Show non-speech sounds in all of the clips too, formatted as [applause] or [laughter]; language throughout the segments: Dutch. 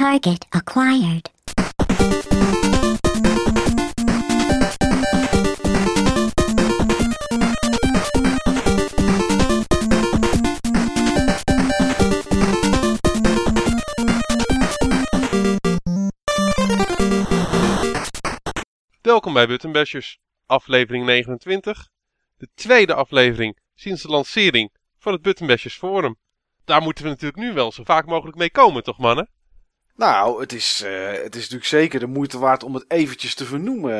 Target acquired. Welkom bij Button Bashers, aflevering 29. De tweede aflevering sinds de lancering van het Button Bashers Forum. Daar moeten we natuurlijk nu wel zo vaak mogelijk mee komen, toch mannen? Nou, het is, eh, het is natuurlijk zeker de moeite waard om het eventjes te vernoemen.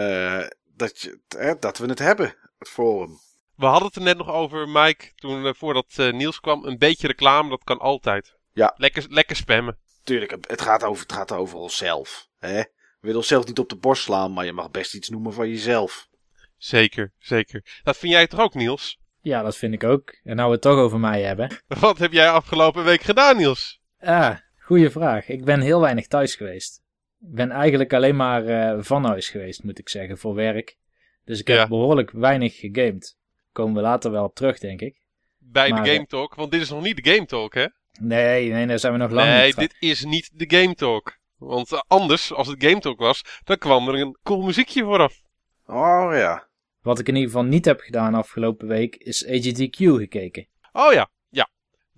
eh, dat, je, hè, dat we het hebben, het forum. We hadden het er net nog over, Mike, toen eh, voordat eh, Niels kwam. Een beetje reclame, dat kan altijd. Ja. Lekker, lekker spammen. Tuurlijk, het gaat over, het gaat over onszelf. Hè? We willen onszelf niet op de borst slaan, maar je mag best iets noemen van jezelf. Zeker, zeker. Dat vind jij toch ook, Niels? Ja, dat vind ik ook. En nou we het toch over mij hebben. [laughs] Wat heb jij afgelopen week gedaan, Niels? Ah, goede vraag. Ik ben heel weinig thuis geweest. Ik ben eigenlijk alleen maar eh, van huis geweest, moet ik zeggen, voor werk. Dus ik heb Ja. behoorlijk weinig gegamed. Komen we later wel op terug, denk ik. Bij Maar, de Game Talk, want dit is nog niet de Game Talk, hè? Nee, nee, daar zijn we nog lang Nee, niet van. dit is niet de Game Talk. Want eh, anders, als het Game Talk was, dan kwam er een cool muziekje vooraf. Oh ja. Wat ik in ieder geval niet heb gedaan afgelopen week, is AGDQ gekeken. Oh ja.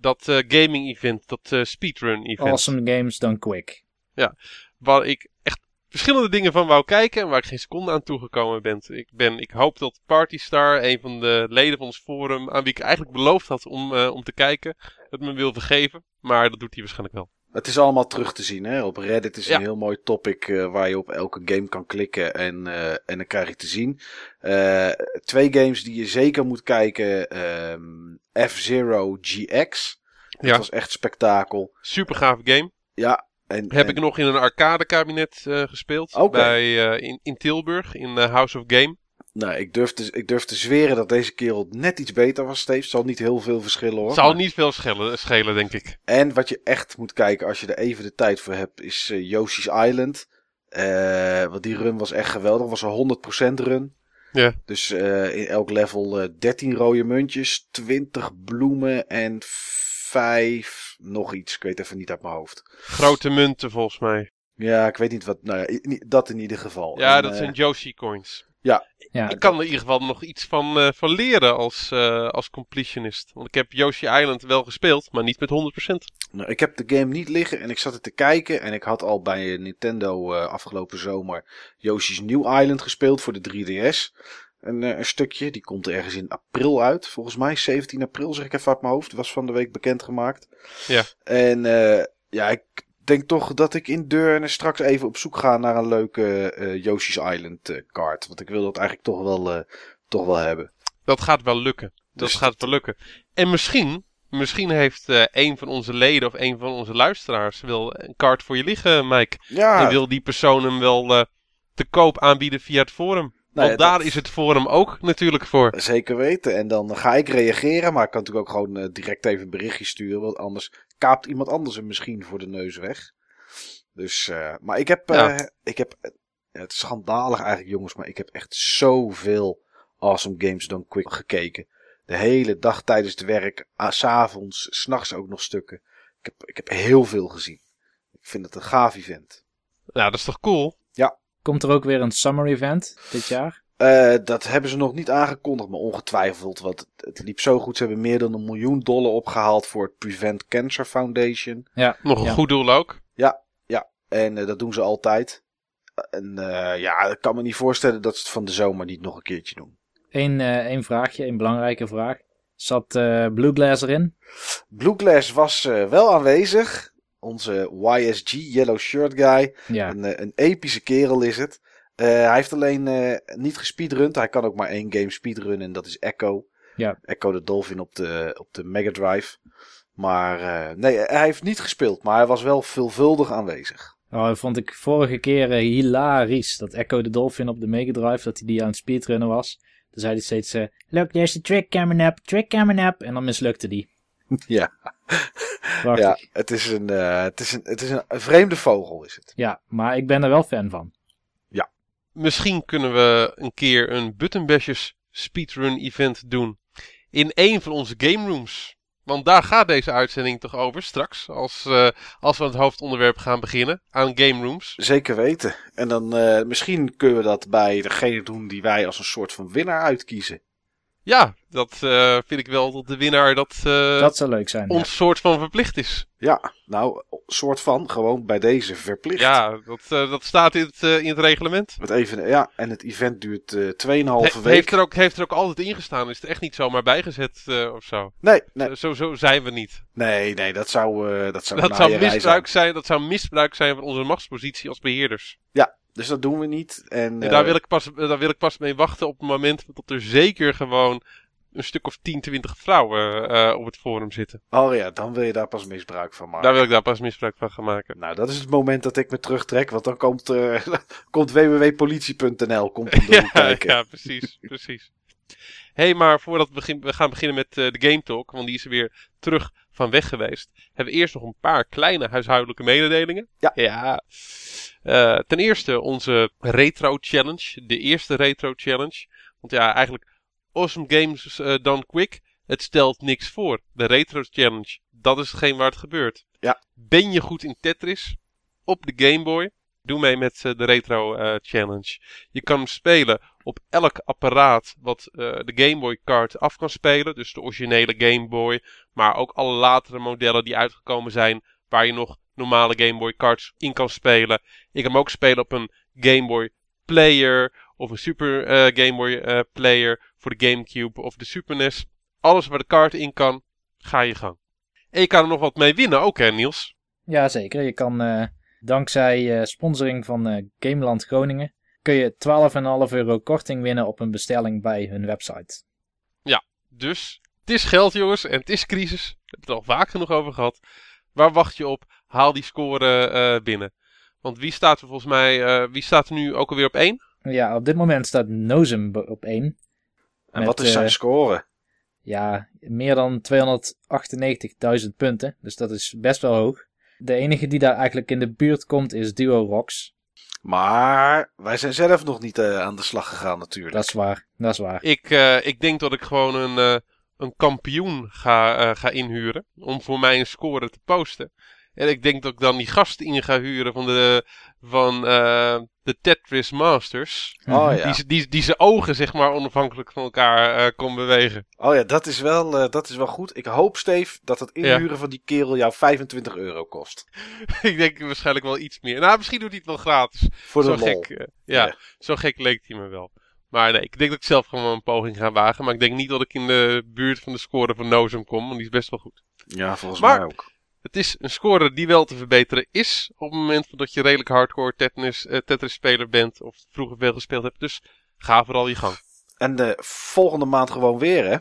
Dat eh, gaming event, dat eh, speedrun event. Awesome Games Done Quick. Waar ik echt verschillende dingen van wou kijken en waar ik geen seconde aan toegekomen ben. Ik, ben, ik hoop dat Partystar, een van de leden van ons forum, aan wie ik eigenlijk beloofd had om, eh, om te kijken, het me wil vergeven. Maar dat doet hij waarschijnlijk wel. Het is allemaal terug te zien. Hè? Op Reddit is Ja. een heel mooi topic eh, waar je op elke game kan klikken en, eh, en dan krijg je te zien. Eh, twee games die je zeker moet kijken. ehm, F-Zero GX. Dat Ja. was echt spektakel. Super gave game. Ja. En, Heb en- ik nog in een arcade kabinet eh, gespeeld. Bij, in, in Tilburg, in House of Game. Nou, ik durf, te, ik durf te zweren dat deze kerel net iets beter was, Steve. Zal niet heel veel verschillen hoor. Zal Maar- niet veel schelen, schelen, denk ik. En wat je echt moet kijken als je er even de tijd voor hebt, is eh, Yoshi's Island. Eh, want die run was echt geweldig. was een 100% run. Ja. Dus eh, in elk level eh 13 rode muntjes, 20 bloemen en 5 nog iets. Ik weet even niet uit mijn hoofd. Grote munten volgens mij. Ja, ik weet niet wat. Nou ja, dat in ieder geval. Ja, En, dat zijn Yoshi coins. Ja, Ik kan er in ieder geval nog iets van, eh, van leren als, eh, als completionist. Want ik heb Yoshi Island wel gespeeld, maar niet met 100%. Nou, ik heb de game niet liggen en ik zat er te kijken. En ik had al bij Nintendo eh, afgelopen zomer Yoshi's New Island gespeeld voor de 3DS. Een, eh, een stukje, die komt ergens in april uit. Volgens mij 17 april, zeg ik even uit mijn hoofd. Was van de week bekendgemaakt. Ja. En eh, ja, ik denk toch dat ik in Deurne straks even op zoek ga naar een leuke eh, Yoshi's Island eh, kaart. Want ik wil dat eigenlijk toch wel, eh, toch wel hebben. Dat gaat wel lukken. Dat Dus gaat wel lukken. En misschien, misschien heeft een van onze leden of een van onze luisteraars wel een kaart voor je liggen, Mike. Ja, En wil die persoon hem wel te koop aanbieden via het forum. Nou Want ja, daar dat- is het forum ook natuurlijk voor. Zeker weten. En dan ga ik reageren. Maar ik kan natuurlijk ook gewoon eh, direct even een berichtje sturen. Want anders kaapt iemand anders hem misschien voor de neus weg. Dus, eh, maar ik heb, eh, Ja. ik heb, het is schandalig eigenlijk jongens. Maar ik heb echt zoveel Awesome Games Done Quick gekeken. De hele dag tijdens het werk. ah, s'avonds, s'nachts ook nog stukken. Ik heb, ik heb heel veel gezien. Ik vind het een gaaf event. Nou, dat is toch cool? Komt er ook weer een summer event dit jaar? Eh, dat hebben ze nog niet aangekondigd, maar ongetwijfeld. Want het, liep zo goed. Ze hebben meer dan een miljoen dollar opgehaald voor het Prevent Cancer Foundation. Ja, Nog een ja. goed doel ook. En eh, dat doen ze altijd. En eh, ja, ik kan me niet voorstellen dat ze het van de zomer niet nog een keertje doen. Eén eh, één vraagje, een belangrijke vraag. Zat eh Blue Glass erin? Blueglass was eh, wel aanwezig. Onze YSG, Yellow Shirt Guy. Ja, Een, eh, een epische kerel is het. Eh, hij heeft alleen eh, niet gespeedrund. Hij kan ook maar één game speedrunnen en dat is Echo. Ja. Echo de Dolphin op de, op de Mega Drive. Maar nee, hij heeft niet gespeeld. Maar hij was wel veelvuldig aanwezig. oh, dat vond ik vorige keer hilarisch. Dat Echo de Dolphin op de Mega Drive, dat hij die aan het speedrunnen was. Dan zei hij steeds, look, there's a trick coming up, trick coming up. En dan mislukte die. [laughs] Ja. Ja, Ja. het is, een, eh, het, is een, het is een, vreemde vogel is het. maar ik ben er wel fan van. Misschien kunnen we een keer een Button Bashers speedrun event doen. In een van onze game rooms. Want daar gaat deze uitzending toch over straks. Als, uh, als we het hoofdonderwerp gaan beginnen aan game rooms. Zeker weten. En dan uh, misschien kunnen we dat bij degene doen die wij als een soort van winnaar uitkiezen. Ja, dat uh, vind ik wel dat de winnaar dat, uh, dat zou leuk zijn, ons ja. soort van verplicht is. Ja, nou, soort van, gewoon bij deze verplicht. Ja, dat, uh, dat staat in het, in het reglement. Het even, ja, en het event duurt 2,5 He, week. Heeft er, ook, heeft er ook altijd ingestaan, is er echt niet zomaar bijgezet of zo? Nee, nee. Zo, zo zijn we niet. Nee, nee, dat zou, dat zou, dat zou misbruik zijn. zijn. Dat zou misbruik zijn van onze machtspositie als beheerders. Ja, dus dat doen we niet. En, en daar, wil ik pas, daar wil ik pas mee wachten op het moment dat er zeker gewoon een stuk of 10, 20 vrouwen uh, op het forum zitten. Oh ja, dan wil je daar pas misbruik van maken. Daar wil ik daar pas misbruik van gaan maken. Nou, dat is het moment dat ik me terugtrek, want dan komt, uh, [laughs] komt www.politie.nl komt om [laughs] ja, kijken. ja, precies, precies. Hé, hey, maar voordat we, begin, we gaan beginnen met uh, de Game Talk, want die is weer terug van weg geweest, hebben we eerst nog een paar kleine huishoudelijke mededelingen. Ja. ja. Uh, ten eerste onze Retro Challenge, de eerste Retro Challenge. Want ja, eigenlijk Awesome Games uh, Done Quick. Het stelt niks voor. De Retro Challenge, dat is hetgeen waar het gebeurt. Ja. Ben je goed in Tetris? Op de Game Boy? Doe mee met de Retro uh, Challenge. Je kan hem spelen op elk apparaat wat uh, de Game Boy kaart af kan spelen. Dus de originele Game Boy. Maar ook alle latere modellen die uitgekomen zijn. Waar je nog normale Game Boy cards in kan spelen. Je kan hem ook spelen op een Game Boy Player. Of een Super Game Boy Player voor de Gamecube of de Super NES. Alles waar de kaart in kan, ga je gang. En je kan er nog wat mee winnen ook hè Niels? Ja zeker, je kan dankzij sponsoring van Gameland Groningen... kun je 12,5 euro korting winnen op een bestelling bij hun website. Ja, dus het is geld jongens en het is crisis. We hebben het er al vaak genoeg over gehad. Waar wacht je op? Haal die score binnen. Want wie staat er volgens mij, wie staat er nu ook alweer op 1? Ja, op dit moment staat Nozem op 1. En Met, wat is zijn eh, score? Ja, meer dan 298.000 punten. Dus dat is best wel hoog. De enige die daar eigenlijk in de buurt komt is Duo Rocks. Maar wij zijn zelf nog niet uh, aan de slag gegaan natuurlijk. Dat is waar, dat is waar. Ik, uh, ik denk dat ik gewoon een, uh, een kampioen ga, ga inhuren om voor mij een score te posten. En ik denk dat ik dan die gasten in ga huren van de, van, de Tetris Masters. Oh, ja. die, die, die zijn ogen zeg maar onafhankelijk van elkaar uh, kon bewegen. Oh ja, dat is, wel, uh, dat is wel goed. Ik hoop, Steve, dat het inhuren ja. van die kerel jou 25 euro kost. [laughs] ik denk waarschijnlijk wel iets meer. Nou, misschien doet hij het wel gratis. Voor de zo lol. gek, ja, ja, zo gek leek hij me wel. Maar nee, ik denk dat ik zelf gewoon een poging ga wagen. Maar ik denk niet dat ik in de buurt van de score van Nozem kom, want die is best wel goed. Ja, volgens maar, mij ook. Het is een score die wel te verbeteren is op het moment dat je redelijk hardcore Tetris, uh, Tetris speler bent of vroeger veel gespeeld hebt. Dus ga vooral je gang. En de volgende maand gewoon weer, hè?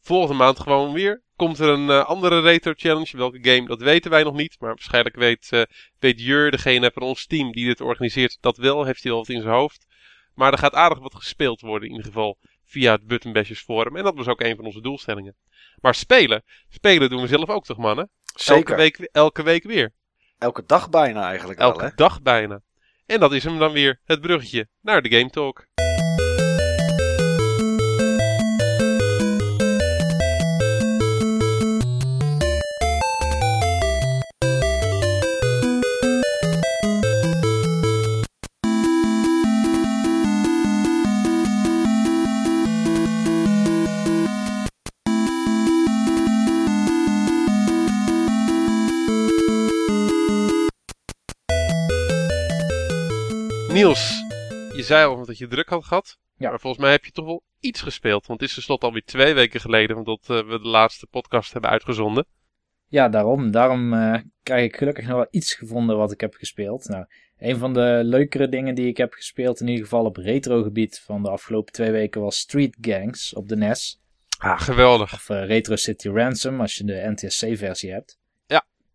Volgende maand gewoon weer. Komt er een uh, andere retro challenge. Welke game, dat weten wij nog niet. Maar waarschijnlijk weet, uh, weet Jur, degene van ons team die dit organiseert, dat wel. Heeft hij al wat in zijn hoofd. Maar er gaat aardig wat gespeeld worden in ieder geval via het Button Bashers forum. En dat was ook een van onze doelstellingen. Maar spelen, spelen doen we zelf ook toch mannen? Zeker. Elke week, elke week weer. Elke dag bijna eigenlijk elke wel, hè? dag bijna. En dat is hem dan weer, het bruggetje naar de Game Talk. Niels, je zei al dat je druk had gehad. Ja. Maar volgens mij heb je toch wel iets gespeeld. Want het is tenslotte alweer twee weken geleden omdat uh, we de laatste podcast hebben uitgezonden. Ja, daarom. Daarom uh, krijg ik gelukkig nog wel iets gevonden wat ik heb gespeeld. Nou, een van de leukere dingen die ik heb gespeeld, in ieder geval op retro gebied van de afgelopen twee weken, was Street Gangs op de NES. Ah, geweldig. Of uh, Retro City Ransom als je de NTSC-versie hebt.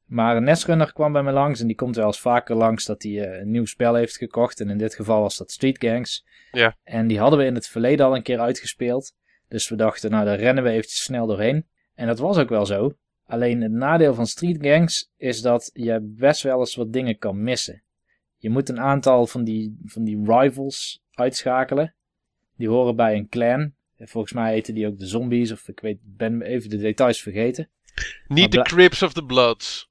Maar een NES-runner kwam bij me langs en die komt wel eens vaker langs dat hij uh, een nieuw spel heeft gekocht. En in dit geval was dat Street Gangs. Ja. En die hadden we in het verleden al een keer uitgespeeld. Dus we dachten, nou daar rennen we eventjes snel doorheen. En dat was ook wel zo. Alleen het nadeel van Street Gangs is dat je best wel eens wat dingen kan missen. Je moet een aantal van die, van die rivals uitschakelen. Die horen bij een clan. Volgens mij heten die ook de zombies, of ik weet, ben even de details vergeten. Niet de Crips of the Bloods.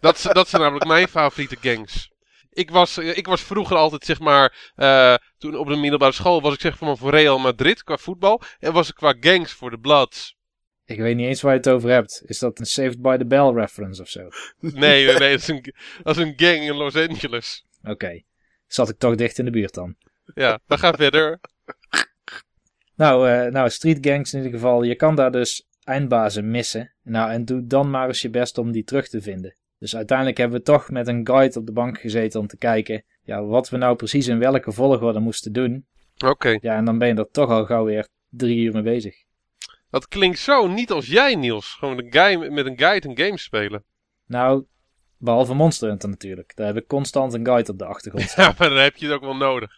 Dat, dat zijn namelijk mijn favoriete gangs. Ik was, eh, ik was vroeger altijd, zeg maar, eh, toen op de middelbare school was ik zeg maar voor Real Madrid qua voetbal. En was ik qua gangs voor de Bloods. Ik weet niet eens waar je het over hebt. Is dat een Saved by the Bell reference of zo? Nee, nee, nee dat, is een, dat is een gang in Los Angeles. Oké. Zat ik toch dicht in de buurt dan. Ja, dan ga verder. Nou, eh, nou, street gangs in ieder geval. Je kan daar dus eindbazen missen. Nou, en doe dan maar eens je best om die terug te vinden. Dus uiteindelijk hebben we toch met een guide op de bank gezeten om te kijken ja, wat we nou precies in welke volgorde moesten doen. Oké, Ja, en dan ben je er toch al gauw weer drie uur mee bezig. dat klinkt zo niet als jij, Niels. Gewoon een guy met een guide een game spelen. Nou, behalve Monster Hunter natuurlijk. Daar heb ik constant een guide op de achtergrond [laughs] staan. Ja, maar dan heb je het ook wel nodig.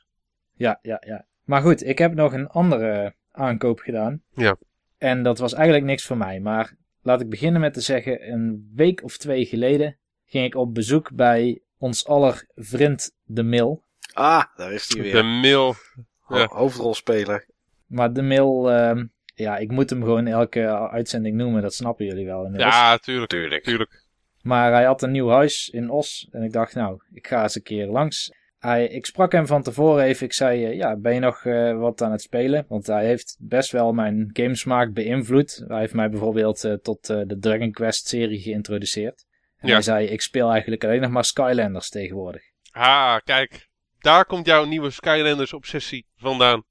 Ja, ja, ja. Maar goed, ik heb nog een andere aankoop gedaan. Ja. En dat was eigenlijk niks voor mij. Maar laat ik beginnen met te zeggen, een week of twee geleden ging ik op bezoek bij ons aller vriend De Mil. Ah, daar is hij weer. De mail. Ho- ja. Hoofdrolspeler. Maar De Mil, ehm, ja, ik moet hem gewoon elke uitzending noemen, dat snappen jullie wel inmiddels. Ja, tuurlijk. Tuurlijk. Tuurlijk. Maar hij had een nieuw huis in Os. En ik dacht, nou, ik ga eens een keer langs. Hij, ik sprak hem van tevoren even. Ik zei, eh, ja, ben je nog eh, wat aan het spelen? Want hij heeft best wel mijn gamesmaak beïnvloed. Hij heeft mij bijvoorbeeld eh, tot eh, de Dragon Quest serie geïntroduceerd. En Ja. hij zei, ik speel eigenlijk alleen nog maar Skylanders tegenwoordig. Ah, kijk. Daar komt jouw nieuwe Skylanders obsessie vandaan.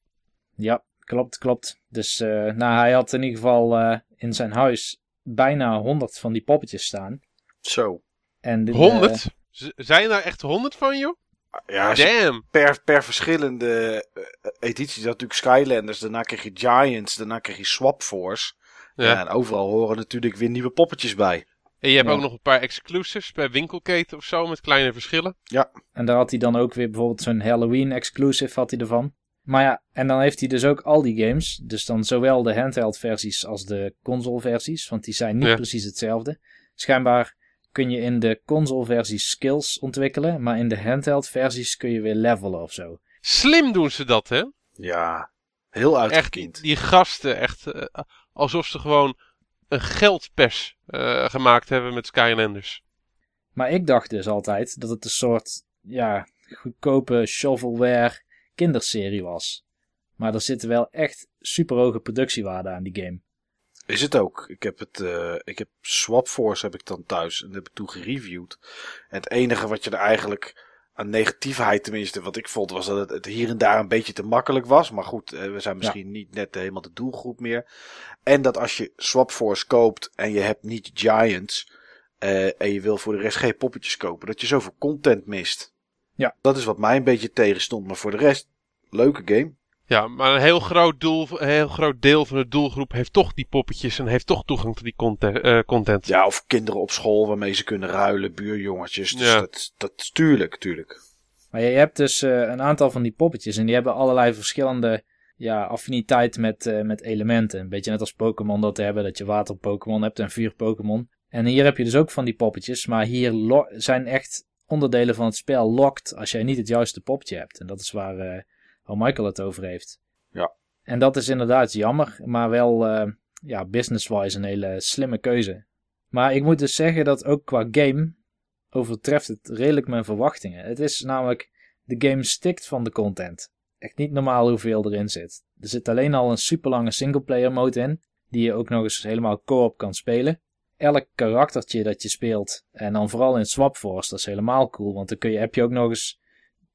Ja, klopt, klopt. Dus eh, nou, hij had in ieder geval eh, in zijn huis bijna 100 van die poppetjes staan. Zo. En dit, eh, 100? Z- Zijn er echt 100 van, joh? Ja, Damn. per, per verschillende eh, edities. Dat natuurlijk Skylanders. Daarna kreeg je Giants. Daarna kreeg je Swap Force. Ja. Ja. en overal horen natuurlijk weer nieuwe poppetjes bij. En je hebt Ja. ook nog een paar exclusives per winkelketen of zo met kleine verschillen. En daar had hij dan ook weer bijvoorbeeld zo'n Halloween exclusive had hij ervan. Maar ja, en dan heeft hij dus ook al die games. Dus dan zowel de handheld versies als de console versies. Want die zijn niet Ja. precies hetzelfde. Schijnbaar kun je in de console versies skills ontwikkelen. Maar in de handheld versies kun je weer levelen of zo. Slim doen ze dat, hè? Ja, heel Echt, uitgekiend. die gasten, echt eh, alsof ze gewoon een geldpers eh, gemaakt hebben met Skylanders. Maar ik dacht dus altijd dat het een soort, ja, goedkope shovelware kinderserie was. Maar er zitten wel echt super hoge productiewaarden aan die game. Is het ook. Ik heb het, eh, ik heb Swap Force heb ik dan thuis en dat heb ik toen gereviewd. En het enige wat je er eigenlijk aan negatiefheid tenminste, wat ik vond, was dat het, het hier en daar een beetje te makkelijk was. Maar goed, eh, we zijn misschien niet net helemaal de doelgroep meer. En dat als je Swap Force koopt en je hebt niet Giants eh, en je wil voor de rest geen poppetjes kopen, dat je zoveel content mist. Ja. Dat is wat mij een beetje tegenstond. Maar voor de rest, leuke game. Ja, maar een heel groot, doel, een heel groot deel van de doelgroep heeft toch die poppetjes en heeft toch toegang tot die content. eh, content. Ja, of kinderen op school waarmee ze kunnen ruilen, buurjongetjes. Dus Ja. dat, dat tuurlijk, tuurlijk. Maar je hebt dus eh, een aantal van die poppetjes en die hebben allerlei verschillende ja, affiniteit met, eh, met elementen. Een beetje net als Pokémon dat hebben, dat je water Pokémon hebt en vuur Pokémon. En hier heb je dus ook van die poppetjes, maar hier zijn echt onderdelen van het spel locked als jij niet het juiste poppetje hebt. En dat is waar, eh, waar Michael het over heeft. Ja. En dat is inderdaad jammer, maar wel eh, ja, business-wise een hele slimme keuze. Maar ik moet dus zeggen dat ook qua game overtreft het redelijk mijn verwachtingen. Het is namelijk, de game stikt van de content. Echt niet normaal hoeveel erin zit. Er zit alleen al een super lange singleplayer mode in, die je ook nog eens helemaal co-op kan spelen. Elk karaktertje dat je speelt, en dan vooral in Swap Force, dat is helemaal cool, want dan kun je, heb je ook nog eens,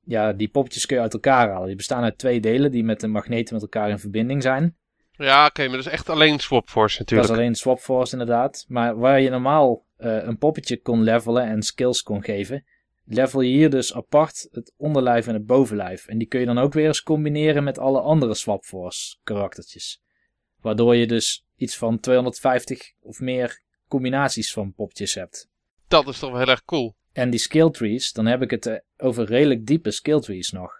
ja, die poppetjes kun je uit elkaar halen. Die bestaan uit twee delen die met een magneet met elkaar in verbinding zijn. Ja, oké, maar dat is echt alleen Swap Force Dat natuurlijk. is alleen Swap Force inderdaad. Maar waar je normaal eh, een poppetje kon levelen en skills kon geven, level je hier dus apart het onderlijf en het bovenlijf. En die kun je dan ook weer eens combineren met alle andere Swap Force karaktertjes. Waardoor je dus iets van 250 of meer combinaties van poppetjes hebt. Dat is toch wel heel erg cool. En die skill trees, dan heb ik het eh, over redelijk diepe skill trees nog.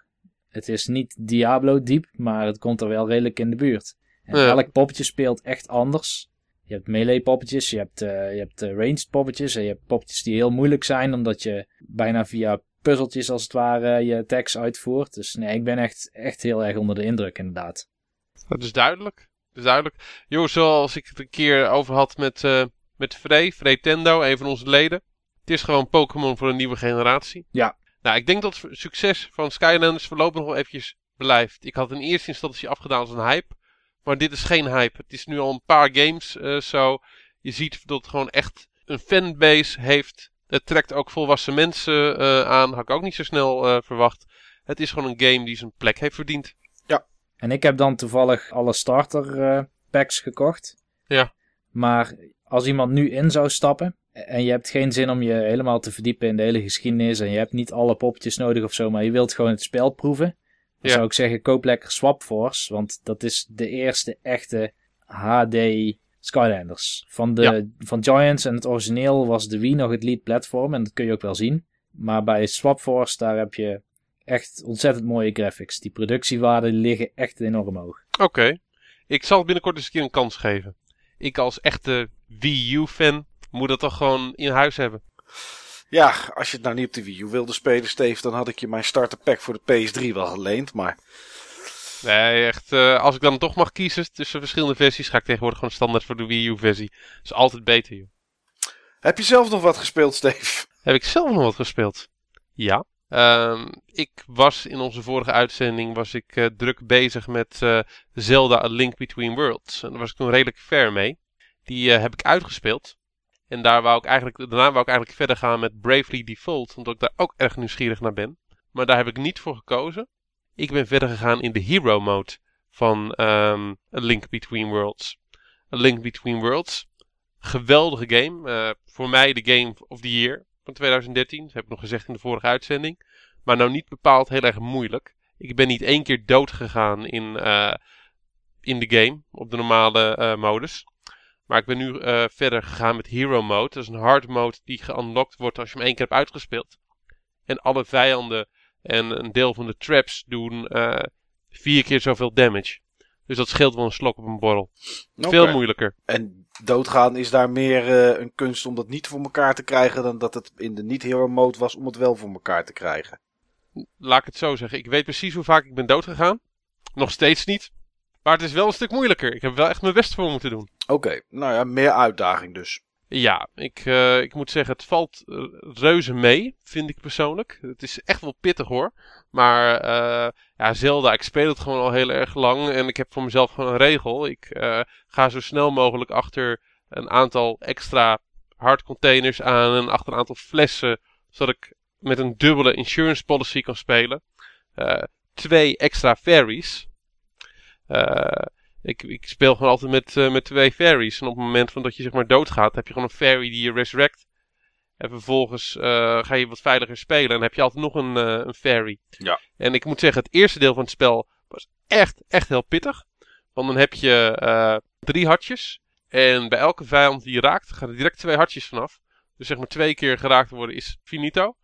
Het is niet Diablo diep, maar het komt er wel redelijk in de buurt. En Ja. elk poppetje speelt echt anders. Je hebt melee poppetjes, je hebt, eh, je hebt eh, ranged poppetjes en je hebt poppetjes die heel moeilijk zijn omdat je bijna via puzzeltjes als het ware je attacks uitvoert. Dus nee, ik ben echt, echt heel erg onder de indruk inderdaad. Dat is duidelijk. Dat is duidelijk. Joh, zoals ik het een keer over had met, eh, met Frey, Freytendo, een van onze leden. Het is gewoon Pokémon voor een nieuwe generatie. Ja. Nou, ik denk dat het succes van Skylanders voorlopig nog wel eventjes blijft. Ik had in eerste instantie afgedaan als een hype. Maar dit is geen hype. Het is nu al een paar games uh, zo. Je ziet dat het gewoon echt een fanbase heeft. Het trekt ook volwassen mensen uh, aan. Had ik ook niet zo snel uh, verwacht. Het is gewoon een game die zijn plek heeft verdiend. Ja. En ik heb dan toevallig alle starter packs gekocht. Ja. Maar als iemand nu in zou stappen en je hebt geen zin om je helemaal te verdiepen in de hele geschiedenis en je hebt niet alle poppetjes nodig of zo, maar je wilt gewoon het spel proeven, dan zou ik zeggen koop lekker Swap Force, want dat is de eerste echte HD Skylanders. Van, de, Ja. van Giants en het origineel was de Wii nog het lead platform en dat kun je ook wel zien. Maar bij Swap Force daar heb je echt ontzettend mooie graphics. Die productiewaarden liggen echt enorm hoog. Oké. Ik zal het binnenkort eens een keer een kans geven. Ik als echte Wii U-fan moet dat toch gewoon in huis hebben. Ja, als je het nou niet op de Wii U wilde spelen, Steve, dan had ik je mijn starter pack voor de PS3 wel geleend. Maar Nee, echt. eh, als ik dan toch mag kiezen tussen verschillende versies, ga ik tegenwoordig gewoon standaard voor de Wii U-versie. Dat is altijd beter, joh. heb je zelf nog wat gespeeld, Steve? Heb ik zelf nog wat gespeeld? Ja. Ehm, ik was in onze vorige uitzending was ik, eh, druk bezig met eh, Zelda A Link Between Worlds. En daar was ik toen redelijk ver mee. Die heb ik uitgespeeld. En daar wou ik eigenlijk, daarna wou ik eigenlijk verder gaan met Bravely Default. Omdat ik daar ook erg nieuwsgierig naar ben. Maar daar heb ik niet voor gekozen. Ik ben verder gegaan in de Hero Mode van ehm, A Link Between Worlds. A Link Between Worlds. Geweldige game. Eh, voor mij de Game of the Year van 2013. Dat heb ik nog gezegd in de vorige uitzending. Maar nou niet bepaald heel erg moeilijk. Ik ben niet één keer dood gegaan in, eh, in de game. Op de normale eh, modus. Maar ik ben nu eh, verder gegaan met Hero Mode. Dat is een hard mode die geunlocked wordt als je hem één keer hebt uitgespeeld. En alle vijanden en een deel van de traps doen eh, vier keer zoveel damage. Dus dat scheelt wel een slok op een borrel. Veel moeilijker. En doodgaan is daar meer eh, een kunst om dat niet voor elkaar te krijgen dan dat het in de niet-hero mode was om het wel voor elkaar te krijgen. Laat ik het zo zeggen. Ik weet precies hoe vaak ik ben doodgegaan. Nog steeds niet. Maar het is wel een stuk moeilijker. Ik heb wel echt mijn best voor moeten doen. Oké, nou ja, meer uitdaging dus. Ja, ik, eh, ik moet zeggen, het valt eh, reuze mee, vind ik persoonlijk. Het is echt wel pittig hoor. Maar eh, ja, Zelda, ik speel het gewoon al heel erg lang. En ik heb voor mezelf gewoon een regel. Ik ga zo snel mogelijk achter een aantal extra hardcontainers aan. En achter een aantal flessen. Zodat ik met een dubbele insurance policy kan spelen. Twee extra fairies. Eh ik, ik speel gewoon altijd met, eh, met twee fairies. En op het moment van dat je zeg maar doodgaat, heb je gewoon een fairy die je resurrect. En vervolgens eh, ga je wat veiliger spelen. En heb je altijd nog een, een fairy. Ja. En ik moet zeggen, het eerste deel van het spel was echt, echt heel pittig. Want dan heb je drie hartjes. En bij elke vijand die je raakt, gaan er direct twee hartjes vanaf. Dus zeg maar twee keer geraakt worden is finito.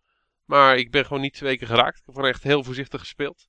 Maar ik ben gewoon niet twee keer geraakt. Ik heb gewoon echt heel voorzichtig gespeeld.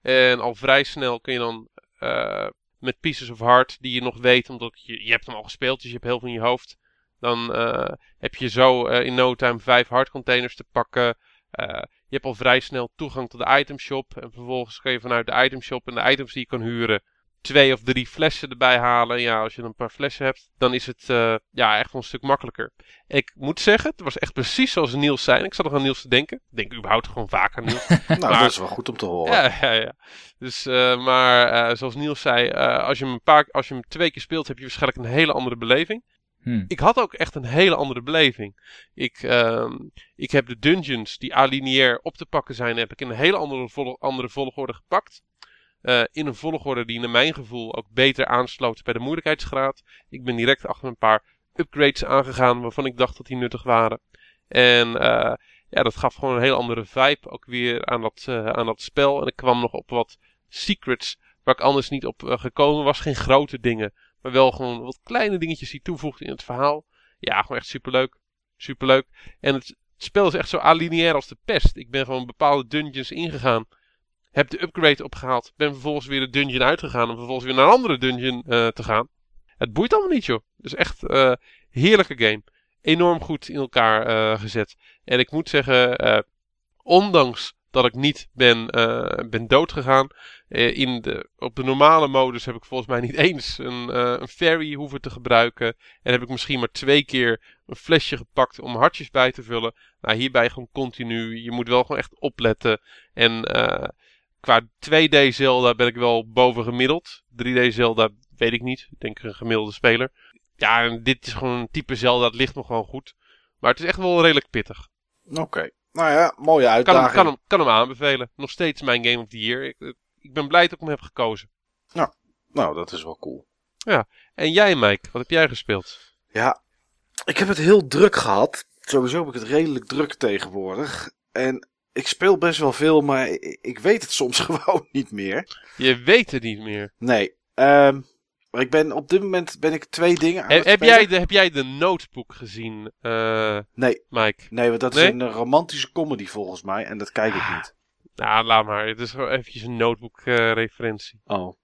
En al vrij snel kun je dan eh, met Pieces of Heart, die je nog weet, omdat je, je hebt hem al gespeeld, dus je hebt heel veel in je hoofd. Dan eh, heb je zo eh, in no time vijf hardcontainers te pakken. Je hebt al vrij snel toegang tot de itemshop. En vervolgens kun je vanuit de itemshop en de items die je kan huren, twee of drie flessen erbij halen. En ja, als je een paar flessen hebt, dan is het eh, ja, echt wel een stuk makkelijker. Ik moet zeggen, het was echt precies zoals Niels zei. Ik zat nog aan Niels te denken. Ik denk überhaupt gewoon vaak aan Niels. [laughs] Nou, Maar- dat is wel goed om te horen. Ja, ja, ja. Dus, eh, maar eh, zoals Niels zei, eh, als, je hem een paar, als je hem twee keer speelt, heb je waarschijnlijk een hele andere beleving. Hm. Ik had ook echt een hele andere beleving. Ik, ehm, ik heb de dungeons die alineair op te pakken zijn, heb ik in een hele andere, vol- andere volgorde gepakt. Eh, in een volgorde die naar mijn gevoel ook beter aansloot bij de moeilijkheidsgraad. Ik ben direct achter een paar upgrades aangegaan waarvan ik dacht dat die nuttig waren. En eh, ja, dat gaf gewoon een heel andere vibe ook weer aan dat, eh, aan dat spel. En ik kwam nog op wat secrets waar ik anders niet op gekomen was. Geen grote dingen, maar wel gewoon wat kleine dingetjes die toevoegden in het verhaal. Ja, gewoon echt superleuk. Superleuk. En het, het spel is echt zo alineair als de pest. Ik ben gewoon bepaalde dungeons ingegaan. Heb de upgrade opgehaald. Ben vervolgens weer de dungeon uitgegaan. Om vervolgens weer naar een andere dungeon eh, te gaan. Het boeit allemaal niet, joh. Dus echt eh heerlijke game. Enorm goed in elkaar eh, gezet. En ik moet zeggen, ondanks dat ik niet ben, ben doodgegaan. In de, op de normale modus heb ik volgens mij niet [laughs] eens een, een ferry hoeven te gebruiken. En heb ik misschien maar twee keer een flesje gepakt om hartjes bij te vullen. Nou, hierbij gewoon continu. Je moet wel gewoon echt opletten. En qua 2D Zelda ben ik wel boven gemiddeld. 3D Zelda weet ik niet. Ik denk een gemiddelde speler. Ja, en dit is gewoon een type Zelda. Dat ligt me gewoon goed. Maar het is echt wel redelijk pittig. Oké. Nou ja, mooie Kan uitdaging. hem, kan, hem, kan hem aanbevelen. Nog steeds mijn Game of the Year. Ik, ik ben blij dat ik hem heb gekozen. Nou, dat is wel cool. En jij, Mike, wat heb jij gespeeld? Ja, ik heb het heel druk gehad. Sowieso heb ik het redelijk druk tegenwoordig. En ik speel best wel veel, maar ik, weet het [laughs] soms gewoon niet meer. Je weet het niet meer. Nee, ehm, maar ik ben op dit moment ben ik twee dingen aan Heb, het heb, spelen. jij de, heb jij de notebook gezien, eh, Nee, Mike? nee, want dat Nee? is een romantische comedy volgens mij. En dat kijk ik niet. Nou, laat maar. Het is gewoon eventjes een notebook-referentie. Oh.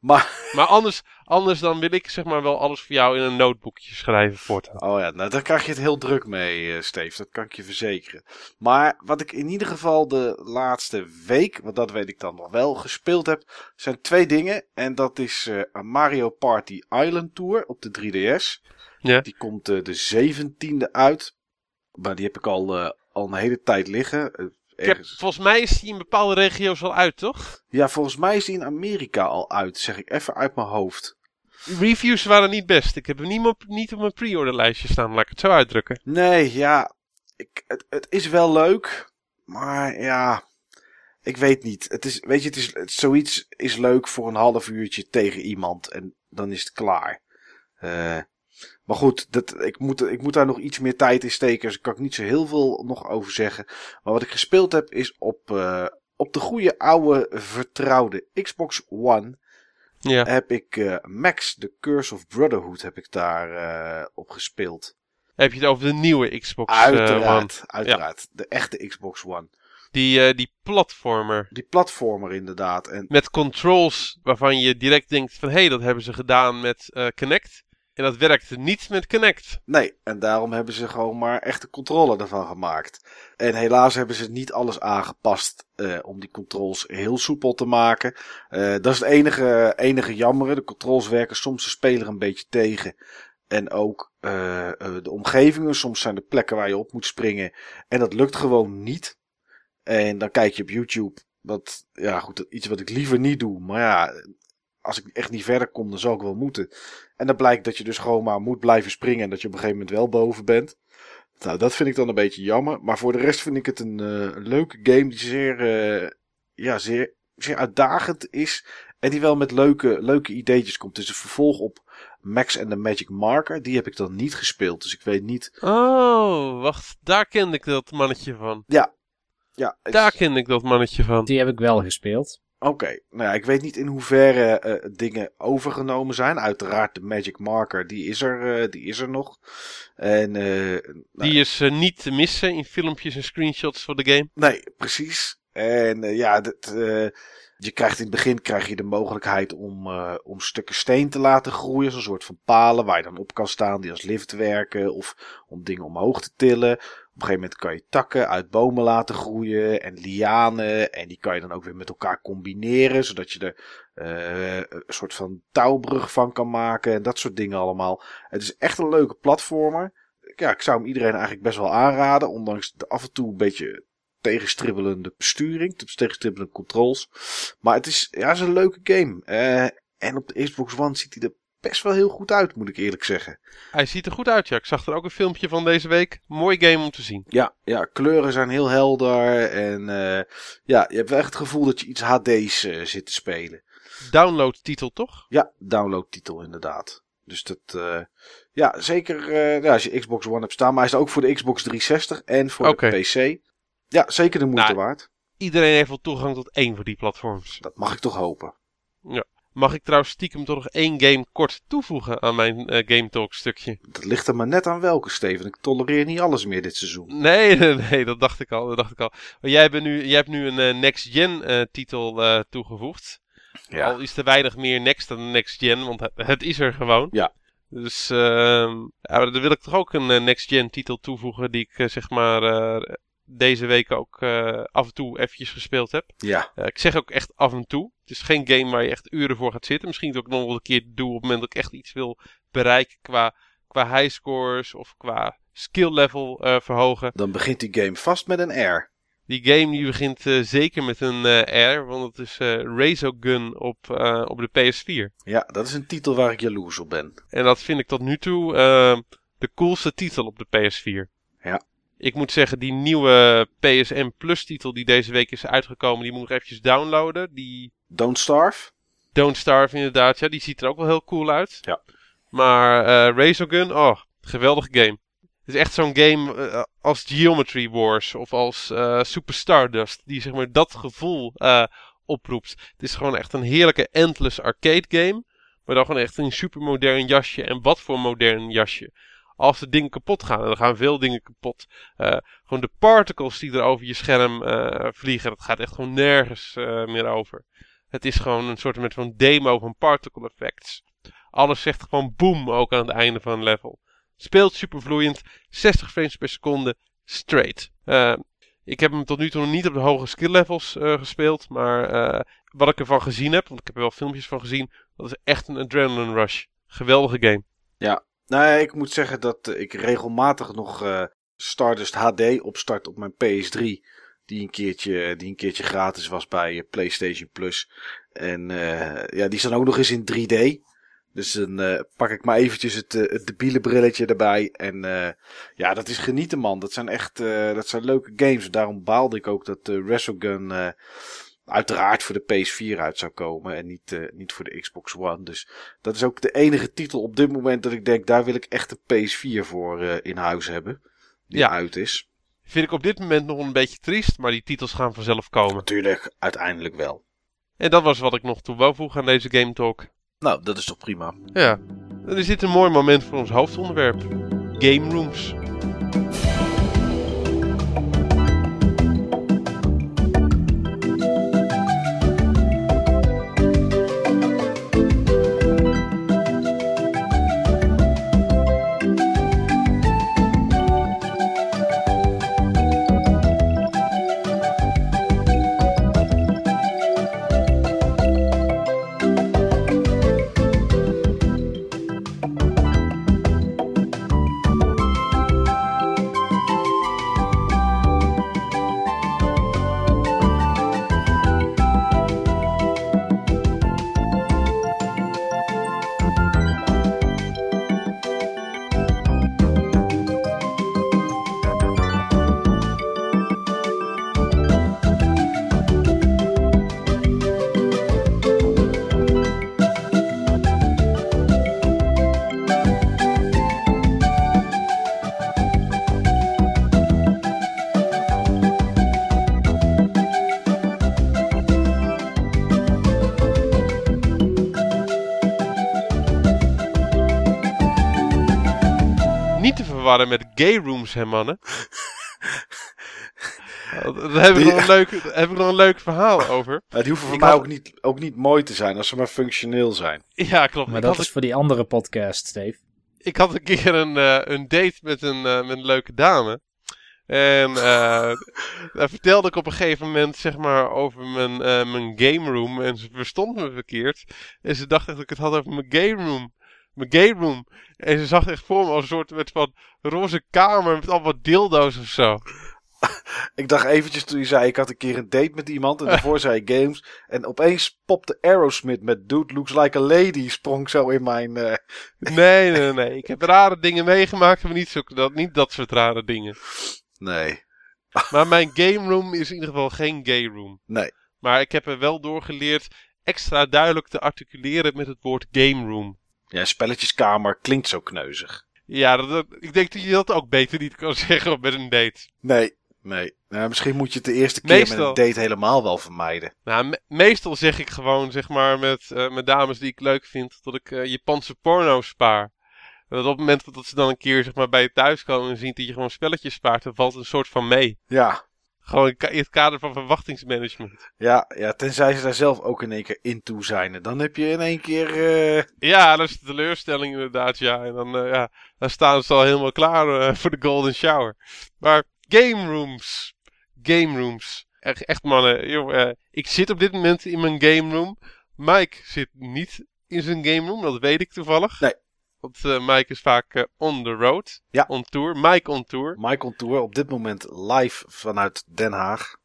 Maar, maar anders, anders dan wil ik zeg maar wel alles voor jou in een notebookje schrijven voortaan. oh ja, nou daar krijg je het heel druk mee, eh Steve. Dat kan ik je verzekeren. Maar wat ik in ieder geval de laatste week, want dat weet ik dan nog wel, gespeeld heb, zijn twee dingen. En dat is eh, een Mario Party Island Tour op de 3DS. Ja. Die komt eh, de 17e uit. Maar die heb ik al, eh, al een hele tijd liggen. Heb, volgens mij is die in bepaalde regio's al uit, toch? Ja, volgens mij is die in Amerika al uit, zeg ik even uit mijn hoofd. Reviews waren niet best. Ik heb hem niet op, niet op mijn pre-order lijstje staan, laat ik het zo uitdrukken. Nee, ja, ik, het, het is wel leuk, maar ja, ik weet niet. Het is, weet je, het is, het, zoiets is leuk voor een half uurtje tegen iemand en dan is het klaar. Eh, maar goed, dat, ik, moet, ik moet daar nog iets meer tijd in steken, dus daar kan ik niet zo heel veel nog over zeggen. Maar wat ik gespeeld heb is op, eh, op de goede oude vertrouwde Xbox One Ja. heb ik eh, Max, The Curse of Brotherhood, heb ik daar eh, op gespeeld. Heb je het over de nieuwe Xbox eh, One? Uiteraard, uiteraard. De echte Xbox One. Die, eh, die platformer. Die platformer inderdaad. En Met controls waarvan je direct denkt van... Hé, hey, dat hebben ze gedaan met eh Kinect. En dat werkte niet met Kinect. nee, en daarom hebben ze gewoon maar echte controle ervan gemaakt. En helaas hebben ze niet alles aangepast eh, om die controls heel soepel te maken. Eh, dat is het enige, enige jammere. De controls werken soms de speler een beetje tegen. En ook eh, de omgevingen. Soms zijn er plekken waar je op moet springen. En dat lukt gewoon niet. En dan kijk je op YouTube. Wat, ja goed, iets wat ik liever niet doe. Maar ja, als ik echt niet verder kom, dan zal ik wel moeten. En dan blijkt dat je dus gewoon maar moet blijven springen. En dat je op een gegeven moment wel boven bent. Nou, dat vind ik dan een beetje jammer. Maar voor de rest vind ik het een, eh, leuke game die zeer, eh, ja, zeer, zeer uitdagend is. En die wel met leuke, leuke ideetjes komt. Het is een vervolg op Max and the Magic Marker. Die heb ik dan niet gespeeld. Dus ik weet niet. Oh, wacht. Daar kende ik dat mannetje van. Ja, ik- Daar kende ik dat mannetje van. Die heb ik wel gespeeld. Oké, nou ja, ik weet niet in hoeverre eh, dingen overgenomen zijn. Uiteraard de Magic Marker, die is er, eh, die is er nog. En, nou, Die is niet te missen in filmpjes en screenshots voor de game. nee, precies. En ja, dat, je krijgt in het begin krijg je de mogelijkheid om, om stukken steen te laten groeien. Zo'n soort van palen waar je dan op kan staan, die als lift werken. Of om dingen omhoog te tillen. Een gegeven moment kan je takken uit bomen laten groeien en lianen. En die kan je dan ook weer met elkaar combineren, zodat je er eh, een soort van touwbrug van kan maken. En dat soort dingen allemaal. Het is echt een leuke platformer. Ja, ik zou hem iedereen eigenlijk best wel aanraden. Ondanks de af en toe een beetje tegenstribbelende besturing. Tegenstribbelende controls. Maar het is, ja, het is een leuke game. Eh, en op de Xbox One ziet hij er best wel heel goed uit, moet ik eerlijk zeggen. Hij ziet er goed uit, ja. Ik zag er ook een filmpje van deze week. Mooi game om te zien. Ja, ja, kleuren zijn heel helder. En eh, ja, je hebt wel echt het gevoel dat je iets HD's eh, zit te spelen. Download-titel, toch? Ja, downloadtitel inderdaad. Dus dat, eh, ja, zeker ja, als je Xbox One hebt staan. Maar hij is ook voor de Xbox 360 en voor de PC. Ja, zeker de moeite Nou, waard. Iedereen heeft wel toegang tot één van die platforms. Dat mag ik toch hopen. Mag ik trouwens stiekem toch nog één game kort toevoegen aan mijn eh, Game Talk stukje? Dat ligt er maar net aan welke, Steven. Ik tolereer niet alles meer dit seizoen. Nee, [laughs] nee, nee, dat dacht ik al. Dat dacht ik al. Maar jij, bent nu, jij hebt nu een eh, Next-Gen eh, titel toegevoegd. Al is er weinig meer Next dan Next-Gen, want het, is er gewoon. Ja. Dus ehm ja, dan wil ik toch ook een eh, Next-Gen titel toevoegen die ik zeg maar deze week ook eh, af en toe eventjes gespeeld heb. Ja, Eh, ik zeg ook echt af en toe. Het is geen game waar je echt uren voor gaat zitten. Misschien dat ik nog wel een keer doe op het moment dat ik echt iets wil bereiken qua, qua high scores of qua skill level eh, verhogen. dan begint die game vast met een R. Die game die begint zeker met een R, want het is Razorgun op, op de PS4. Ja, dat is een titel waar ik jaloers op ben. En dat vind ik tot nu toe de coolste titel op de PS4. Ja. Ik moet zeggen, die nieuwe PSN Plus titel die deze week is uitgekomen, die moet ik nog eventjes downloaden. Die Don't Starve? Don't Starve inderdaad, ja, die ziet er ook wel heel cool uit. Ja. Maar eh Razorgun, oh, geweldige game. Het is echt zo'n game eh, als Geometry Wars of als eh, Super Stardust, die zeg maar dat gevoel oproept. Het is gewoon echt een heerlijke endless arcade game, maar dan gewoon echt een super modern jasje. En wat voor modern jasje. Als de dingen kapot gaan, en er gaan veel dingen kapot. eh, gewoon de particles die er over je scherm eh, vliegen, dat gaat echt gewoon nergens eh, meer over. Het is gewoon een soort van demo van particle effects. Alles zegt gewoon boom ook aan het einde van een level. Speelt super vloeiend, 60 frames per seconde, straight. Ik heb hem tot nu toe nog niet op de hoge skill levels gespeeld, maar wat ik ervan gezien heb, want ik heb er wel filmpjes van gezien, dat is echt een adrenaline rush. Geweldige game. Nou, ik moet zeggen dat ik regelmatig nog eh, Stardust HD opstart op mijn PS3. Die een keertje, die een keertje gratis was bij eh, PlayStation Plus. En eh, ja, die staan ook nog eens in 3D. Dus dan pak ik maar eventjes het, het debiele brilletje erbij. En ja, dat is genieten man. Dat zijn echt dat zijn leuke games. Daarom baalde ik ook dat eh uiteraard voor de PS4 uit zou komen. En niet, eh, niet voor de Xbox One. Dus dat is ook de enige titel op dit moment dat ik denk, daar wil ik echt een PS4 voor eh, in huis hebben. Die Ja. uit is. Vind ik op dit moment nog een beetje triest, maar die titels gaan vanzelf komen. Natuurlijk, uiteindelijk wel. En dat was wat ik nog toe wou voegen aan deze Game Talk. Nou, dat is toch prima. Ja, dan is dit een mooi moment voor ons hoofdonderwerp. Game Rooms. Hè mannen. [laughs] Daar heb ik, Die- nog een leuk, heb ik nog een leuk verhaal over. [laughs] Maar die hoeven voor Ik mij had- ook, niet, ook niet mooi te zijn als ze maar functioneel zijn. Ja, klopt. Maar ik, dat is voor die andere podcast, Steve. ik had een keer een, eh, een date met een, eh, met een leuke dame. En eh [laughs] daar vertelde ik op een gegeven moment zeg maar over mijn, eh, mijn game room. En ze verstond me verkeerd. En ze dacht echt dat ik het had over mijn game room. Mijn game room. En ze zag echt voor me als een soort met van roze kamer met allemaal dildo's of zo. [laughs] Ik dacht eventjes toen je zei, ik had een keer een date met iemand en daarvoor zei je games. En opeens popte Aerosmith met Dude Looks Like a Lady sprong zo in mijn... eh, [laughs] Nee, nee, nee. Ik heb rare dingen meegemaakt, maar niet, zo, dat, niet dat soort rare dingen. Nee, [laughs] Maar mijn game room is in ieder geval geen gay room. nee. Maar ik heb er wel door geleerd extra duidelijk te articuleren met het woord game room. Ja, spelletjeskamer klinkt zo kneuzig. Ja, dat, dat- ik denk dat je dat ook beter niet kan [laughs] zeggen met een date. Nee, nee. Nou, misschien moet je het de eerste keer met een date helemaal wel vermijden. Nou, me- meestal zeg ik gewoon, zeg maar, met, eh, met dames die ik leuk vind, dat ik eh, Japanse porno spaar. En dat op het moment dat ze dan een keer zeg maar, bij je thuis komen en zien dat je gewoon spelletjes spaart, dan valt het een soort van mee. Ja, Gewoon in het kader van verwachtingsmanagement. ja, ja, tenzij ze daar zelf ook in één keer in toe zijn. Dan heb je in één keer... eh, Ja, dat is de teleurstelling inderdaad, ja. En dan, eh, ja, dan staan ze al helemaal klaar eh, voor de golden shower. Maar game rooms. game rooms. Echt, echt mannen, joh, ik zit op dit moment in mijn game room. Mike zit niet in zijn game room, dat weet ik toevallig. Nee. Want eh, Mike is vaak eh, on the road, Ja. on tour. Mike on tour. Michael Tour op dit moment live vanuit Den Haag.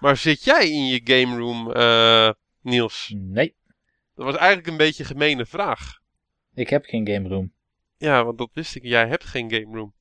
Maar zit jij in je game room, eh, Niels? Nee, Dat was eigenlijk een beetje een gemene vraag. ik heb geen game room. Ja, want dat wist ik. Jij hebt geen game room.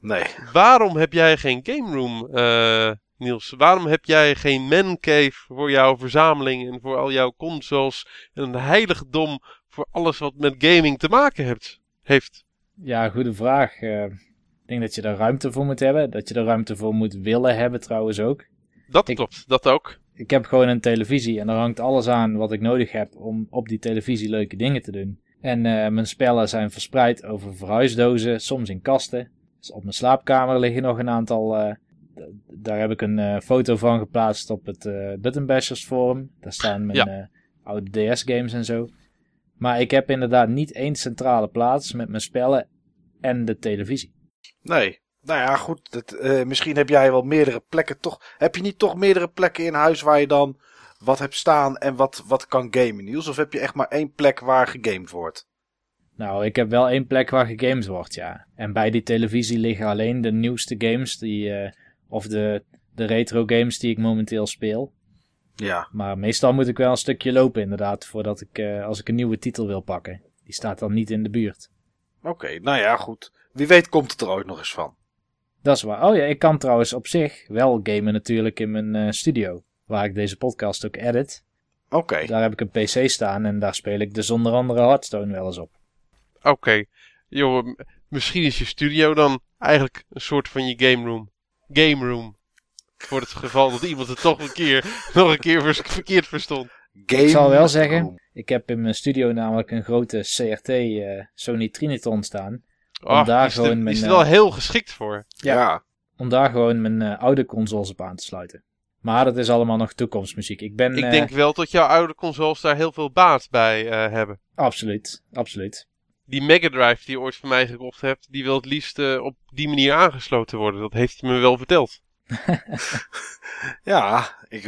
Nee. Waarom heb jij geen game room, eh, Niels? Waarom heb jij geen man cave voor jouw verzameling en voor al jouw consoles en een heiligdom voor alles wat met gaming te maken hebt, heeft? Ja, goede vraag. Eh, ik denk dat je daar ruimte voor moet hebben. Dat je er ruimte voor moet willen hebben trouwens ook. Dat Ik- klopt, dat ook. Ik heb gewoon een televisie en daar hangt alles aan wat ik nodig heb om op die televisie leuke dingen te doen. En eh, mijn spellen zijn verspreid over verhuisdozen, soms in kasten. Dus op mijn slaapkamer liggen nog een aantal. d- daar heb ik een foto van geplaatst op het eh Button Bashers forum. Daar staan mijn oude DS-games en zo. Maar ik heb inderdaad niet één centrale plaats met mijn spellen en de televisie. Nee. Nou ja, goed. Dat, eh, misschien heb jij wel meerdere plekken toch. Heb je niet toch meerdere plekken in huis waar je dan wat hebt staan en wat, wat kan gamen, Niels? Of heb je echt maar één plek waar gegamed wordt? Nou, ik heb wel één plek waar gegamed wordt, ja. En bij die televisie liggen alleen de nieuwste games die, eh, of de, de retro games die ik momenteel speel. Ja. Maar meestal moet ik wel een stukje lopen inderdaad, voordat ik, eh, als ik een nieuwe titel wil pakken. Die staat dan niet in de buurt. Oké, nou ja, goed. Wie weet komt het er ooit nog eens van. Dat is waar. Oh ja, ik kan trouwens op zich wel gamen natuurlijk in mijn eh, studio. Waar ik deze podcast ook edit. Oké. Daar heb ik een PC staan en daar speel ik dus onder andere Hearthstone wel eens op. Oké. Joh, m- misschien is je studio dan eigenlijk een soort van je game room. Game room. Voor het geval dat iemand het toch een keer, nog een keer vers- verkeerd verstond. Game Ik zal wel zeggen, ik heb in mijn studio namelijk een grote CRT eh, Sony Trinitron staan. Ah, daar is er- gewoon mijn, is er eh, wel heel geschikt voor. Ja. Ja. Om daar gewoon mijn eh, oude consoles op aan te sluiten. Maar dat is allemaal nog toekomstmuziek. Ik ben Ik denk wel dat jouw oude consoles daar heel veel baat bij eh, hebben. absoluut, absoluut. Die Mega Drive die je ooit van mij gekocht hebt, die wil het liefst eh, op die manier aangesloten worden. Dat heeft hij me wel verteld. [laughs] Ja, ik,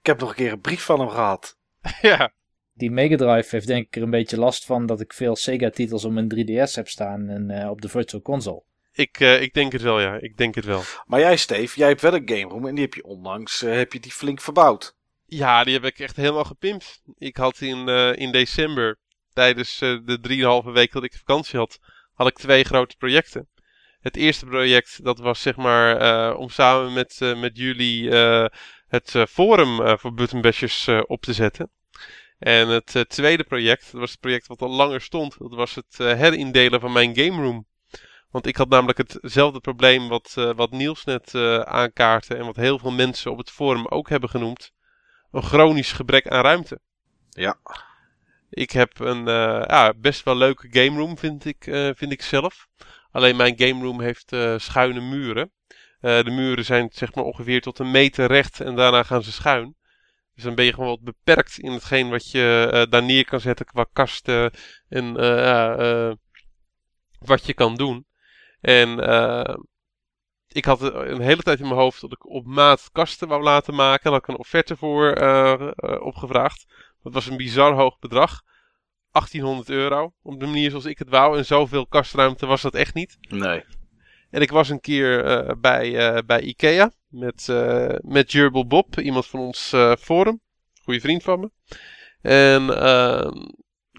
ik heb nog een keer een brief van hem gehad. [laughs] ja, Die Mega Drive heeft denk ik er een beetje last van dat ik veel Sega-titels op mijn 3DS heb staan en eh, op de Virtual Console. ik, eh, ik denk het wel, ja. Ik denk het wel. Maar jij, Steve, jij hebt wel een game room en die heb je onlangs eh, heb je die flink verbouwd. Ja, die heb ik echt helemaal gepimpt. Ik had in, eh, in december, tijdens eh, de drieënhalve week dat ik vakantie had, had ik twee grote projecten. Het eerste project, dat was zeg maar eh, om samen met, eh, met jullie eh, het forum voor Button Bashers eh, op te zetten. En het tweede project, dat was het project wat al langer stond, dat was het herindelen van mijn game room. Want ik had namelijk hetzelfde probleem wat, wat Niels net aankaartte en wat heel veel mensen op het forum ook hebben genoemd een chronisch gebrek aan ruimte. Ja. Ik heb een ja, best wel leuke game room, vind ik, vind ik zelf. Alleen mijn game room heeft eh, schuine muren. Eh, de muren zijn zeg maar ongeveer tot een meter recht en daarna gaan ze schuin. Dus dan ben je gewoon wat beperkt in hetgeen wat je eh, daar neer kan zetten qua kasten en wat je kan doen. En ik had een hele tijd in mijn hoofd dat ik op maat kasten wou laten maken. Daar had ik een offerte voor opgevraagd. Dat was een bizar hoog bedrag. 1800 euro. Op de manier zoals ik het wou. En zoveel kastruimte was dat echt niet. Nee. En ik was een keer eh, bij, eh, bij Ikea. Met, eh met Gerbil Bob. Iemand van ons forum. Goeie vriend van me. En ehm,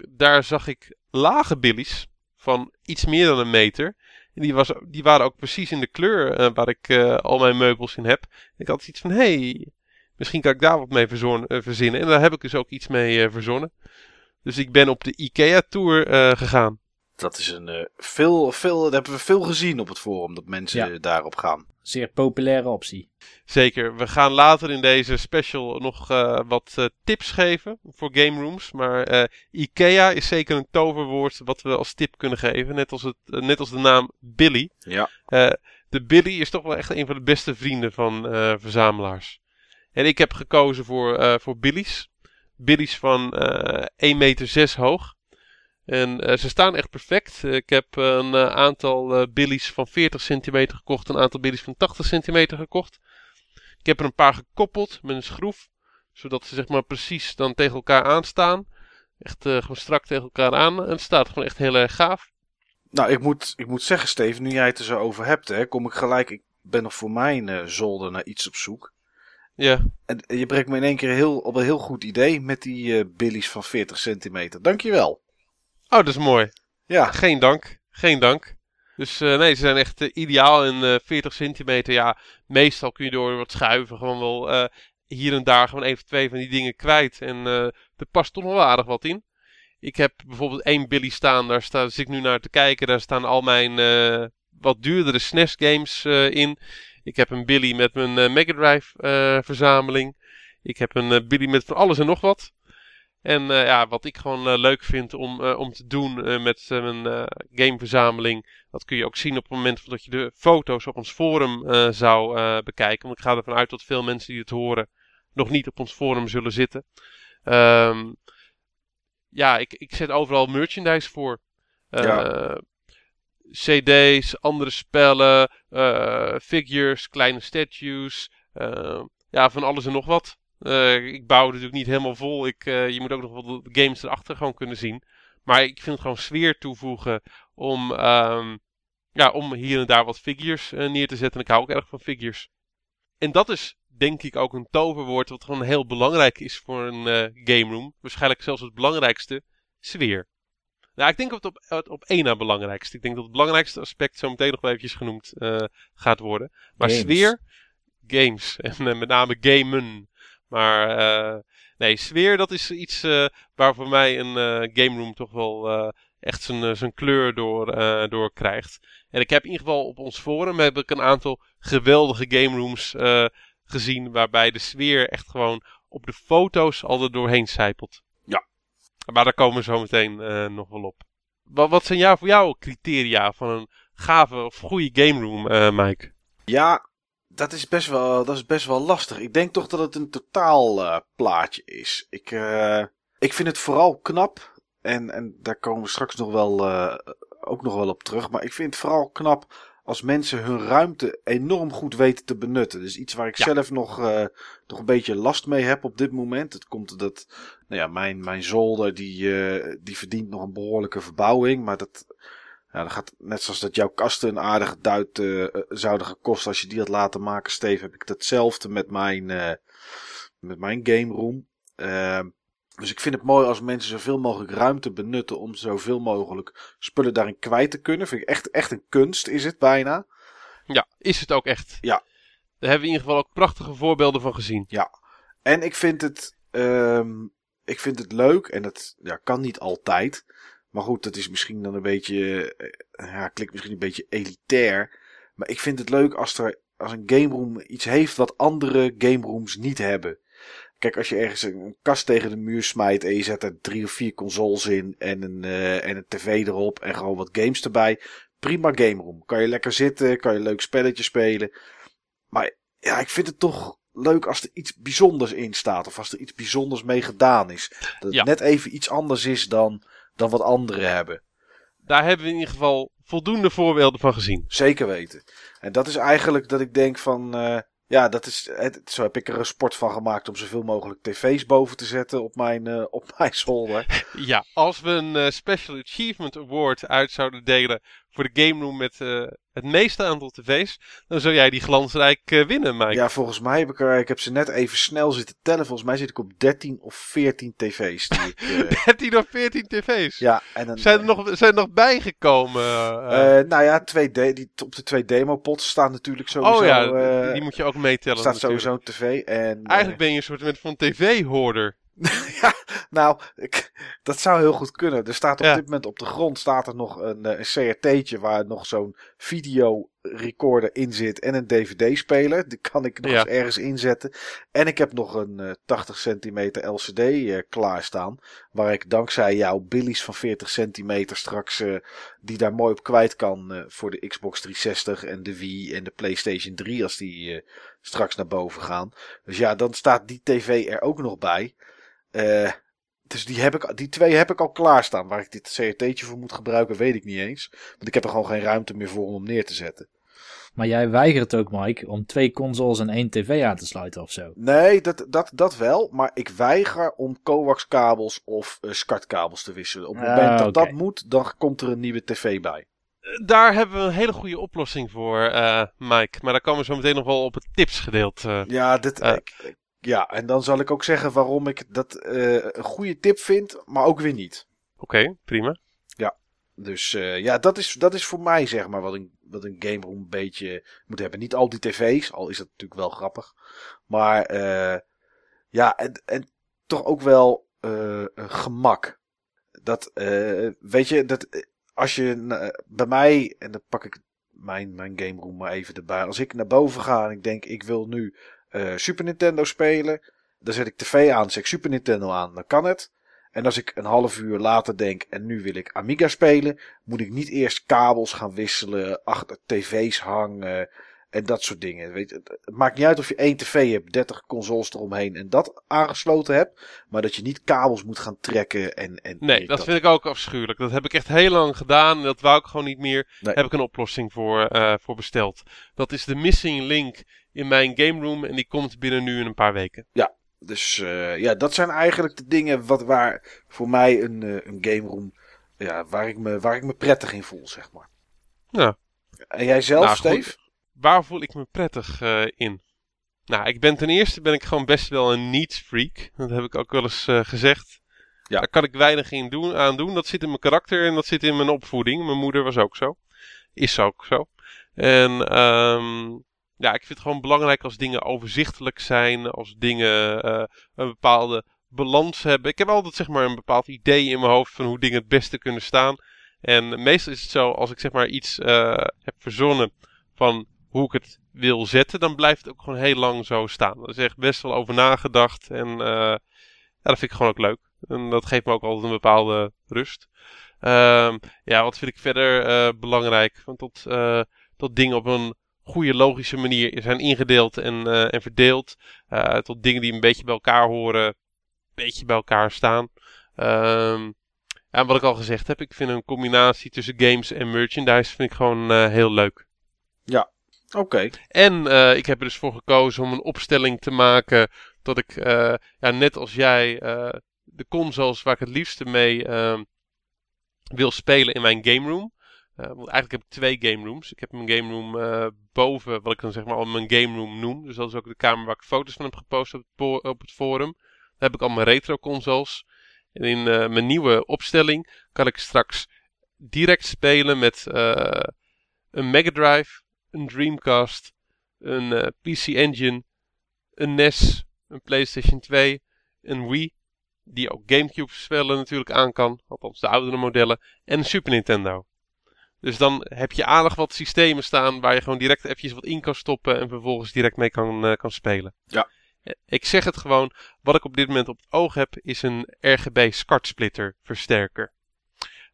daar zag ik lage billies. Van iets meer dan een meter. En die, was, die waren ook precies in de kleur waar ik al mijn meubels in heb. Ik had iets van, hey, misschien kan ik daar wat mee verzinnen. En daar heb ik dus ook iets mee verzonnen. Dus ik ben op de IKEA-tour eh, gegaan. Dat is een eh, veel, veel, dat hebben we veel gezien op het forum, dat mensen Ja. daarop gaan. Zeer populaire optie. Zeker, we gaan later in deze special nog eh, wat eh, tips geven voor game rooms. Maar eh, IKEA is zeker een toverwoord wat we als tip kunnen geven. Net als, het, net als de naam Billy. Ja. Eh, de Billy is toch wel echt een van de beste vrienden van eh, verzamelaars. En ik heb gekozen voor, eh voor Billy's. Billy's van 1 meter 6 hoog. En eh, ze staan echt perfect. ik heb een eh, aantal eh Billy's van 40 centimeter gekocht. Een aantal Billy's van 80 centimeter gekocht. Ik heb er een paar gekoppeld met een schroef. Zodat ze zeg maar precies dan tegen elkaar aanstaan. Echt uh, gewoon strak tegen elkaar aan. En het staat gewoon echt heel erg gaaf. Nou, ik moet, ik moet zeggen, Steven, nu jij het er zo over hebt, hè, kom ik gelijk. Ik ben nog voor mijn uh, zolder naar iets op zoek. Ja. En je brengt me in één keer heel, op een heel goed idee met die uh, billies van 40 centimeter. Dankjewel. Oh, dat is mooi. Ja. Geen dank. Geen dank. Dus uh, nee, ze zijn echt uh, ideaal. En uh, 40 centimeter, ja, meestal kun je door wat schuiven gewoon wel hier en daar gewoon even twee van die dingen kwijt. En er past toch nog wel aardig wat in. Ik heb bijvoorbeeld één Billy staan, daar sta, zit ik nu naar te kijken. Daar staan al mijn wat duurdere SNES games in. Ik heb een Billy met mijn Mega Drive verzameling. Ik heb een Billy met van alles en nog wat. En ja, wat ik gewoon leuk vind om, om te doen met mijn gameverzameling. Dat kun je ook zien op het moment dat je de foto's op ons forum zou bekijken. Want ik ga ervan uit dat veel mensen die het horen nog niet op ons forum zullen zitten. Um, ja, ik, ik zet overal merchandise voor. Ja. CD's, andere spellen, figures, kleine statues. ja, van alles en nog wat. Uh, ik bouw natuurlijk niet helemaal vol. Ik, je moet ook nog de games erachter gewoon kunnen zien. Maar ik vind het gewoon sfeer toevoegen om, um, ja, om hier en daar wat figures neer te zetten. En ik hou ook erg van figures. En dat is denk ik ook een toverwoord wat gewoon heel belangrijk is voor een game room. Waarschijnlijk zelfs het belangrijkste, sfeer. Nou, ik denk dat het op, op één na belangrijkste. Ik denk dat het belangrijkste aspect zo meteen nog wel eventjes genoemd gaat worden. Maar games. sfeer, games [laughs] en met name gamen. Maar uh, nee, sfeer dat is iets waar voor mij een game room toch wel echt zijn, zijn kleur door, door krijgt. En ik heb in ieder geval op ons forum heb ik een aantal geweldige game rooms gezien. Waarbij de sfeer echt gewoon op de foto's al er doorheen zijpelt. Maar daar komen we zo meteen nog wel op. Wat, wat zijn jou, voor jou criteria van een gave of goede game room, Mike? Ja, dat is, best wel, dat is best wel lastig. Ik denk toch dat het een totaal uh, plaatje is. Ik, ik vind het vooral knap. En, en daar komen we straks nog wel, ook nog wel op terug. Maar ik vind het vooral knap als mensen hun ruimte enorm goed weten te benutten. Dus iets waar ik ja. zelf nog, nog een beetje last mee heb op dit moment. Het komt dat nou ja, mijn, mijn zolder die, die verdient nog een behoorlijke verbouwing. Maar dat, ja, dat gaat net zoals dat jouw kasten een aardige duit uh, zouden gekost als je die had laten maken, Steve. Heb ik hetzelfde met mijn, uh, met mijn game room. Dus ik vind het mooi als mensen zoveel mogelijk ruimte benutten om zoveel mogelijk spullen daarin kwijt te kunnen. Vind ik echt, echt een kunst, is het bijna. Ja, is het ook echt. Ja. Daar hebben we in ieder geval ook prachtige voorbeelden van gezien. Ja. En ik vind het, um, ik vind het leuk, en dat ja, kan niet altijd. Maar goed, dat is misschien dan een beetje, ja, klinkt misschien een beetje elitair. Maar ik vind het leuk als er, als een game room iets heeft wat andere game rooms niet hebben. Kijk, als je ergens een kast tegen de muur smijt en je zet er drie of vier consoles in en een, uh, en een tv erop en gewoon wat games erbij. Prima game room. Kan je lekker zitten, kan je een leuk spelletje spelen. Maar ja, ik vind het toch leuk als er iets bijzonders in staat. Of als er iets bijzonders mee gedaan is. Dat het Ja. net even iets anders is dan, dan wat anderen hebben. Daar hebben we in ieder geval voldoende voorbeelden van gezien. Zeker weten. En dat is eigenlijk dat ik denk van. eh, ja, dat is, het, zo heb ik er een sport van gemaakt om zoveel mogelijk tv's boven te zetten op mijn, eh, op mijn zolder. [laughs] Ja, als we een eh, Special Achievement Award uit zouden delen voor de game room met eh, het meeste aantal tv's, dan zou jij die glansrijk eh, winnen, Mike. Ja, volgens mij heb ik er, ik heb ze net even snel zitten tellen. Volgens mij zit ik op 13 of 14 tv's. Die ik, [laughs] eh, 13 of 14 tv's. ja, en dan, Zijn er nog, zijn er nog bijgekomen? nou ja, twee de, die, op de twee demopots staan natuurlijk sowieso. oh ja, die, moet je ook meetellen. staat natuurlijk. sowieso een tv. En, Eigenlijk ben je een soort van tv-hoorder. [laughs] ja, nou, ik, dat zou heel goed kunnen. Er staat op Ja. dit moment op de grond staat er nog een, eh, een CRT'tje waar nog zo'n videorecorder in zit en een DVD-speler. Die kan ik nog Ja. eens ergens inzetten. En ik heb nog een eh, 80 centimeter LCD eh, klaarstaan. Waar ik dankzij jouw billies van 40 centimeter straks eh, die daar mooi op kwijt kan eh, voor de Xbox 360 en de Wii en de PlayStation 3 als die eh, straks naar boven gaan. Dus ja, dan staat die tv er ook nog bij. Eh, dus die, heb ik, die twee heb ik al klaarstaan. Waar ik dit CRT'tje voor moet gebruiken, weet ik niet eens. Want ik heb er gewoon geen ruimte meer voor om hem neer te zetten. Maar jij weigert ook, Mike, om twee consoles en één tv aan te sluiten of zo. Nee, dat, dat, dat wel. Maar ik weiger om coax-kabels of uh, SCART-kabels te wisselen. Op het Ah, moment dat oké. dat moet, dan komt er een nieuwe tv bij. Daar hebben we een hele goede oplossing voor, eh, Mike. Maar daar komen we zo meteen nog wel op het tipsgedeelte. Ja, dit, Eh. ik- ja, en dan zal ik ook zeggen waarom ik dat eh, een goede tip vind, maar ook weer niet. Oké, prima. Dus eh, ja, dat is, dat is voor mij zeg maar wat een, wat een game room een beetje moet hebben. Niet al die tv's, al is dat natuurlijk wel grappig. Maar eh, ja, en, en toch ook wel een gemak. Dat, weet je, dat als je bij mij, en dan pak ik mijn, mijn game room maar even erbij. Als ik naar boven ga en ik denk ik wil nu eh, Super Nintendo spelen. Dan zet ik tv aan, zet ik Super Nintendo aan, dan kan het. En als ik een half uur later denk en nu wil ik Amiga spelen, moet ik niet eerst kabels gaan wisselen, achter tv's hangen en dat soort dingen. Weet het maakt niet uit of je één tv hebt, 30 consoles eromheen en dat aangesloten hebt, maar dat je niet kabels moet gaan trekken en. en Nee, dat vind ik ook afschuwelijk. Dat heb ik echt heel lang gedaan en dat wou ik gewoon niet meer. Nee. Heb ik een oplossing voor, eh, voor besteld. Dat is de missing link in mijn game room en die komt binnen nu in een paar weken. Dus eh, ja, dat zijn eigenlijk de dingen wat, waar voor mij een, eh, een game room, ja, waar, ik me, waar ik me prettig in voel, zeg maar. Ja. En jij zelf, Nou, goed. Steve? Waar voel ik me prettig eh, in? Nou, ik ben ten eerste ben ik gewoon best wel een needs freak. Dat heb ik ook wel eens gezegd. Ja. Daar kan ik weinig in doen, aan doen. Dat zit in mijn karakter en dat zit in mijn opvoeding. Mijn moeder was ook zo. Is ook zo. En ehm, ja, ik vind het gewoon belangrijk als dingen overzichtelijk zijn. Als dingen eh, een bepaalde balans hebben. Ik heb altijd zeg maar een bepaald idee in mijn hoofd van hoe dingen het beste kunnen staan. En meestal is het zo, als ik zeg maar iets eh, heb verzonnen van hoe ik het wil zetten, dan blijft het ook gewoon heel lang zo staan. Er is echt best wel over nagedacht en eh, ja, dat vind ik gewoon ook leuk. En dat geeft me ook altijd een bepaalde rust. Ehm, ja, wat vind ik verder belangrijk? Want tot, tot dingen op een goede logische manier zijn ingedeeld en, eh, en verdeeld. Eh, tot dingen die een beetje bij elkaar horen, een beetje bij elkaar staan. Ehm, ja, en wat ik al gezegd heb, ik vind een combinatie tussen games en merchandise vind ik gewoon eh, heel leuk. Oké. En ik heb er dus voor gekozen om een opstelling te maken dat ik, ja, net als jij, de consoles waar ik het liefste mee ehm, wil spelen in mijn game room. Eh, want eigenlijk heb ik twee game rooms. Ik heb mijn game room eh, boven, wat ik dan zeg maar al mijn game room noem. Dus dat is ook de kamer waar ik foto's van heb gepost op het, op het forum. Daar heb ik al mijn retro consoles. En in eh, mijn nieuwe opstelling kan ik straks direct spelen met een Mega Drive, een Dreamcast, een PC Engine, een NES, een PlayStation 2, een Wii, die ook Gamecube-spellen natuurlijk aan kan, althans de oudere modellen, en een Super Nintendo. Dus dan heb je aardig wat systemen staan waar je gewoon direct eventjes wat in kan stoppen en vervolgens direct mee kan, eh, kan spelen. Ja. Eh, Ik zeg het gewoon, wat ik op dit moment op het oog heb is een RGB SCART splitter versterker.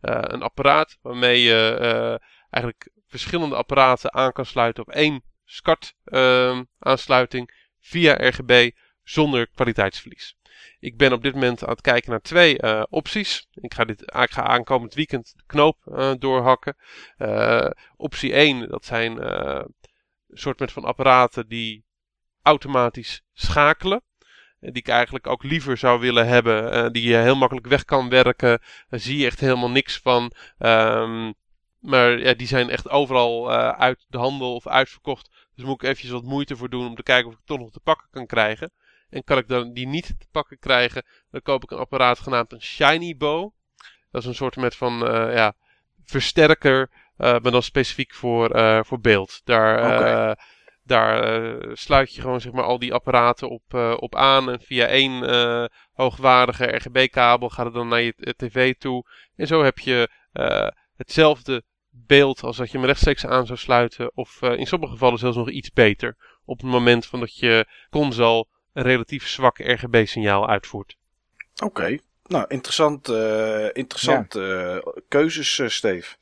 Eh, een apparaat waarmee je eigenlijk verschillende apparaten aan kan sluiten op één SCART ehm, aansluiting via RGB zonder kwaliteitsverlies. Ik ben op dit moment aan het kijken naar twee eh, opties. Ik ga, dit, ik ga aankomend weekend de knoop eh, doorhakken. Eh, optie 1, dat zijn soort van apparaten die automatisch schakelen. Die ik eigenlijk ook liever zou willen hebben. die je heel makkelijk weg kan werken. Daar zie je echt helemaal niks van. Ehm, maar ja, die zijn echt overal uit de handel of uitverkocht. Dus moet ik eventjes wat moeite voor doen om te kijken of ik het toch nog te pakken kan krijgen. En kan ik dan die niet te pakken krijgen, dan koop ik een apparaat genaamd een Shiny Bow. Dat is een soort met van eh, ja, versterker, eh, maar dan specifiek voor, eh, voor beeld. Daar, daar sluit je gewoon zeg maar al die apparaten op, op aan. En via één hoogwaardige RGB-kabel gaat het dan naar je tv toe. En zo heb je hetzelfde beeld als dat je hem rechtstreeks aan zou sluiten. Of in sommige gevallen zelfs nog iets beter. Op het moment van dat je console een relatief zwak RGB-signaal uitvoert. Oké. Nou, interessant, eh interessant eh, keuzes, eh, Steve.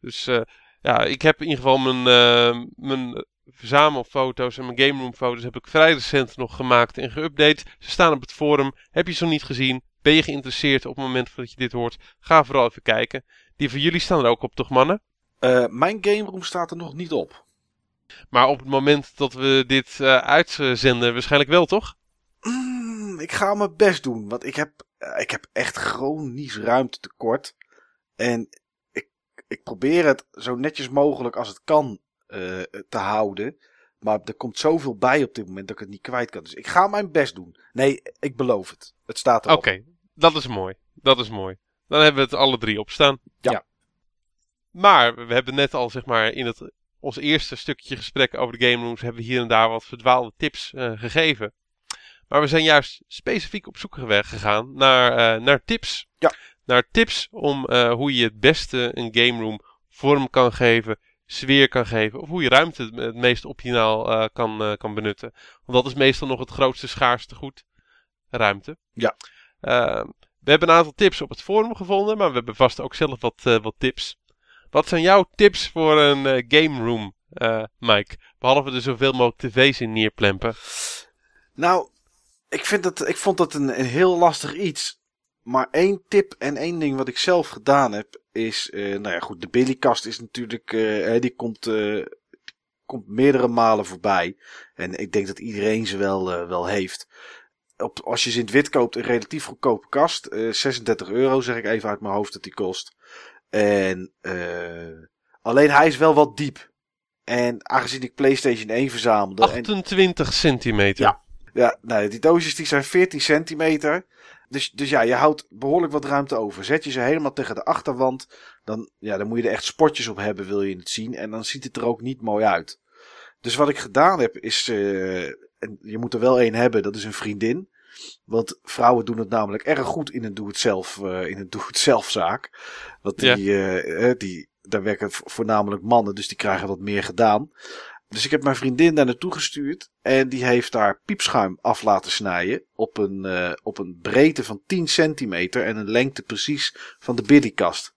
Dus eh, ja, ik heb in ieder geval mijn, eh, mijn verzamelfoto's en mijn game room foto's heb ik vrij recent nog gemaakt en geüpdate. Ze staan op het forum. Heb je ze nog niet gezien? Ben je geïnteresseerd op het moment dat je dit hoort? Ga vooral even kijken. Die van jullie staan er ook op, toch mannen? Eh, mijn game room staat er nog niet op. Maar op het moment dat we dit uh, uitzenden, waarschijnlijk wel, toch? Mm, ik ga mijn best doen, want ik heb, uh, ik heb echt chronisch ruimte tekort. En ik, ik probeer het zo netjes mogelijk als het kan uh, te houden. Maar er komt zoveel bij op dit moment dat ik het niet kwijt kan. Dus ik ga mijn best doen. Nee, ik beloof het. Het staat erop. Oké, dat is mooi. Dat is mooi. Dan hebben we het alle drie op staan. Ja. ja. Maar we hebben net al, zeg maar, in het, ons eerste stukje gesprek over de game rooms, hebben we hier en daar wat verdwaalde tips uh, gegeven. Maar we zijn juist specifiek op zoek gegaan naar, uh, naar tips. Ja. Naar tips om uh, hoe je het beste een game room vorm kan geven, sfeer kan geven. Of hoe je ruimte het meest optimaal kan, kan benutten. Want dat is meestal nog het grootste schaarste goed. Ruimte. Ja. Uh, we hebben een aantal tips op het forum gevonden. Maar we hebben vast ook zelf wat, wat tips. Wat zijn jouw tips voor een game room, Mike? Behalve er zoveel mogelijk tv's in neerplempen. Nou, ik, vind het, ik vond dat een, een heel lastig iets. Maar één tip en één ding wat ik zelf gedaan heb, is, uh, nou ja, goed, de Billykast is natuurlijk, die komt, komt meerdere malen voorbij. En ik denk dat iedereen ze wel, wel heeft. Op, als je ze in het wit koopt, een relatief goedkope kast. 36 euro, zeg ik even uit mijn hoofd dat die kost. En, alleen hij is wel wat diep. En aangezien ik PlayStation 1 verzamelde. 28 en, centimeter. Ja, ja, nou, die doosjes die zijn 14 centimeter. Dus, dus ja, je houdt behoorlijk wat ruimte over. Zet je ze helemaal tegen de achterwand, dan, ja, dan moet je er echt spotjes op hebben, wil je het zien. En dan ziet het er ook niet mooi uit. Dus wat ik gedaan heb, is. Uh, en je moet er wel één hebben, dat is een vriendin. Want vrouwen doen het namelijk erg goed in een doe-het-zelf in een doe-het-zelf zaak. Want die, ja. uh, die, daar werken voornamelijk mannen, dus die krijgen wat meer gedaan. Dus ik heb mijn vriendin daar naartoe gestuurd. En die heeft daar piepschuim af laten snijden. Op een, uh, op een breedte van 10 centimeter. En een lengte precies van de biddiekast.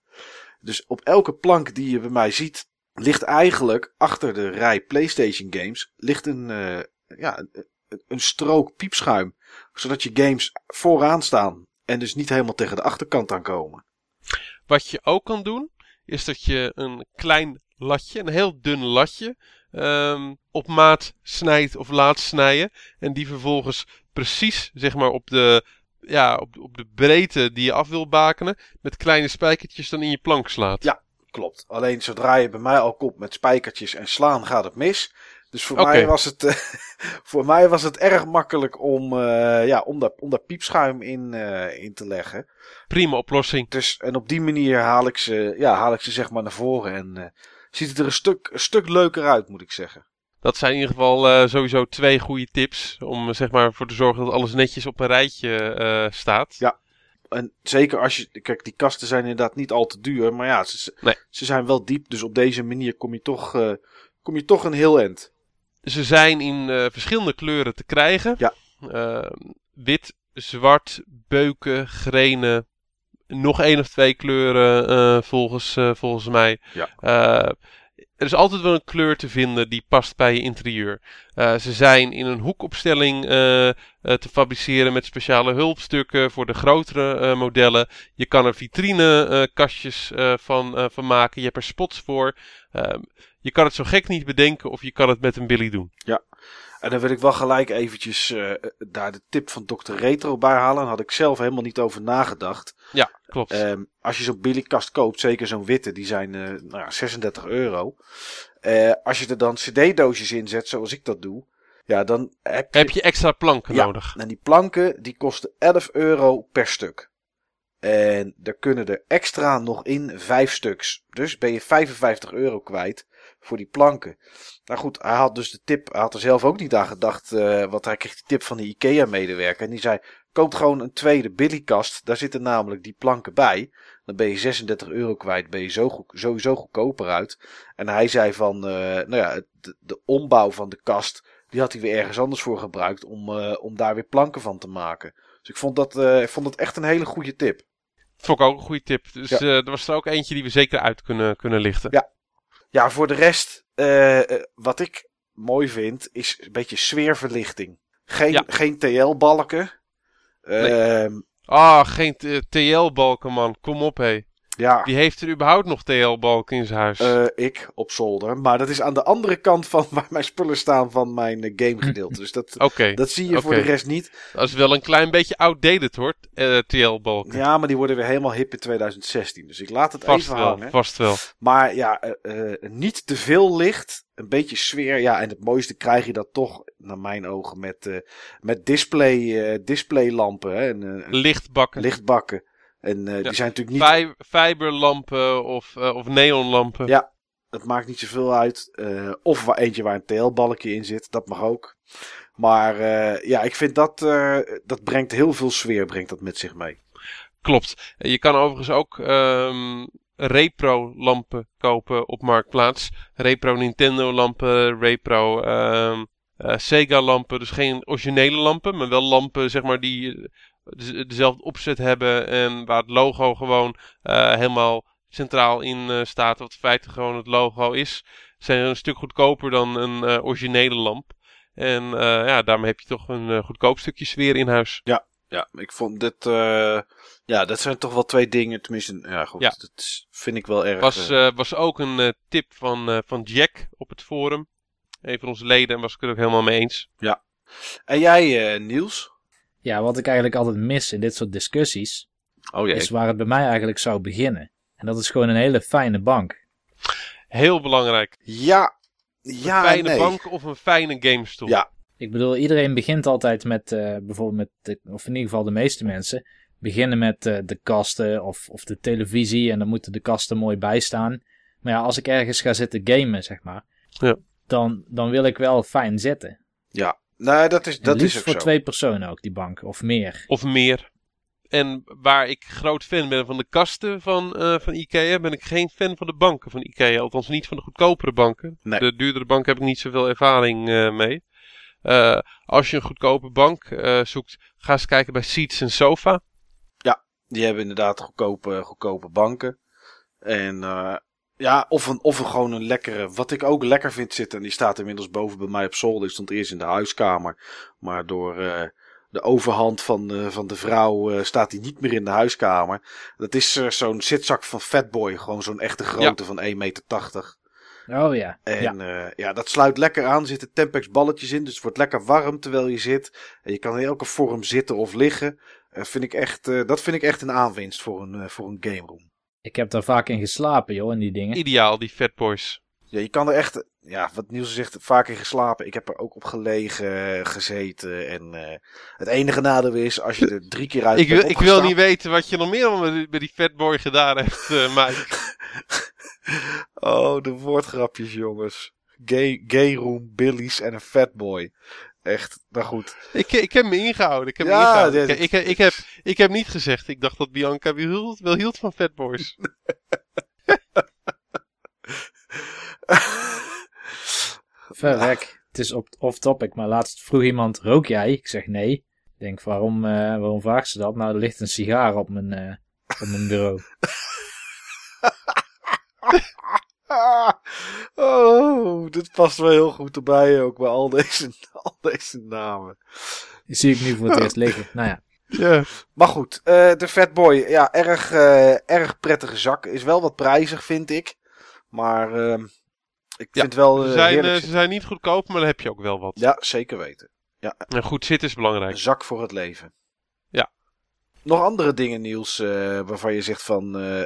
Dus op elke plank die je bij mij ziet. Ligt eigenlijk achter de rij PlayStation games. Ligt een, uh, ja, een, een strook piepschuim. Zodat je games vooraan staan. En dus niet helemaal tegen de achterkant aankomen. Wat je ook kan doen. Is dat je een klein latje. Een heel dun latje um, op maat snijdt of laat snijden. En die vervolgens precies zeg maar op de, ja, op, op de breedte die je af wil bakenen. Met kleine spijkertjes dan in je plank slaat. Ja, klopt. Alleen zodra je bij mij al komt met spijkertjes en slaan gaat het mis. Dus voor, okay. mij, was het, uh, [laughs] voor mij was het erg makkelijk om, uh, ja, om, daar, om daar piepschuim in, uh, in te leggen. Prima oplossing. Dus, en op die manier haal ik ze, ja, haal ik ze zeg maar naar voren. En ziet het er een stuk, een stuk leuker uit, moet ik zeggen. Dat zijn in ieder geval sowieso twee goede tips. Om zeg maar voor te zorgen dat alles netjes op een rijtje staat. Ja. En zeker als je. Kijk, die kasten zijn inderdaad niet al te duur. Maar ja, ze, nee. ze zijn wel diep. Dus op deze manier kom je toch, uh, kom je toch een heel eind. Ze zijn in verschillende kleuren te krijgen. Ja. wit, zwart, beuken, grenen, nog één of twee kleuren uh, volgens, uh, volgens mij. Ja. Uh, er is altijd wel een kleur te vinden die past bij je interieur. ze zijn in een hoekopstelling te fabriceren met speciale hulpstukken voor de grotere modellen. Je kan er vitrinekastjes van, van maken. Je hebt er spots voor. Ehm, je kan het zo gek niet bedenken of je kan het met een Billy doen. Ja. En dan wil ik wel gelijk eventjes uh, daar de tip van Dr. Retro bij halen. Daar had ik zelf helemaal niet over nagedacht. Ja, klopt. Um, als je zo'n Billy-kast koopt, zeker zo'n witte, die zijn uh, nou ja, 36 euro. Uh, als je er dan cd-doosjes in zet, zoals ik dat doe, ja, dan heb je, heb je extra planken ja, nodig. En die planken, die kosten 11 euro per stuk. En er kunnen er extra nog in vijf stuks. Dus ben je 55 euro kwijt voor die planken. Nou goed, hij had dus de tip, hij had er zelf ook niet aan gedacht, uh, want hij kreeg die tip van de IKEA-medewerker. En die zei, koop gewoon een tweede Billykast, daar zitten namelijk die planken bij. Dan ben je 36 euro kwijt, ben je zo goed, sowieso goedkoper uit. En hij zei van, uh, nou ja, de, de, ombouw van de kast, die had hij weer ergens anders voor gebruikt om, uh, om daar weer planken van te maken. Dus ik vond dat, ik vond dat echt een hele goede tip. Vond ik ook een goede tip. Dus ja. er was er ook eentje die we zeker uit kunnen, kunnen lichten. Ja, ja, voor de rest, uh, wat ik mooi vind, is een beetje sfeerverlichting. Geen, ja. geen TL-balken. Nee. Uh, ah, geen TL-balken, man. Kom op, hé. Ja, Wie heeft er überhaupt nog TL-balken in zijn huis? eh, ik op zolder. Maar dat is aan de andere kant van [laughs] waar mijn spullen staan van mijn eh, gamegedeelte. Dus dat, dat zie je voor de rest niet. dat is wel een klein beetje outdated hoor, eh, TL-balken. Ja, maar die worden weer helemaal hip in 2016. Dus ik laat het vast even wel, hangen. vast wel. Maar ja, niet te veel licht. Een beetje sfeer. Ja, en het mooiste krijg je dat toch, naar mijn ogen, met, met display, displaylampen. Hè, en, Lichtbakken. lichtbakken. En eh, Ja, die zijn natuurlijk niet. Fi- Fiberlampen of, eh, of neonlampen. Ja. Het maakt niet zoveel uit. Eh, of waar eentje waar een TL-balkje in zit. Dat mag ook. Maar ja, ik vind dat, dat brengt heel veel sfeer brengt dat met zich mee. Klopt. Je kan overigens ook ehm, repro lampen kopen op Marktplaats. Repro Nintendo lampen, repro ehm, eh, Sega lampen. Dus geen originele lampen, maar wel lampen zeg maar, die dezelfde opzet hebben. En waar het logo gewoon eh, helemaal centraal in eh, staat. Wat in feite gewoon het logo is. Zijn een stuk goedkoper dan een eh, originele lamp. En ja, daarmee heb je toch een goedkoop stukje sfeer in huis. Ja, ik vond dit. ja, dat zijn toch wel twee dingen. Tenminste, ja, goed. Ja. Dat vind ik wel erg. was, was ook een tip van, van Jack op het forum. Een van onze leden en was ik het ook helemaal mee eens. En jij, Niels? Ja, wat ik eigenlijk altijd mis in dit soort discussies, Oh jee. is waar het bij mij eigenlijk zou beginnen. En dat is gewoon een hele fijne bank. Heel belangrijk. Ja, ja, een fijne nee. bank of een fijne gamestoel. Ja. Ik bedoel, iedereen begint altijd met, eh, bijvoorbeeld met, de, of in ieder geval de meeste mensen, beginnen met eh, de kasten of, of de televisie en dan moeten de kasten mooi bijstaan. Maar ja, als ik ergens ga zitten gamen, zeg maar, Ja. dan, dan wil ik wel fijn zitten. Ja, nee, dat is, dat liefst is ook voor zo. twee personen ook, die bank, of meer. Of meer. En waar ik groot fan ben van de kasten van, eh, van Ikea, ben ik geen fan van de banken van Ikea. Althans niet van de goedkopere banken. Nee. De duurdere banken heb ik niet zoveel ervaring eh, mee. Eh, als je een goedkope bank eh, zoekt, ga eens kijken bij Seats en Sofa. Die hebben inderdaad goedkope, goedkope banken. En eh, ja, of, een, of een gewoon een lekkere. Wat ik ook lekker vind zitten. En die staat inmiddels boven bij mij op zolder. Die stond eerst in de huiskamer. Maar door eh, de overhand van, eh, van de vrouw eh, staat die niet meer in de huiskamer. Dat is zo'n zitzak van Fatboy. Gewoon zo'n echte grootte van 1,80 meter. Oh ja, En ja. ja. dat sluit lekker aan. Er zitten Tempex balletjes in. Dus het wordt lekker warm terwijl je zit. En je kan in elke vorm zitten of liggen. Vind ik echt, eh, dat vind ik echt een aanwinst voor een, voor een game room. Ik heb daar vaak in geslapen, joh, in die dingen. Ideaal, die Fat Boys. Ja, je kan er echt, ja, wat Niels zegt, vaak in geslapen. Ik heb er ook op gelegen, gezeten. En eh, het enige nadeel is, als je er drie keer uit Ik wil, ik niet weten wat je nog meer met die, met die Fatboy gedaan hebt, eh [laughs] Mike. Oh, de woordgrapjes, jongens. Gay, gay room, billies en een fatboy. Echt, nou goed. Ik, ik heb me ingehouden. Ik heb, me Ja, ingehouden. dit- Ik, ik, ik, heb, ik heb niet gezegd. Ik dacht dat Bianca wel hield, wel hield van Fatboys. [laughs] Verrek. Het is op- off-topic, maar laatst vroeg iemand, rook jij? Ik zeg nee. Ik denk, waarom, eh, waarom vraagt ze dat? Nou, er ligt een sigaar op mijn, eh, op mijn bureau. [laughs] Ah, [laughs] oh, dit past wel heel goed erbij ook bij al deze, [laughs] al deze namen. Die zie ik nu voor het eerst liggen. Nou ja, Ja. Maar goed, eh, de Fatboy, ja, erg, eh, erg prettige zak. Is wel wat prijzig, vind ik. Maar ehm, ik Ja, vind wel Ze eh, zijn, ze zijn niet goedkoop, maar dan heb je ook wel wat. Ja, zeker weten. En goed zitten is belangrijk. Een zak voor het leven. Ja. Nog andere dingen, Niels, eh, waarvan je zegt van... eh,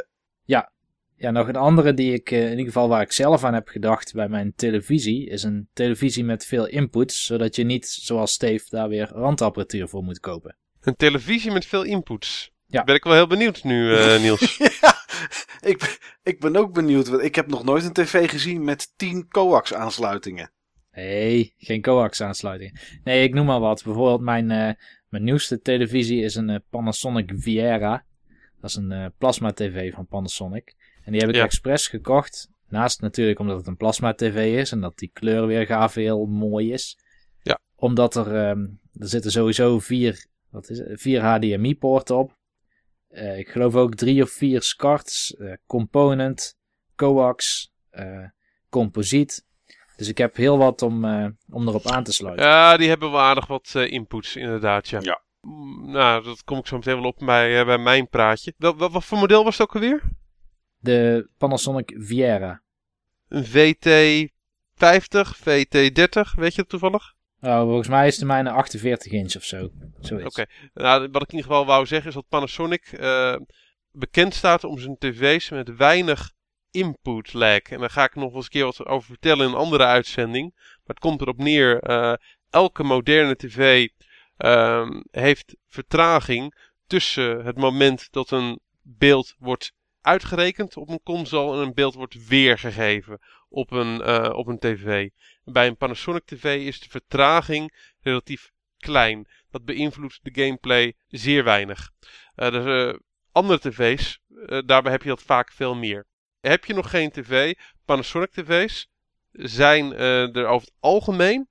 Ja, nog een andere die ik, eh, in ieder geval waar ik zelf aan heb gedacht bij mijn televisie, is een televisie met veel inputs, zodat je niet, zoals Steve, daar weer randapparatuur voor moet kopen. Een televisie met veel inputs. Ja. Ben ik wel heel benieuwd nu, eh, [laughs] Niels. ja, ik, ben- ik ben ook benieuwd. Want ik heb nog nooit een tv gezien met 10 coax aansluitingen. Nee, geen coax aansluiting. Nee, ik noem maar wat. Bijvoorbeeld mijn, eh, mijn nieuwste televisie is een Panasonic Viera. Dat is een eh, plasma tv van Panasonic. En die heb ik Ja. expres gekocht. Naast natuurlijk omdat het een plasma tv is en dat die kleurweergave heel mooi is. Ja. Omdat er, ehm, er zitten sowieso vier, wat is het, vier HDMI poorten op. Eh, ik geloof ook drie of vier SCARTs, eh, component, coax, eh composiet. Dus ik heb heel wat om, eh, om erop aan te sluiten. Ja, die hebben wel aardig wat eh, inputs, inderdaad, ja. Ja. Mm, Nou, dat kom ik zo meteen wel op bij, eh, bij mijn praatje. Wel, wat, wat voor model was het ook alweer? De Panasonic Viera. Een VT50, VT30, weet je dat toevallig? Oh, volgens mij is de mijne 48 inch of zo. Oké. Nou, wat ik in ieder geval wou zeggen is dat Panasonic eh, bekend staat om zijn tv's met weinig input lag. En daar ga ik nog wel eens een keer wat over vertellen in een andere uitzending. Maar het komt erop neer, eh, elke moderne tv ehm, heeft vertraging tussen het moment dat een beeld wordt uitgerekend op een console en een beeld wordt weergegeven op een, eh, op een tv. Bij een Panasonic TV is de vertraging relatief klein. Dat beïnvloedt de gameplay zeer weinig. Uh, dus, andere tv's, daarbij heb je dat vaak veel meer. Heb je nog geen tv, Panasonic tv's zijn er over het algemeen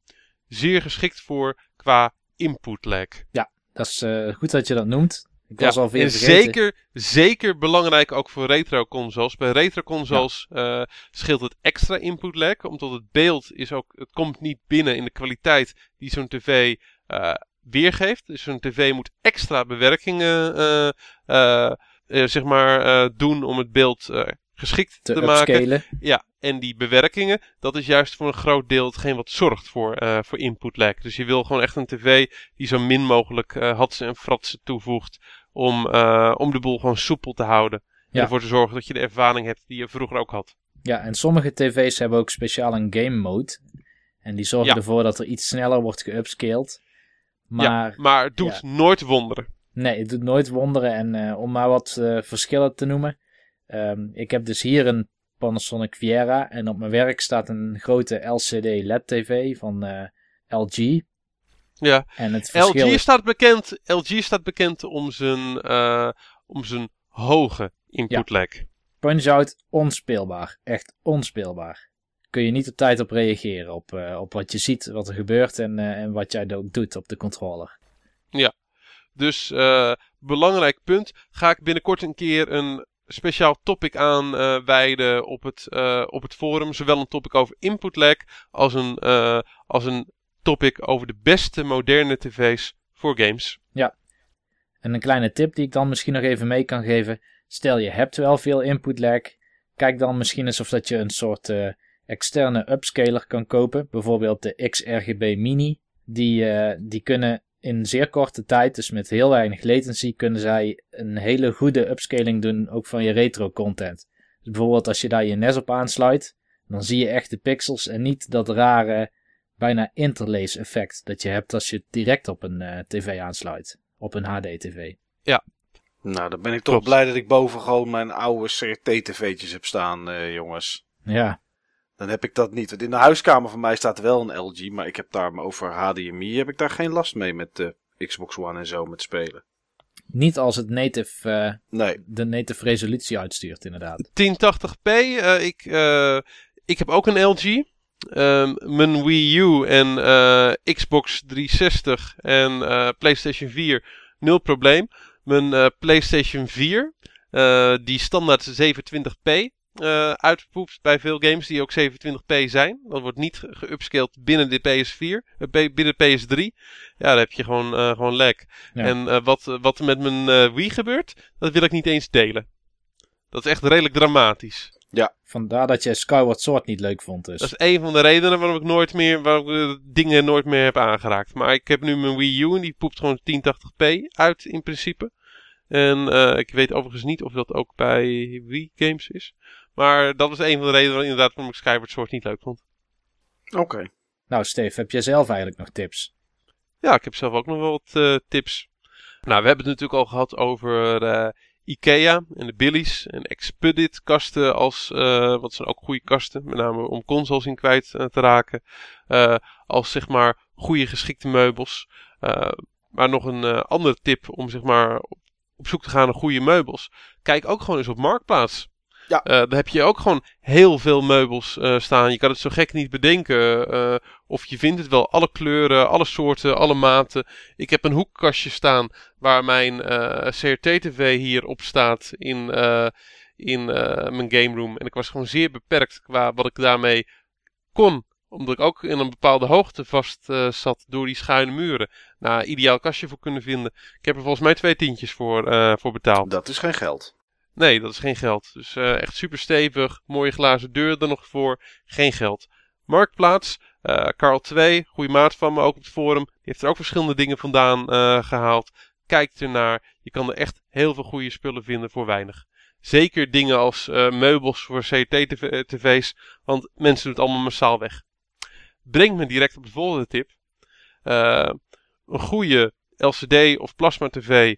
zeer geschikt voor qua input lag. Ja, dat is goed dat je dat noemt. Ik was ja, en zeker, zeker belangrijk ook voor retro consoles. Bij retro consoles ja. uh, scheelt het extra input lag, omdat het beeld is ook, het komt niet binnen in de kwaliteit die zo'n tv uh, weergeeft. Dus zo'n tv moet extra bewerkingen uh, zeg maar, doen om het beeld geschikt te, te maken. Ja, en die bewerkingen, dat is juist voor een groot deel hetgeen wat zorgt voor, uh, voor input lag. Dus je wil gewoon echt een tv die zo min mogelijk uh, hatsen en fratsen toevoegt om, uh, om de boel gewoon soepel te houden. Ja. En ervoor te zorgen dat je de ervaring hebt die je vroeger ook had. Ja, en sommige tv's hebben ook speciaal een game mode. En die zorgen ja. ervoor dat er iets sneller wordt geupscaled. Maar, ja, maar het doet nooit wonderen. Nee, het doet nooit wonderen. En om maar wat verschillen te noemen. Um, ik heb dus hier een Panasonic Viera en op mijn werk staat een grote LCD LED TV van uh, LG. Ja, en het verschil... LG, staat bekend, LG staat bekend om zijn, uh, om zijn hoge input lag. Punch-out onspeelbaar, echt onspeelbaar. Kun je niet op tijd op reageren, op, uh, op wat je ziet, wat er gebeurt en, en wat jij ook doet op de controller. Ja, dus belangrijk punt. Ga ik binnenkort een keer een speciaal topic aan uh, wijden op het, uh, op het forum. Zowel een topic over input lag als een, uh, als een topic over de beste moderne tv's voor games. Ja. En een kleine tip die ik dan misschien nog even mee kan geven. Stel je hebt wel veel input lag. Kijk dan misschien eens of dat je een soort externe upscaler kan kopen. Bijvoorbeeld de XRGB Mini. Die, die kunnen in zeer korte tijd, dus met heel weinig latency, kunnen zij een hele goede upscaling doen, ook van je retro content. Dus bijvoorbeeld als je daar je NES op aansluit, dan zie je echt de pixels en niet dat rare, bijna interlace effect dat je hebt als je het direct op een uh, tv aansluit, op een HD-tv. Ja. Nou, dan ben ik toch Klopt. blij dat ik boven gewoon mijn oude CRT-tv'tjes heb staan, uh, jongens. Ja. Dan heb ik dat niet. Want in de huiskamer van mij staat wel een LG, maar ik heb daar over HDMI heb ik daar geen last mee met de Xbox One en zo met spelen. Niet als het native, uh, nee. de native resolutie uitstuurt, inderdaad. 1080p, uh, ik, uh, ik heb ook een LG. Um, mijn Wii U en Xbox 360 en PlayStation 4, nul probleem. Mijn PlayStation 4, die standaard 27p, uh, uitgepoept bij veel games die ook 27p zijn. Dat wordt niet geupscaled binnen de PS4, uh, binnen de PS3. Ja, dan heb je gewoon, gewoon lag. Ja. En wat, wat er met mijn Wii gebeurt, dat wil ik niet eens delen. Dat is echt redelijk dramatisch. Ja. Vandaar dat je Skyward Sword niet leuk vond dus. Dat is een van de redenen waarom ik nooit meer, waarom ik dingen nooit meer heb aangeraakt. Maar ik heb nu mijn Wii U en die poept gewoon 1080p uit in principe. En uh, ik weet overigens niet of dat ook bij Wii games is. Maar dat was een van de redenen inderdaad waarom ik Skyward Sword niet leuk vond. Oké. Okay. Nou Steve, heb jij zelf eigenlijk nog tips? Ja, ik heb zelf ook nog wel wat uh, tips. Nou, we hebben het natuurlijk al gehad over uh, Ikea en de Billies en Expedit kasten als, uh, wat zijn ook goede kasten, met name om consoles in kwijt te raken. als zeg maar goede geschikte meubels. maar nog een andere tip om zeg maar op zoek te gaan naar goede meubels. Kijk ook gewoon eens op Marktplaats. Ja. Uh, daar heb je ook gewoon heel veel meubels uh, staan. Je kan het zo gek niet bedenken. Uh, of je vindt het wel. Alle kleuren, alle soorten, alle maten. Ik heb een hoekkastje staan waar mijn CRT-TV hier op staat in, in mijn game room. En ik was gewoon zeer beperkt qua wat ik daarmee kon. Omdat ik ook in een bepaalde hoogte vast zat door die schuine muren. Nou, ideaal kastje voor kunnen vinden. Ik heb er volgens mij twee tientjes voor, voor betaald. Dat is geen geld. Nee, dat is geen geld. Dus uh, echt super stevig. Mooie glazen deur er nog voor. Geen geld. Marktplaats. Uh, Carl 2, goede maat van me, ook op het forum. Die heeft er ook verschillende dingen vandaan uh, gehaald. Kijk ernaar. Je kan er echt heel veel goede spullen vinden voor weinig. Zeker dingen als meubels voor CT-tv's, want mensen doen het allemaal massaal weg. Brengt me direct op de volgende tip. een goede LCD of plasma TV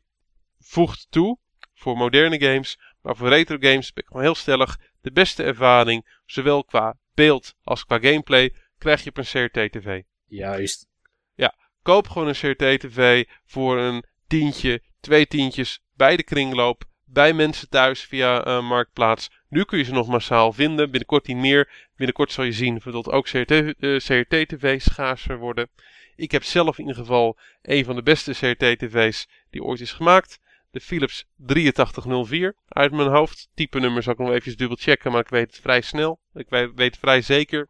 voegt toe voor moderne games, maar voor retro games ben ik gewoon heel stellig de beste ervaring, zowel qua beeld als qua gameplay, krijg je op een CRT-TV. Juist. Ja, koop gewoon een CRT-TV voor een tientje, twee tientjes bij de kringloop, bij mensen thuis via uh, Marktplaats. Nu kun je ze nog massaal vinden, binnenkort niet meer. Binnenkort zal je zien dat ook CRT-TV's uh, schaarser worden. Ik heb zelf in ieder geval een van de beste CRT-TV's die ooit is gemaakt. De Philips 8304 uit mijn hoofd. Type nummer zal ik nog even dubbel checken, maar ik weet het vrij snel. Ik weet, vrij zeker.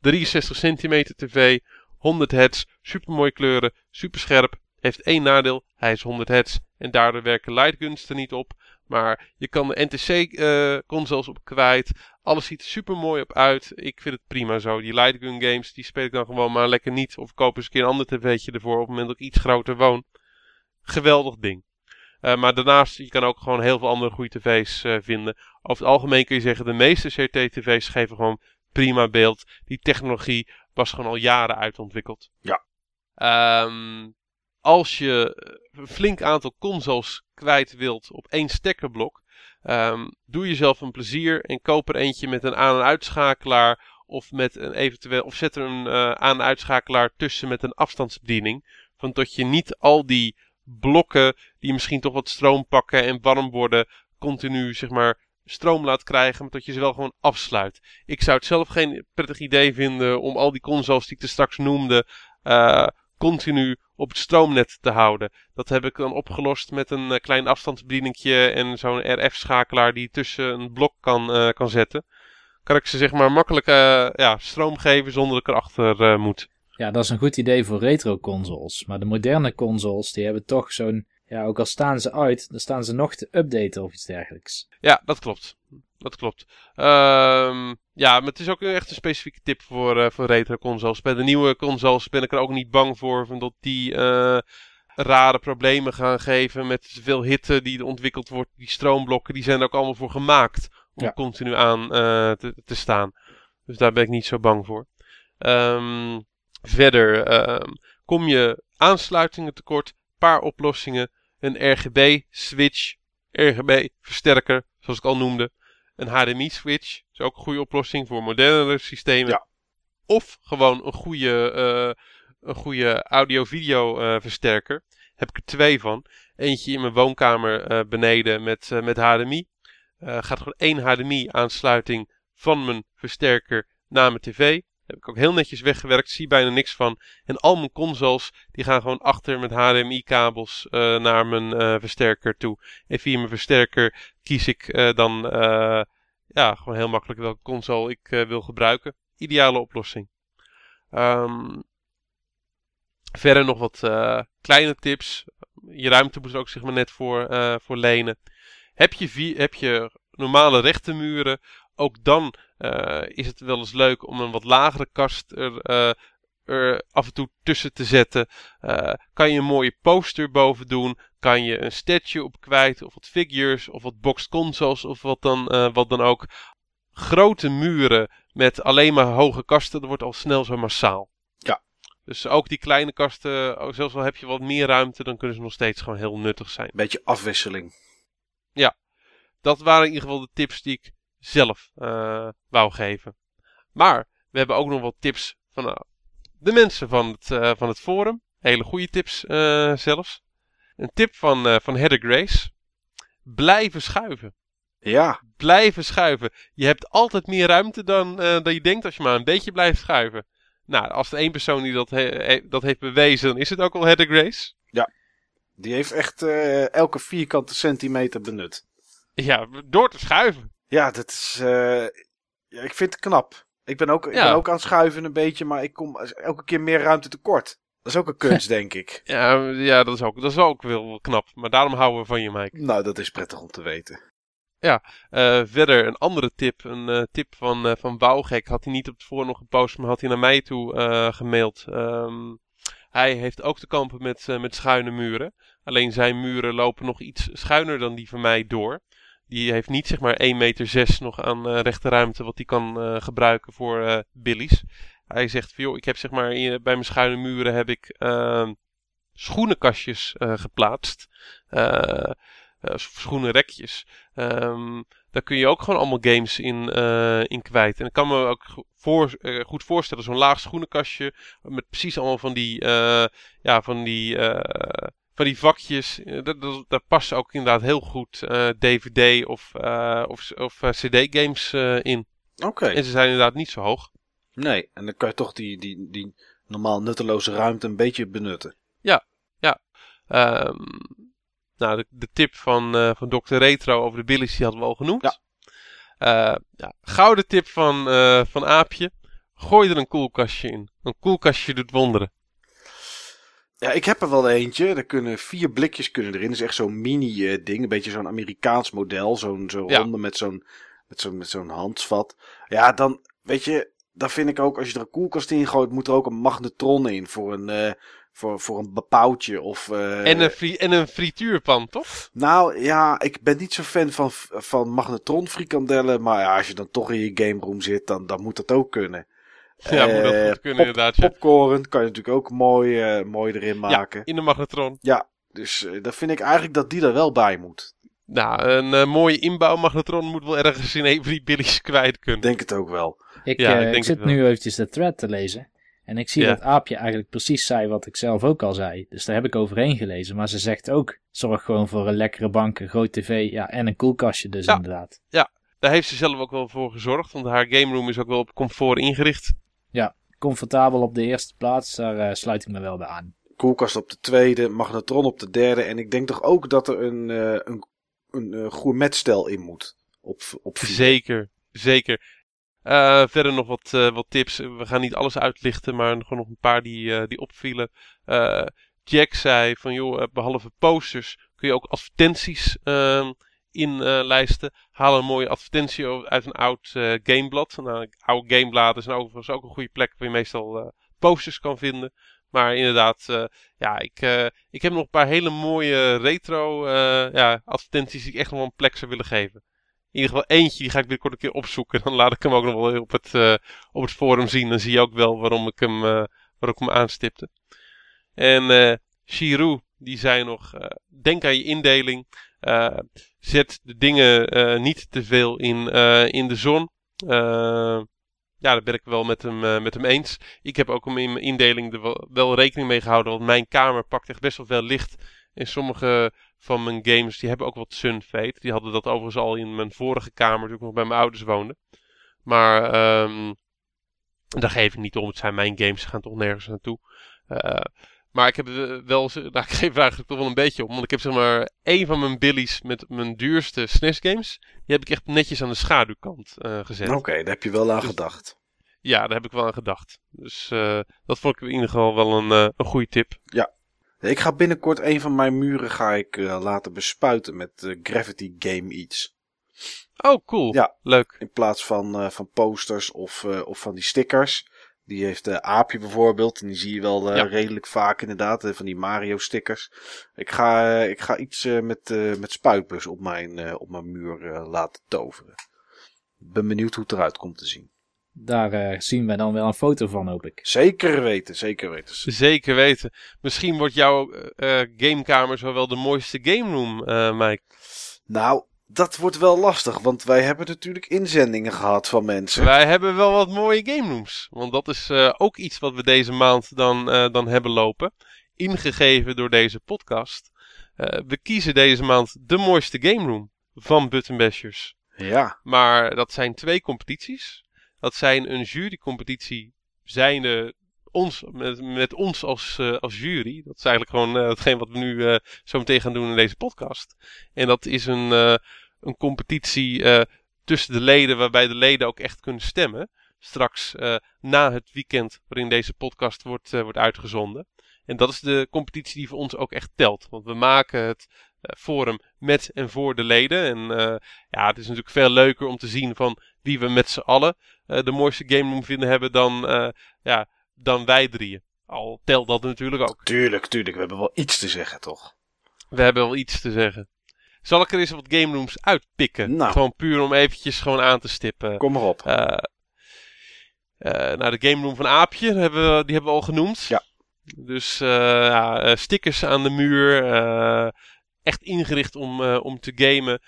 63 centimeter tv, 100 hertz, super mooie kleuren, super scherp. Heeft één nadeel, hij is 100 hertz en daardoor werken lightguns er niet op. Maar je kan de NTC-consoles uh, op kwijt. Alles ziet er super mooi op uit. Ik vind het prima zo. Die lightgun games, die speel ik dan gewoon maar lekker niet. Of koop eens een keer een ander tv'tje ervoor op het moment dat ik iets groter woon. Geweldig ding. Uh, maar daarnaast, je kan ook gewoon heel veel andere goede tv's uh, vinden. Over het algemeen kun je zeggen, de meeste CRT-tv's geven gewoon prima beeld. Die technologie was gewoon al jaren uitontwikkeld. Ja. Um, als je een flink aantal consoles kwijt wilt op één stekkerblok, um, doe jezelf een plezier en koop er eentje met een aan- en uitschakelaar. Of, met een eventueel, of zet er een uh, aan- en uitschakelaar tussen met een afstandsbediening. Van dat je niet al die blokken die misschien toch wat stroom pakken en warm worden, continu zeg maar stroom laat krijgen, maar dat je ze wel gewoon afsluit. Ik zou het zelf geen prettig idee vinden om al die consoles die ik er straks noemde, uh, continu op het stroomnet te houden. Dat heb ik dan opgelost met een uh, klein afstandsbedieningje en zo'n RF-schakelaar die tussen een blok kan, uh, kan zetten. Kan ik ze zeg maar makkelijk ja, stroom geven zonder dat ik erachter moet. Ja, dat is een goed idee voor retro consoles. Maar de moderne consoles, die hebben toch zo'n ja, ook al staan ze uit, dan staan ze nog te updaten of iets dergelijks. Ja, dat klopt. Dat klopt. Um, ja, maar het is ook echt een specifieke tip voor, uh, voor retro consoles. Bij de nieuwe consoles ben ik er ook niet bang voor, van dat die uh, rare problemen gaan geven met veel hitte die ontwikkeld wordt. Die stroomblokken, die zijn er ook allemaal voor gemaakt om ja. continu aan uh, te, te, staan. Dus daar ben ik niet zo bang voor. Um, verder um, kom je aansluitingen tekort, paar oplossingen een RGB-switch, RGB-versterker, zoals ik al noemde. Een HDMI-switch, is ook een goede oplossing voor modernere systemen. Ja. Of gewoon een goede, uh, een goede audio-video uh, versterker. Heb ik er twee van. Eentje in mijn woonkamer uh, beneden met, met HDMI. gaat gewoon één HDMI-aansluiting van mijn versterker naar mijn tv. Heb ik ook heel netjes weggewerkt, zie bijna niks van. En al mijn consoles, die gaan gewoon achter met HDMI-kabels uh, naar mijn uh, versterker toe. En via mijn versterker kies ik uh, dan ja, gewoon heel makkelijk welke console ik wil gebruiken. Ideale oplossing. Um, verder nog wat kleine tips. Je ruimte moet ook zeg maar net voor, voor lenen. Heb je, heb je normale rechte muren, ook dan uh, is het wel eens leuk om een wat lagere kast er, uh, er af en toe tussen te zetten. Uh, kan je een mooie poster boven doen. Kan je een statue op kwijt. Of wat figures. Of wat boxed consoles. Of wat dan, wat dan ook. Grote muren met alleen maar hoge kasten. Dat wordt al snel zo massaal. Ja. Dus ook die kleine kasten. Zelfs al heb je wat meer ruimte. Dan kunnen ze nog steeds gewoon heel nuttig zijn. Beetje afwisseling. Ja. Dat waren in ieder geval de tips die ik zelf uh, wou geven. Maar we hebben ook nog wat tips van uh, de mensen van het, uh, van het forum. Hele goede tips zelfs. Een tip van, van Heather Grace. Blijven schuiven. Ja. Blijven schuiven. Je hebt altijd meer ruimte dan, dan je denkt als je maar een beetje blijft schuiven. Nou, als er één persoon die dat, he dat heeft bewezen, dan is het ook wel Heather Grace. Ja. Die heeft echt elke vierkante centimeter benut. Ja, door te schuiven. Ja, dat is. Uh, ja, ik vind het knap. Ik ben, ook, ik Ja. ben ook aan het schuiven een beetje, maar ik kom elke keer meer ruimte tekort. Dat is ook een kunst, [laughs] denk ik. Ja, ja dat, is ook, dat is ook wel knap. Maar daarom houden we van je, Mike. Nou, dat is prettig om te weten. Eh, verder een andere tip, een eh, tip van, uh, van Bouwgek. Had hij niet op het voor nog gepost, maar had hij naar mij toe gemaild. Um, hij heeft ook te kampen met, met schuine muren. Alleen zijn muren lopen nog iets schuiner dan die van mij door. Die heeft niet zeg maar 1 meter 6 nog aan rechte ruimte wat hij kan gebruiken voor billies. Hij zegt van joh, ik heb zeg maar bij mijn schuine muren heb ik ehm, schoenenkastjes geplaatst. Uh, schoenenrekjes. Um, daar kun je ook gewoon allemaal games in, uh, in kwijt. En ik kan me ook voor, uh, goed voorstellen, zo'n laag schoenenkastje met precies allemaal van die, ja, van die, van die vakjes. Daar passen ook inderdaad heel goed DVD of, of, of CD-games in. Oké. En ze zijn inderdaad niet zo hoog. Nee, en dan kan je toch die, die, die normaal nutteloze ruimte een beetje benutten. Ja, ja. Um, nou, de, de tip van, van Dr. Retro over de billies, die hadden we al genoemd. Ja. Ja, gouden tip van, van Aapje. Gooi er een koelkastje in. Een koelkastje doet wonderen. Ja, ik heb er wel eentje. Er kunnen vier blikjes kunnen erin. Dat is echt zo'n mini ding. Een beetje zo'n Amerikaans model. Zo'n zo ja. ronde met zo'n met zo'n met zo'n handsvat. Ja, dan weet je, dan vind ik ook als je er een koelkast in gooit, moet er ook een magnetron in voor een, voor, voor een bepauwtje of... Uh... En, een fri en een frituurpan, toch? Nou ja, ik ben niet zo fan van, van magnetron frikandellen. Maar ja, als je dan toch in je game room zit, dan, dan moet dat ook kunnen. Ja, moet dat uh, goed kunnen pop, inderdaad. Ja. Popcorn kan je natuurlijk ook mooi, uh, mooi erin maken. Ja, in de magnetron. Ja, dus uh, dan vind ik eigenlijk dat die er wel bij moet. Nou, een mooie inbouwmagnetron moet wel ergens in die billies kwijt kunnen. Denk het ook wel. Ik, ja, ik, ik zit nu eventjes de thread te lezen. En ik zie ja. dat Aapje eigenlijk precies zei wat ik zelf ook al zei. Dus daar heb ik overheen gelezen. Maar ze zegt ook, zorg gewoon voor een lekkere bank, een groot tv ja, en een koelkastje dus ja. inderdaad. Ja, daar heeft ze zelf ook wel voor gezorgd. Want haar game room is ook wel op comfort ingericht. Ja, comfortabel op de eerste plaats. Daar uh, sluit ik me wel bij aan. Koelkast op de tweede, magnetron op de derde. En ik denk toch ook dat er een, uh, een, een uh, gourmetstel in moet. Op, op zeker, zeker. Uh, verder nog wat, uh, wat tips. We gaan niet alles uitlichten, maar gewoon nog een paar die, uh, die opvielen. Jack zei van joh, behalve posters kun je ook advertenties ehm, inlijsten. Haal een mooie advertentie uit een oud gameblad. Nou, oude gamebladen zijn overigens ook een goede plek waar je meestal posters kan vinden. Maar inderdaad, ja, ik, ik heb nog een paar hele mooie retro ja, advertenties die ik echt nog wel een plek zou willen geven in ieder geval eentje, die ga ik binnenkort een keer opzoeken. [laughs] Dan laat ik hem ook nog wel op het, op het forum zien. Dan zie je ook wel waarom ik hem, waarom ik hem aanstipte. En Shiru, die zei nog, denk aan je indeling. Zet de dingen niet te veel in, in de zon. ja, daar ben ik wel met hem, met hem eens. Ik heb ook in mijn indeling er wel, rekening mee gehouden. Want mijn kamer pakt echt best wel veel licht. In sommige van mijn games, die hebben ook wat sunfade. Die hadden dat overigens al in mijn vorige kamer, toen ik nog bij mijn ouders woonde. Maar um, daar geef ik niet om. Het zijn mijn games, ze gaan toch nergens naartoe. Uh, maar ik heb wel, nou, ik geef eigenlijk toch wel een beetje om. Want ik heb zeg maar één van mijn billies met mijn duurste SNES games. Die heb ik echt netjes aan de schaduwkant uh, gezet. Oké, okay, daar heb je wel aan dus, gedacht. Ja, daar heb ik wel aan gedacht. Dus uh, dat vond ik in ieder geval wel een, een goede tip. Ja, ik ga binnenkort een van mijn muren ga ik, laten bespuiten met Gravity Game Eats. Oh, cool. Ja, leuk. In plaats van, van posters of, of van die stickers. Die heeft uh, Aapje bijvoorbeeld. En die zie je wel uh, ja. redelijk vaak inderdaad. Uh, van die Mario stickers. Ik ga, ik ga iets met, met spuitbus op mijn, op mijn muur laten toveren. Ben benieuwd hoe het eruit komt te zien. Daar uh, zien we dan wel een foto van, hoop ik. Zeker weten, zeker weten. Zeker weten. Misschien wordt jouw uh, gamekamer zo wel de mooiste game room, uh, Mike. Nou, dat wordt wel lastig, want wij hebben natuurlijk inzendingen gehad van mensen. Wij hebben wel wat mooie game rooms. Want dat is ook iets wat we deze maand dan, dan hebben lopen. Ingegeven door deze podcast. we kiezen deze maand de mooiste game room van Button Bashers. Ja. Maar dat zijn twee competities. Dat zijn een jurycompetitie zijnde ons, met, met ons als, uh, als jury. Dat is eigenlijk gewoon uh, hetgeen wat we nu uh, zo meteen gaan doen in deze podcast. En dat is een, een competitie tussen de leden, waarbij de leden ook echt kunnen stemmen. Straks na het weekend waarin deze podcast wordt, wordt uitgezonden. En dat is de competitie die voor ons ook echt telt. Want we maken het forum met en voor de leden. En ja, het is natuurlijk veel leuker om te zien van wie we met z'n allen de mooiste game room vinden hebben dan, ja, dan wij drieën. Al telt dat natuurlijk ook. Tuurlijk, tuurlijk. We hebben wel iets te zeggen, toch? We hebben wel iets te zeggen. Zal ik er eens wat game rooms uitpikken? Nou. Gewoon puur om eventjes gewoon aan te stippen. Kom maar op. Uh, nou, de game room van Aapje, hebben we, die hebben we al genoemd. Ja. Dus uh, ja, stickers aan de muur. echt ingericht om, om te gamen.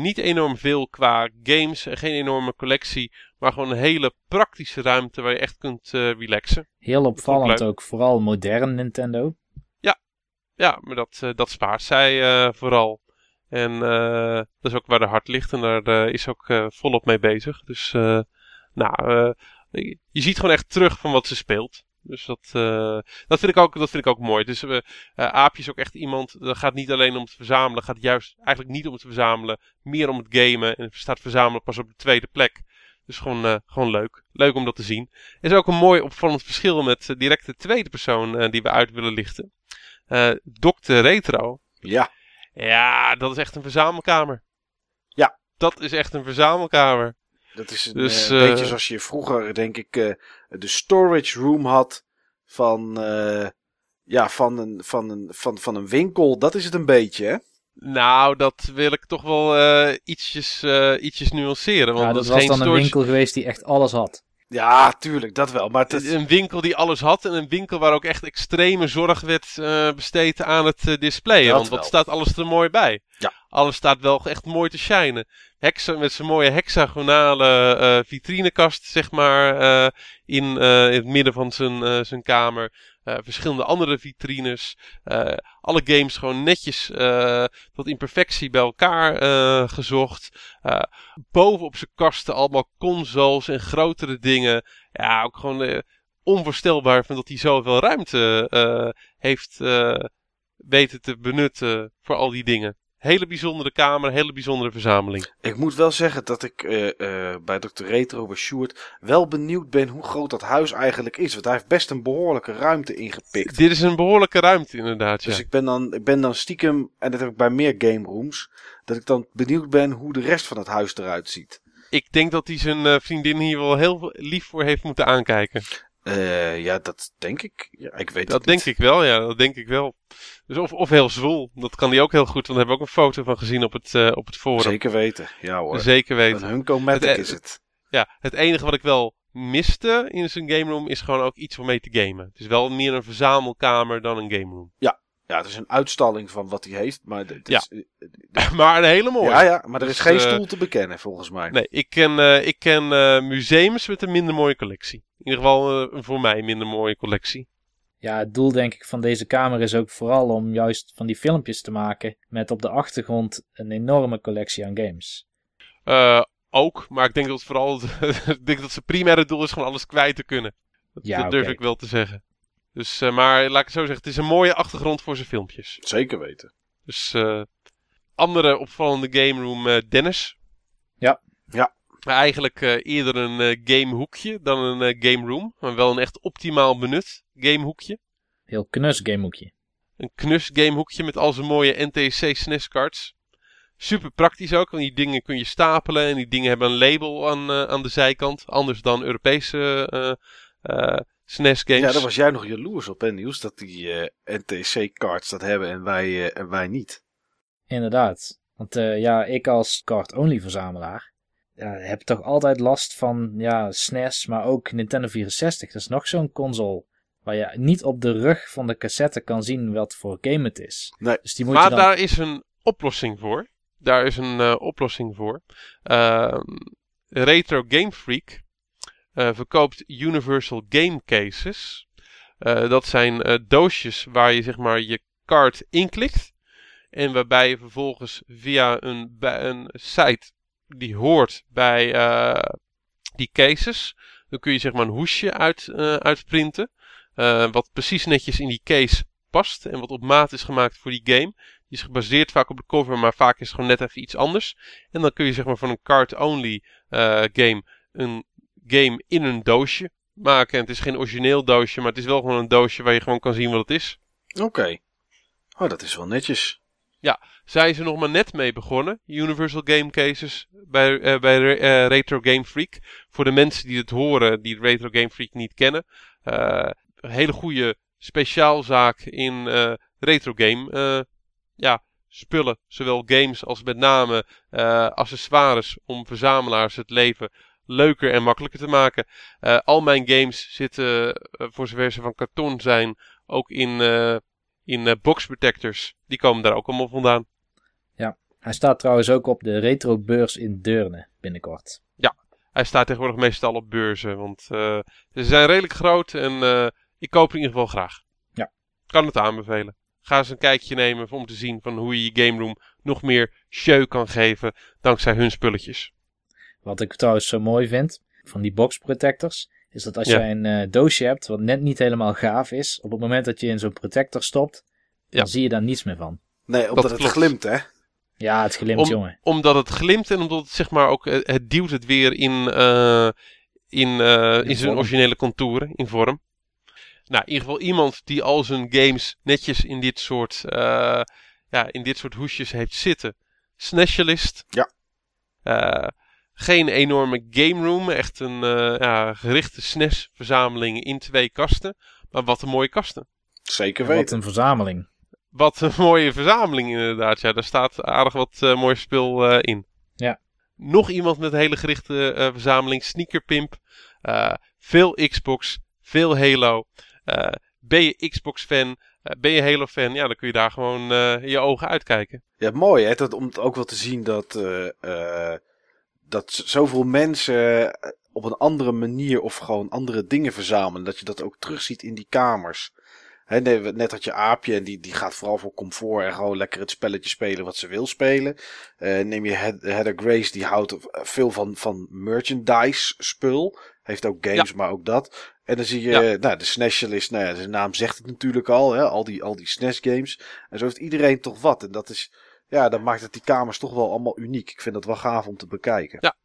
niet enorm veel qua games. geen enorme collectie. Maar gewoon een hele praktische ruimte waar je echt kunt relaxen. Heel opvallend ook, vooral modern Nintendo. Ja, ja maar dat, dat spaart zij vooral. En uh, dat is ook waar de hart ligt en daar uh, is ook uh, volop mee bezig. Dus nou, je ziet gewoon echt terug van wat ze speelt. Dus dat, dat, vind, ik ook, dat vind ik ook mooi. Dus Aapje is ook echt iemand, dat gaat niet alleen om het verzamelen, gaat juist eigenlijk niet om het verzamelen, meer om het gamen. En staat verzamelen pas op de tweede plek. Dus gewoon, gewoon leuk. Leuk om dat te zien. Is ook een mooi opvallend verschil met direct de tweede persoon die we uit willen lichten. Dr. Retro. Ja. Ja, dat is echt een verzamelkamer. Ja. Dat is echt een verzamelkamer. Dat is een Dus, uh, eh, beetje zoals je vroeger, denk ik, uh, de storage room had van, uh, ja, van, een, van, een, van, van een winkel. Dat is het een beetje, hè? Nou, dat wil ik toch wel uh, ietsjes, ietsjes nuanceren. Want ja, dat, was geen dan storage... een winkel geweest die echt alles had. Ja, tuurlijk, dat wel. Maar het... Een winkel die alles had en een winkel waar ook echt extreme zorg werd uh, besteed aan het uh, displayen. Dat want wat staat alles er mooi bij? Ja. Alles staat wel echt mooi te shinen. Hexa met zijn mooie hexagonale uh, vitrinekast, zeg maar, in, in, het midden van zijn, zijn kamer. Uh, verschillende andere vitrines. Uh, alle games gewoon netjes uh, tot in perfectie bij elkaar gezocht. boven op zijn kasten allemaal consoles en grotere dingen. Ja, ook gewoon onvoorstelbaar van dat hij zoveel ruimte heeft weten te benutten voor al die dingen. Hele bijzondere kamer, hele bijzondere verzameling. Ik moet wel zeggen dat ik uh, uh, bij Dr. Retro, bij Sjoerd, wel benieuwd ben hoe groot dat huis eigenlijk is. Want hij heeft best een behoorlijke ruimte ingepikt. Dit is een behoorlijke ruimte inderdaad, Dus ja. ik ben, dan, ik ben dan stiekem, en dat heb ik bij meer game rooms, dat ik dan benieuwd ben hoe de rest van het huis eruit ziet. Ik denk dat hij zijn uh, vriendin hier wel heel lief voor heeft moeten aankijken. Uh, ja, dat denk ik. Ja, ik weet dat denk niet. ik wel, ja, dat denk ik wel. Dus of, of heel zwoel, dat kan hij ook heel goed, want daar hebben we ook een foto van gezien op het, uh, op het forum. Zeker weten, ja hoor. Zeker weten. Een Hunko-matic Het- is het. Ja, het enige wat ik wel miste in zijn game room is gewoon ook iets om mee te gamen. Het is wel meer een verzamelkamer dan een game room. Ja, het is een uitstalling van wat hij heeft, maar het Ja. is, eh, [laughs] maar een hele mooie. ja, ja, maar er Dus, is geen eh, stoel te bekennen volgens mij. Nee, ik ken, eh, ik ken eh, museums met een minder mooie collectie. In ieder geval eh, een voor mij minder mooie collectie. Ja, het doel denk ik van deze kamer is ook vooral om juist van die filmpjes te maken met op de achtergrond een enorme collectie aan games. Eh, ook, maar ik denk dat het vooral [laughs] ik denk dat zijn primaire doel is gewoon alles kwijt te kunnen. Dat, Ja, dat durf ik wel te zeggen. Dus, eh, maar laat ik het zo zeggen, het is een mooie achtergrond voor zijn filmpjes. Zeker weten. Dus eh, andere opvallende game room, eh, Dennis. Ja. Ja. Maar eigenlijk eh, eerder een eh, gamehoekje dan een game room. Maar wel een echt optimaal benut gamehoekje. Heel knus gamehoekje. Een knus gamehoekje met al zijn mooie NTSC SNES cards. Super praktisch ook, want die dingen kun je stapelen en die dingen hebben een label aan, eh, aan de zijkant. Anders dan Europese eh eh, SNES games. Ja, daar was jij nog jaloers op, hè, Niels, dat die eh, NTC-cards dat hebben en wij, eh, en wij niet. Inderdaad. Want eh, ja, ik als card-only verzamelaar ja, heb toch altijd last van ja, SNES, maar ook Nintendo 64. Dat is nog zo'n console waar je niet op de rug van de cassette kan zien wat voor game het is. Nee. Dus die moet maar je dan... daar is een oplossing voor. Daar is een eh, oplossing voor. Ehm, Retro Game Freak eh, verkoopt Universal Game Cases. Eh, dat zijn eh, doosjes waar je zeg maar je kaart inklikt. En waarbij je vervolgens via een, een site die hoort bij die cases. Dan kun je zeg maar een hoesje uit, uitprinten. wat precies netjes in die case past. En wat op maat is gemaakt voor die game. Die is gebaseerd vaak op de cover, maar vaak is het gewoon net even iets anders. En dan kun je zeg maar van een card-only game een game in een doosje maken. En het is geen origineel doosje, maar het is wel gewoon een doosje waar je gewoon kan zien wat het is. Oké. Oh, dat is wel netjes. Zijn ze nog maar net mee begonnen. Universal Game Cases bij, eh, bij eh, Retro Game Freak. Voor de mensen die het horen, die Retro Game Freak niet kennen. eh, een hele goede speciaalzaak in retro game ja, spullen. Zowel games als met name accessoires om verzamelaars het leven leuker en makkelijker te maken. Eh, al mijn games zitten, eh, voor zover ze van karton zijn, ook in, eh, in box protectors. Die komen daar ook allemaal vandaan. Hij staat trouwens ook op de retrobeurs in Deurne binnenkort. Hij staat tegenwoordig meestal op beurzen, want ze zijn redelijk groot en ik koop in ieder geval graag. Ja. Kan het aanbevelen. Ga eens een kijkje nemen om te zien van hoe je je game room nog meer show kan geven dankzij hun spulletjes. Wat ik trouwens zo mooi vind van die box protectors, is dat als Ja. jij een eh, doosje hebt wat net niet helemaal gaaf is, op het moment dat je in zo'n protector stopt, dan zie je daar niets meer van. Nee, omdat het klopt. glimt, hè? Ja, het glimt, Om- jongen. Omdat het glimt en omdat het zeg maar ook, eh, het duwt het weer in, eh, in, eh, in zijn originele contouren, in vorm. Nou, in ieder geval iemand die al zijn games netjes in dit soort, eh, ja, in dit soort hoesjes heeft zitten. Snachalist. Ja. Geen enorme game room, echt een eh, ja, gerichte SNES-verzameling in twee kasten. Maar wat een mooie kasten. Zeker Wat weten. een verzameling. Wat een mooie verzameling inderdaad. Ja, daar staat aardig wat eh mooi spul eh, in. Ja. Nog iemand met een hele gerichte eh, verzameling. Sneaker Pimp. Eh, veel Xbox. Veel Halo. Eh, ben je Xbox fan? eh, ben je Halo fan? Ja, dan kun je daar gewoon eh, je ogen uitkijken. Ja, mooi hè, dat, om het ook wel te zien dat, eh, eh, dat zoveel mensen eh, op een andere manier of gewoon andere dingen verzamelen. Dat je dat ook terugziet in die kamers. We- net had je Aapje en die, die gaat vooral voor comfort en gewoon lekker het spelletje spelen wat ze wil spelen. Eh, neem je Heather Grace, die houdt veel van, van merchandise spul. Heeft ook games, maar ook dat. En dan zie je, Ja. nou, de Snachalist, nou ja, zijn naam zegt het natuurlijk al, hè, al die, al die SNES games. En zo heeft iedereen toch wat. En dat is, ja, dat maakt het die kamers toch wel allemaal uniek. Ik vind dat wel gaaf om te bekijken. Ja.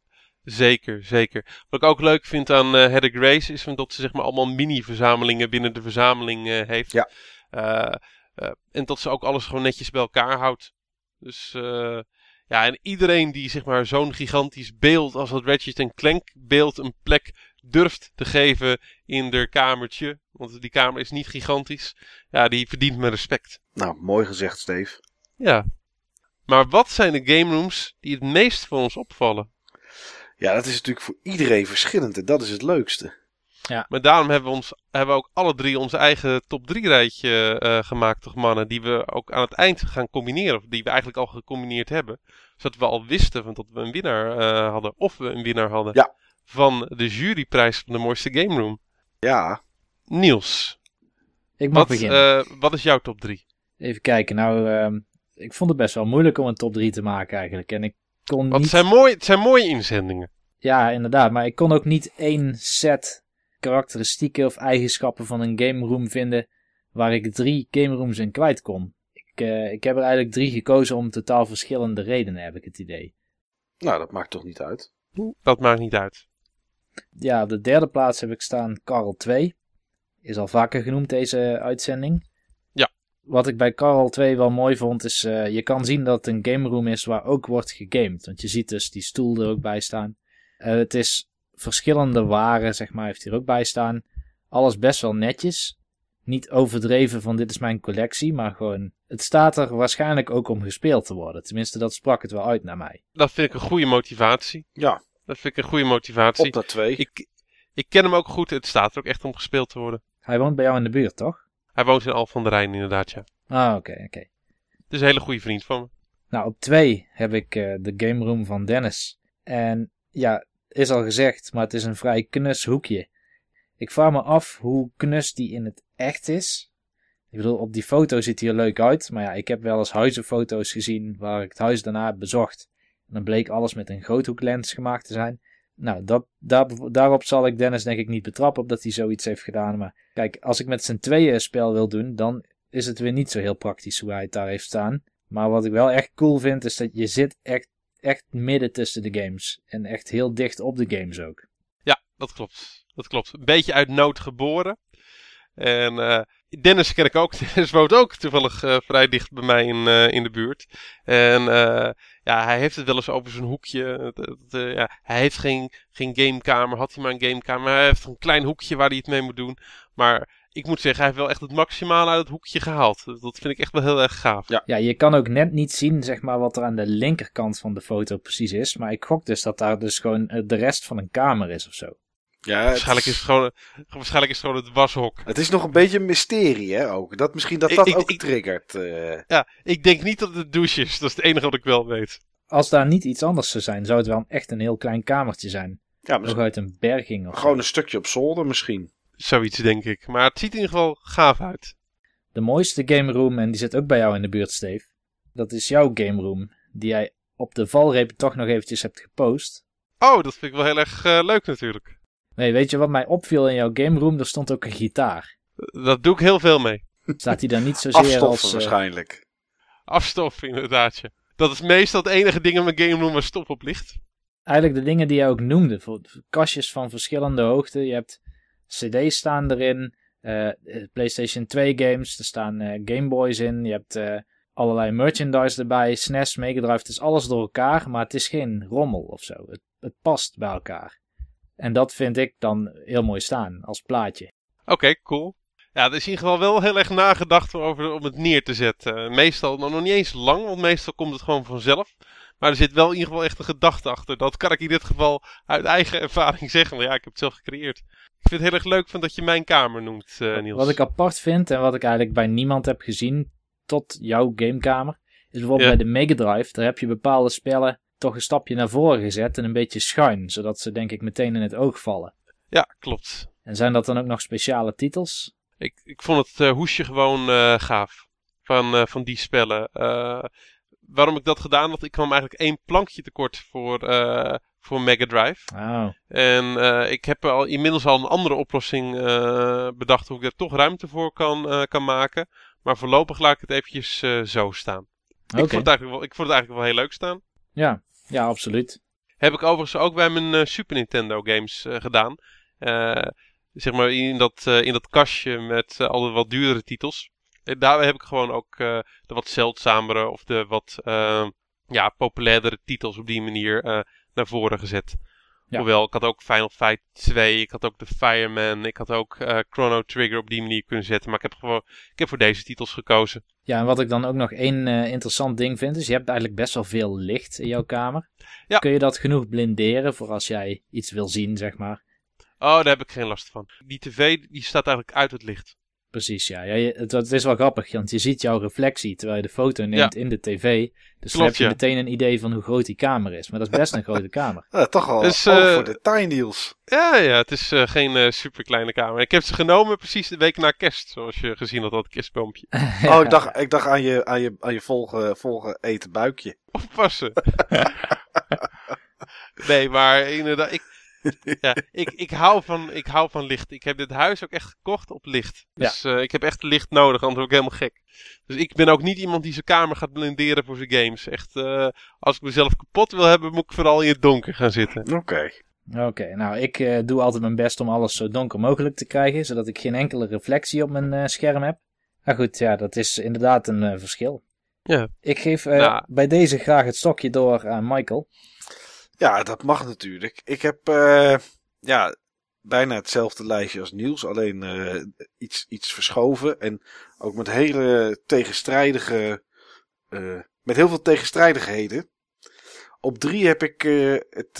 Zeker, zeker. Wat ik ook leuk vind aan Heather Grace is dat ze zeg maar allemaal mini-verzamelingen binnen de verzameling eh, heeft. Ja. Eh, en dat ze ook alles gewoon netjes bij elkaar houdt. Dus ja, en iedereen die zeg maar zo'n gigantisch beeld als dat Ratchet Clank beeld een plek durft te geven in haar kamertje, want die kamer is niet gigantisch, ja, die verdient mijn respect. Nou, mooi gezegd, Steve. Ja. Maar wat zijn de game rooms die het meest voor ons opvallen? Ja, dat is natuurlijk voor iedereen verschillend en dat is het leukste. Maar daarom hebben we, ons, hebben we ook alle drie onze eigen top 3 rijtje eh, gemaakt, toch mannen? Die we ook aan het eind gaan combineren. Of die we eigenlijk al gecombineerd hebben. Zodat we al wisten van dat we een winnaar eh, hadden. Of we een winnaar hadden. Ja. Van de juryprijs van de mooiste game room. Ja, Niels, Ik mag wat, beginnen. eh, wat is jouw top 3? Even kijken. Nou, ehm, ik vond het best wel moeilijk om een top 3 te maken eigenlijk. En ik kon Want het niet... zijn, mooi, het zijn mooie inzendingen. Ja, inderdaad. Maar ik kon ook niet één set karakteristieken of eigenschappen van een game room vinden waar ik drie game rooms in kwijt kon. Ik, eh, ik heb er eigenlijk drie gekozen om totaal verschillende redenen, heb ik het idee. nou, dat maakt toch niet uit. Dat maakt niet uit. Ja, op de derde plaats heb ik staan Carl 2. Is al vaker genoemd deze uitzending. Wat ik bij Carl 2 wel mooi vond is, eh, je kan zien dat het een game room is waar ook wordt gegamed. Want je ziet dus die stoel er ook bij staan. Eh, het is verschillende waren, zeg maar, heeft hier ook bij staan. Alles best wel netjes. Niet overdreven van dit is mijn collectie, maar gewoon, het staat er waarschijnlijk ook om gespeeld te worden. Tenminste, dat sprak het wel uit naar mij. Dat vind ik een goede motivatie. Ja, Dat vind ik een goede motivatie. op naar twee. Ik, ik ken hem ook goed. Het staat er ook echt om gespeeld te worden. Hij woont bij jou in de buurt, toch? Hij woont in Al van der Rijn inderdaad, ja. Ah, oké, oké. Het is een hele goede vriend van me. Nou, op twee heb ik eh, de game room van Dennis. En ja, is al gezegd, maar het is een vrij knus hoekje. Ik vraag me af hoe knus die in het echt is. Ik bedoel, op die foto ziet hij er leuk uit. Maar ja, ik heb wel eens huizenfoto's gezien waar ik het huis daarna heb bezocht. En dan bleek alles met een groothoeklens gemaakt te zijn. Nou, dat, daar, daarop zal ik Dennis denk ik niet betrappen op dat hij zoiets heeft gedaan. Maar kijk, als ik met z'n tweeën een spel wil doen, dan is het weer niet zo heel praktisch hoe hij het daar heeft staan. Maar wat ik wel echt cool vind, is dat je zit echt, echt midden tussen de games. En echt heel dicht op de games ook. Ja, dat klopt. Dat klopt. Een beetje uit nood geboren. En eh, Dennis ken ik ook. [laughs] Dennis woont ook toevallig uh, vrij dicht bij mij in, uh, in de buurt. En ja, hij heeft het wel eens over zijn hoekje. ja, hij heeft geen, geen gamekamer. Had hij maar een gamekamer. Hij heeft een klein hoekje waar hij het mee moet doen. Maar ik moet zeggen, hij heeft wel echt het maximale uit het hoekje gehaald. Dat vind ik echt wel heel erg gaaf. Ja. ja, je kan ook net niet zien zeg maar, wat er aan de linkerkant van de foto precies is. Maar ik gok dus dat daar dus gewoon de rest van een kamer is of zo. Ja, waarschijnlijk, is... het gewoon, waarschijnlijk is het gewoon het washok. Het is nog een beetje een mysterie, hè, ook. Dat misschien dat dat ook ik, triggert. Uh... Ja, ik denk niet dat het de douche is. Dat is het enige wat ik wel weet. Als daar niet iets anders zou zijn, zou het wel echt een heel klein kamertje zijn. Ja, Nog uit een berging of Gewoon een stukje op zolder misschien. Zoiets, denk ik. Maar het ziet in ieder geval gaaf uit. De mooiste game room, en die zit ook bij jou in de buurt, Steve. Dat is jouw game room, die jij op de valreep toch nog eventjes hebt gepost. Oh, dat vind ik wel heel erg uh, leuk natuurlijk. Nee, weet je wat mij opviel in jouw game room? Er stond ook een gitaar. Dat doe ik heel veel mee. Staat hij dan niet zozeer Afstoffen als... Uh... waarschijnlijk. Afstoffen, inderdaad. Dat is meestal het enige ding in mijn game room waar stop op ligt. Eigenlijk de dingen die jij ook noemde. Voor kastjes van verschillende hoogte. Je hebt cd's staan erin. Uh, PlayStation 2 games. Er staan uh, Game Boys in. Je hebt uh, allerlei merchandise erbij. SNES, Mega Drive. Het is alles door elkaar. Maar het is geen rommel of zo. Het, het past bij elkaar. En dat vind ik dan heel mooi staan als plaatje. Oké, cool. Ja, er is in ieder geval wel heel erg nagedacht over om het neer te zetten. Meestal nog niet eens lang, want meestal komt het gewoon vanzelf. Maar er zit wel in ieder geval echt een gedachte achter. Dat kan ik in dit geval uit eigen [laughs] ervaring zeggen. Maar ja, ik heb het zelf gecreëerd. Ik vind het heel erg leuk van dat je mijn kamer noemt, uh, Niels. Wat ik apart vind en wat ik eigenlijk bij niemand heb gezien tot jouw gamekamer. Is bijvoorbeeld bij de Mega Drive. Daar heb je bepaalde spellen toch een stapje naar voren gezet en een beetje schuin, zodat ze denk ik meteen in het oog vallen. Ja, klopt. En zijn dat dan ook nog speciale titels? Ik, ik vond het uh, hoesje gewoon uh, gaaf van, uh, van die spellen. waarom ik dat gedaan had, ik kwam eigenlijk één plankje tekort voor, voor Mega Drive. Oh. En ik heb al, inmiddels al een andere oplossing bedacht hoe ik er toch ruimte voor kan, kan maken. Maar voorlopig laat ik het eventjes zo staan. Okay. Ik, vond het eigenlijk wel, ik vond het eigenlijk wel heel leuk staan. Ja, ja, absoluut. Heb ik overigens ook bij mijn uh, Super Nintendo games uh, gedaan. Uh, zeg maar in dat, in dat kastje met al de wat duurdere titels. daar heb ik gewoon ook de wat zeldzamere of de wat ja, populairdere titels op die manier naar voren gezet. Hoewel, ik had ook Final Fight 2, ik had ook The Fireman, ik had ook uh, Chrono Trigger op die manier kunnen zetten. Maar ik heb, gewoon, ik heb voor deze titels gekozen. Ja, en wat ik dan ook nog één uh, interessant ding vind, is je hebt eigenlijk best wel veel licht in jouw kamer. Ja. Kun je dat genoeg blinderen voor als jij iets wil zien, zeg maar? Oh, daar heb ik geen last van. Die tv die staat eigenlijk uit het licht. Precies, ja. ja het, het, is wel grappig, want je ziet jouw reflectie terwijl je de foto neemt in de tv. Dus dan heb je meteen een idee van hoe groot die kamer is. Maar dat is best een grote kamer. [laughs] Ja, toch al dus, uh, voor de tiny deals. Ja, ja, het is uh, geen uh, super kleine kamer. Ik heb ze genomen precies de week na kerst, zoals je gezien had, dat kerstboompje. [laughs] Oh, ik dacht, ik dacht aan je, aan je, aan je volge, volge eten buikje. Oppassen. [laughs] nee, maar inderdaad, ik, [laughs] ja, [laughs] ik, ik, hou van, ik hou van licht. Ik heb dit huis ook echt gekocht op licht. Dus ja. uh, ik heb echt licht nodig, anders word ik helemaal gek. Dus ik ben ook niet iemand die zijn kamer gaat blinderen voor zijn games. Echt, uh, als ik mezelf kapot wil hebben, moet ik vooral in het donker gaan zitten. Oké. Okay. Oké, nou ik uh, doe altijd mijn best om alles zo donker mogelijk te krijgen, zodat ik geen enkele reflectie op mijn scherm heb. Maar goed, ja, dat is inderdaad een verschil. Ja. Ik geef nou. bij deze graag het stokje door aan Michael. Ja, dat mag natuurlijk. Ik heb uh, ja, bijna hetzelfde lijstje als Niels, alleen uh, iets, iets verschoven. En ook met hele tegenstrijdige. Uh, met heel veel tegenstrijdigheden. Op drie heb ik het,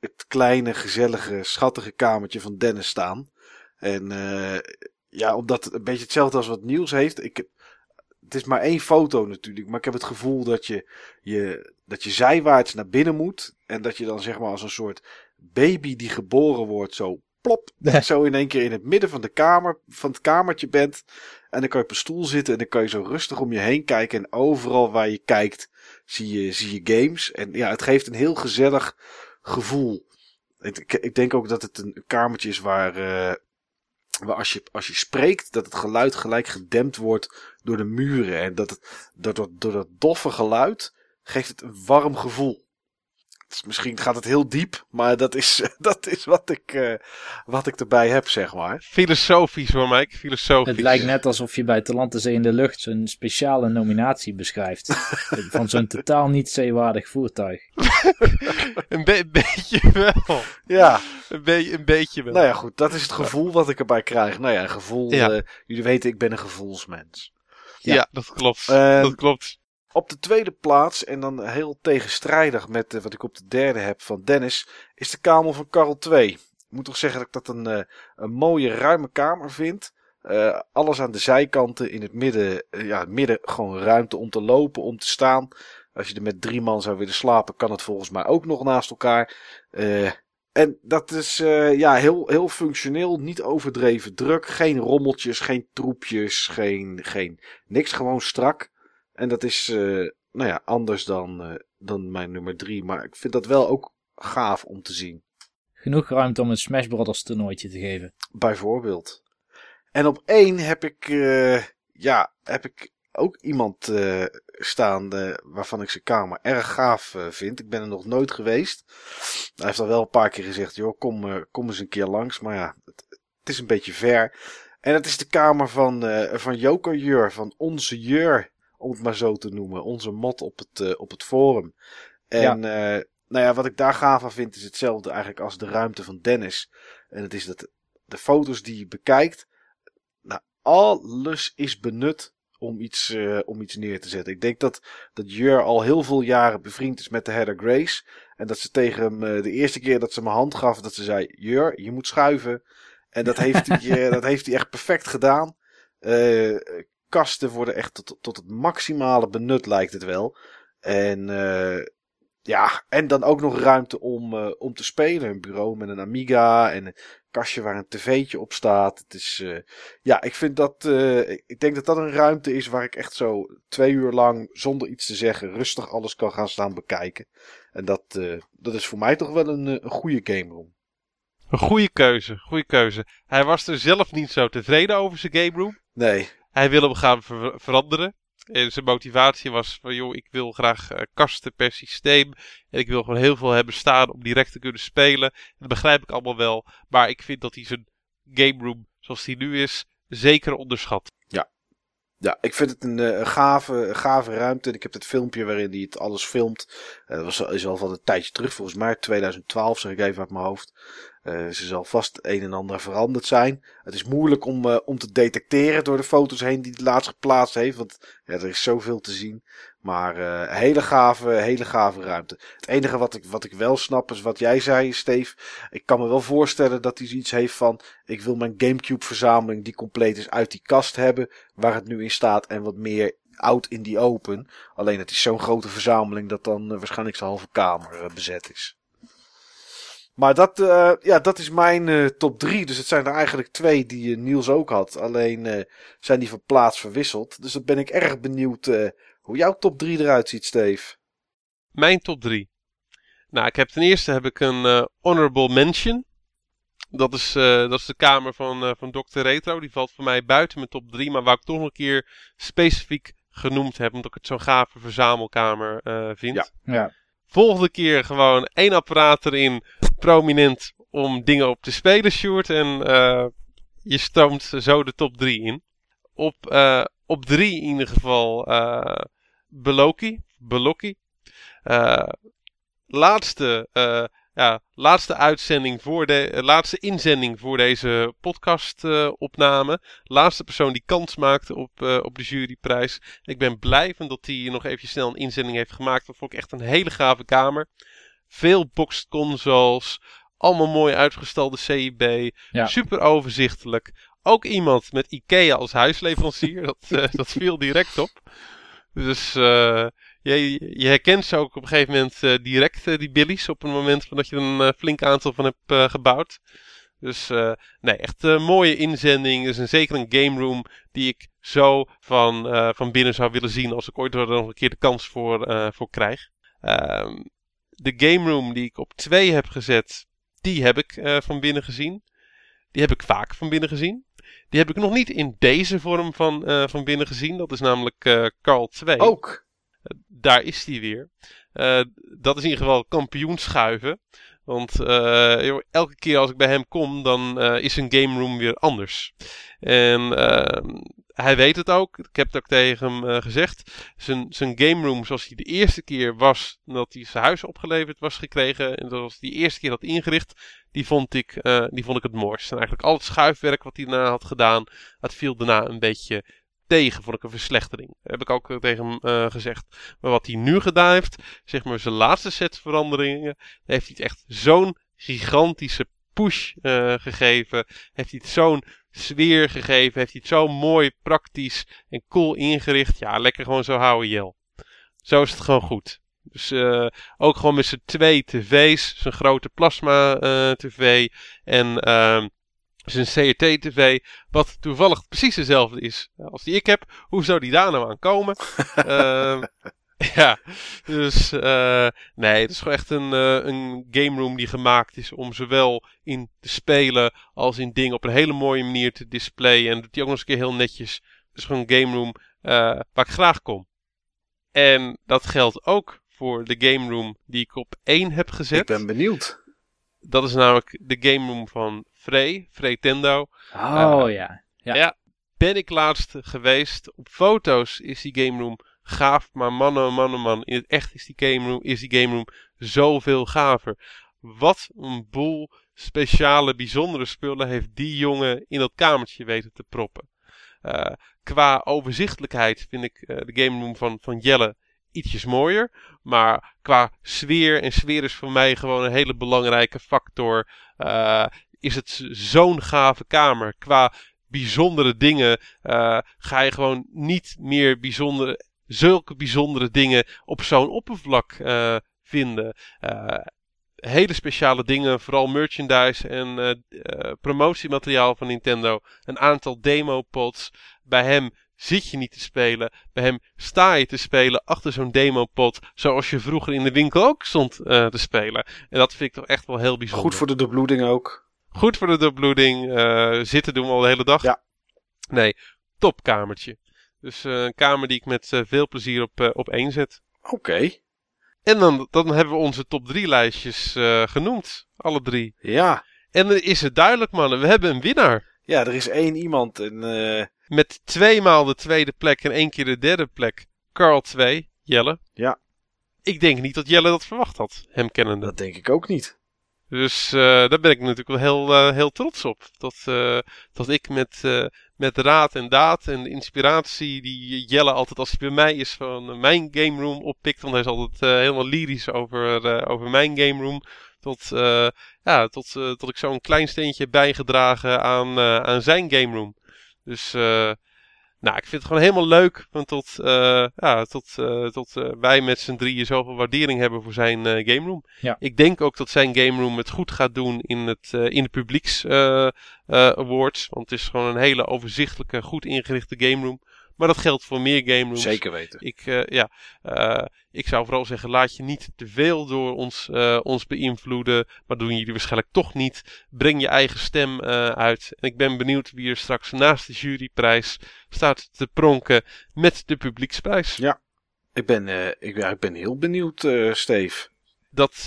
het kleine, gezellige, schattige kamertje van Dennis staan. En ja, omdat het een beetje hetzelfde als wat Niels heeft. Ik het is maar één foto natuurlijk, maar ik heb het gevoel dat je, je, dat je zijwaarts naar binnen moet. En dat je dan zeg maar als een soort baby die geboren wordt, zo plop, zo in één keer in het midden van de kamer, van het kamertje bent. En dan kan je op een stoel zitten en dan kan je zo rustig om je heen kijken. En overal waar je kijkt, zie je, zie je games. En ja, het geeft een heel gezellig gevoel. Ik, ik denk ook dat het een kamertje is waar, uh, waar als je, als je spreekt, dat het geluid gelijk gedempt wordt door de muren. En dat het, door, door, door dat doffe geluid geeft het een warm gevoel. Dus misschien gaat het heel diep, maar dat is, [laughs] dat is wat, ik, uh, wat ik erbij heb, zeg maar. Filosofisch hoor, Mike. Filosofisch. Het lijkt net alsof je bij Talante Zee in de Lucht zo'n speciale nominatie beschrijft. [laughs] van zo'n totaal niet zeewaardig voertuig. [laughs] een, be beetje wel. Ja. Een, be een beetje wel. Nou ja, goed. Dat is het gevoel wat ik erbij krijg. Nou ja, een gevoel. Ja. Uh, jullie weten, ik ben een gevoelsmens. Ja, ja dat klopt. Uh, dat klopt. Op de tweede plaats, en dan heel tegenstrijdig met uh, wat ik op de derde heb van Dennis, is de kamer van Karel 2. Ik moet toch zeggen dat ik dat een, uh, een mooie, ruime kamer vind. Uh, alles aan de zijkanten, in het midden, ja, midden gewoon ruimte om te lopen, om te staan. Als je er met drie man zou willen slapen, kan het volgens mij ook nog naast elkaar. en dat is ja, heel, heel functioneel, niet overdreven druk. Geen rommeltjes, geen troepjes, geen, geen niks, gewoon strak. En dat is, uh, nou ja, anders dan, uh, dan mijn nummer drie. Maar ik vind dat wel ook gaaf om te zien. Genoeg ruimte om een Smash Brothers toernooitje te geven. Bijvoorbeeld. En op één heb ik, uh, ja, heb ik ook iemand staan waarvan ik zijn kamer erg gaaf vind. Ik ben er nog nooit geweest. Hij heeft al wel een paar keer gezegd, joh, kom, kom eens een keer langs. Maar ja, het, het is een beetje ver. En het is de kamer van, van Joker Jur, van onze Jur om het maar zo te noemen. Onze mod op het, uh, op het forum. En ja. Uh, nou ja, wat ik daar gaaf aan vind is hetzelfde eigenlijk als de ruimte van Dennis. En het is dat de foto's die je bekijkt, nou, alles is benut om iets, uh, om iets neer te zetten. Ik denk dat, dat Jur al heel veel jaren bevriend is met de Heather Grace. En dat ze tegen hem, uh, de eerste keer dat ze mijn hand gaf, dat ze zei: Jur, je moet schuiven. En dat [laughs] heeft hij, dat heeft hij echt perfect gedaan. Kasten worden echt tot, tot het maximale benut, lijkt het wel. En uh, ja, en dan ook nog ruimte om, uh, om te spelen. Een bureau met een Amiga en een kastje waar een tv'tje op staat. Het is, uh, ja, ik vind dat, ik denk dat dat een ruimte is waar ik echt zo twee uur lang zonder iets te zeggen rustig alles kan gaan staan bekijken. En dat, dat is voor mij toch wel een, een goede game room. Een goede keuze, goede keuze. Hij was er zelf niet zo tevreden over zijn game room. Nee. Hij wil hem gaan ver veranderen. En zijn motivatie was van, joh, ik wil graag uh, kasten per systeem. En ik wil gewoon heel veel hebben staan om direct te kunnen spelen. Dat begrijp ik allemaal wel. Maar ik vind dat hij zijn game room, zoals die nu is, zeker onderschat. Ja. Ja, ik vind het een, uh, gave, gave ruimte. Ik heb het filmpje waarin hij het alles filmt. Uh, dat was, is al van een tijdje terug, volgens mij 2012, zeg ik even uit mijn hoofd. Uh, ze zal vast een en ander veranderd zijn. Het is moeilijk om, uh, om te detecteren door de foto's heen die het laatst geplaatst heeft. Want ja, er is zoveel te zien. Maar uh, hele gave, hele gave ruimte. Het enige wat ik, wat ik wel snap is wat jij zei, Steve. Ik kan me wel voorstellen dat hij iets heeft van... Ik wil mijn Gamecube verzameling die compleet is uit die kast hebben. Waar het nu in staat en wat meer out in die open. Alleen het is zo'n grote verzameling dat dan waarschijnlijk zijn halve kamer bezet is. Maar dat, uh, ja, dat is mijn uh, top 3. Dus het zijn er eigenlijk twee die uh, Niels ook had. Alleen zijn die van plaats verwisseld. Dus dan ben ik erg benieuwd hoe jouw top 3 eruit ziet, Steve. Mijn top 3. Nou, ik heb ten eerste heb ik een honorable mention. Dat is, dat is de kamer van, van Dr. Retro. Die valt voor mij buiten mijn top 3. Maar waar ik toch nog een keer specifiek genoemd heb. Omdat ik het zo'n gave verzamelkamer vind. Ja. ja. Volgende keer gewoon één apparaat erin, prominent om dingen op te spelen, Sjoerd. En uh, je stroomt zo de top 3 in. Op, uh, op 3 in ieder geval uh, Beloki. Beloki. laatste ja, laatste uitzending voor de uh, laatste inzending voor deze podcast uh, opname. Laatste persoon die kans maakte op, uh, op de juryprijs. Ik ben blij van dat hij nog even snel een inzending heeft gemaakt. Dat vond ik echt een hele gave kamer. Veel boxed consoles. Allemaal mooi uitgestelde CIB. Ja. Super overzichtelijk. Ook iemand met IKEA als huisleverancier. [laughs] dat, dat viel direct op. Dus je, je herkent ze ook op een gegeven moment uh, direct, uh, die billies, op het moment dat je er een uh, flink aantal van hebt gebouwd. Dus nee, echt een mooie inzending. Dus een, zeker een game room die ik zo van, van binnen zou willen zien als ik ooit er nog een keer de kans voor, voor krijg. Ehm, de game room die ik op 2 heb gezet, die heb ik van binnen gezien. Die heb ik vaak van binnen gezien. Die heb ik nog niet in deze vorm van, van binnen gezien. Dat is namelijk Carl 2. Ook? Daar is die weer. Eh, dat is in ieder geval kampioenschuiven. Want eh, elke keer als ik bij hem kom, dan eh, is zijn game room weer anders. En ehm, hij weet het ook. Ik heb het ook tegen hem gezegd. Zijn, zijn game room zoals hij de eerste keer was, dat hij zijn huis opgeleverd was gekregen. En zoals hij die eerste keer had ingericht, die vond ik, die vond ik het mooist. En eigenlijk al het schuifwerk wat hij daarna had gedaan, dat viel daarna een beetje tegen. Vond ik een verslechtering. Heb ik ook eh, tegen hem eh, gezegd. Maar wat hij nu gedaan heeft, zeg maar zijn laatste set veranderingen, heeft hij het echt zo'n gigantische push eh, gegeven. Heeft hij het zo'n sfeer gegeven. Heeft hij het zo mooi, praktisch en cool ingericht. Ja, lekker gewoon zo houden, Jel. Zo is het gewoon goed. Dus ook gewoon met zijn twee tv's. Zijn grote plasma tv. En ehm, zijn CRT tv. Wat toevallig precies dezelfde is als die ik heb. Hoe zou die daar nou aan komen? [laughs] Ehm, ja, dus eh, nee, het is gewoon echt een, eh, een game room die gemaakt is om zowel in te spelen als in dingen op een hele mooie manier te displayen. En dat doet hij ook nog eens een keer heel netjes. Dus gewoon een game room eh, waar ik graag kom. En dat geldt ook voor de game room die ik op één heb gezet. Ik ben benieuwd. Dat is namelijk de game room van Frey, Freytendo. Oh Eh, ja. Ja. Ja. ben ik laatst geweest. Op foto's is die game room gaaf, maar man oh man man, in het echt is die game room, is die game room zoveel gaver. Wat een boel speciale, bijzondere spullen heeft die jongen in dat kamertje weten te proppen. Eh, qua overzichtelijkheid vind ik eh, de game room van, van Jelle ietsjes mooier. Maar qua sfeer, en sfeer is voor mij gewoon een hele belangrijke factor. Is het zo'n gave kamer. Qua bijzondere dingen eh, ga je gewoon niet meer bijzondere, zulke bijzondere dingen op zo'n oppervlak eh, vinden. Eh, hele speciale dingen, vooral merchandise en promotiemateriaal van Nintendo. Een aantal demo-pods. Bij hem zit je niet te spelen. Bij hem sta je te spelen achter zo'n demopod. Zoals je vroeger in de winkel ook stond te spelen. En dat vind ik toch echt wel heel bijzonder. Goed voor de doorbloeding ook. Goed voor de doorbloeding. eh, zitten doen we al de hele dag. Ja. Nee, topkamertje. Dus eh, een kamer die ik met eh, veel plezier op, op één zet. Oké. En dan, dan hebben we onze top drie lijstjes genoemd. Alle drie. Ja. En dan is het duidelijk, mannen. We hebben een winnaar. Ja, er is één iemand. En, Met tweemaal de tweede plek en één keer de derde plek. Carl 2, Jelle. Ja. Ik denk niet dat Jelle dat verwacht had, hem kennende. dat denk ik ook niet. Dus eh, daar ben ik natuurlijk wel heel, eh, heel trots op. Dat, eh, dat ik met, met raad en daad en de inspiratie die Jelle altijd als hij bij mij is van mijn game room oppikt. Want hij is altijd helemaal lyrisch over, over mijn game room. Tot, ja, tot, tot ik zo'n klein steentje bijgedragen aan, aan zijn game room. Dus nou, ik vind het gewoon helemaal leuk. Want tot, eh, ja, tot, eh, tot eh, wij met z'n drieën zoveel waardering hebben voor zijn game room. Ja. Ik denk ook dat zijn game room het goed gaat doen in, het, in de publieks awards. Want het is gewoon een hele overzichtelijke, goed ingerichte game room. Maar dat geldt voor meer game rooms. Zeker weten. Ik, eh, ja, eh, ik zou vooral zeggen, laat je niet te veel door ons, eh, ons beïnvloeden. Maar doen jullie waarschijnlijk toch niet. Breng je eigen stem uit. En ik ben benieuwd wie er straks naast de juryprijs staat te pronken met de publieksprijs. Ik ben, eh, ik, ja, ik ben heel benieuwd, Steve. Dat,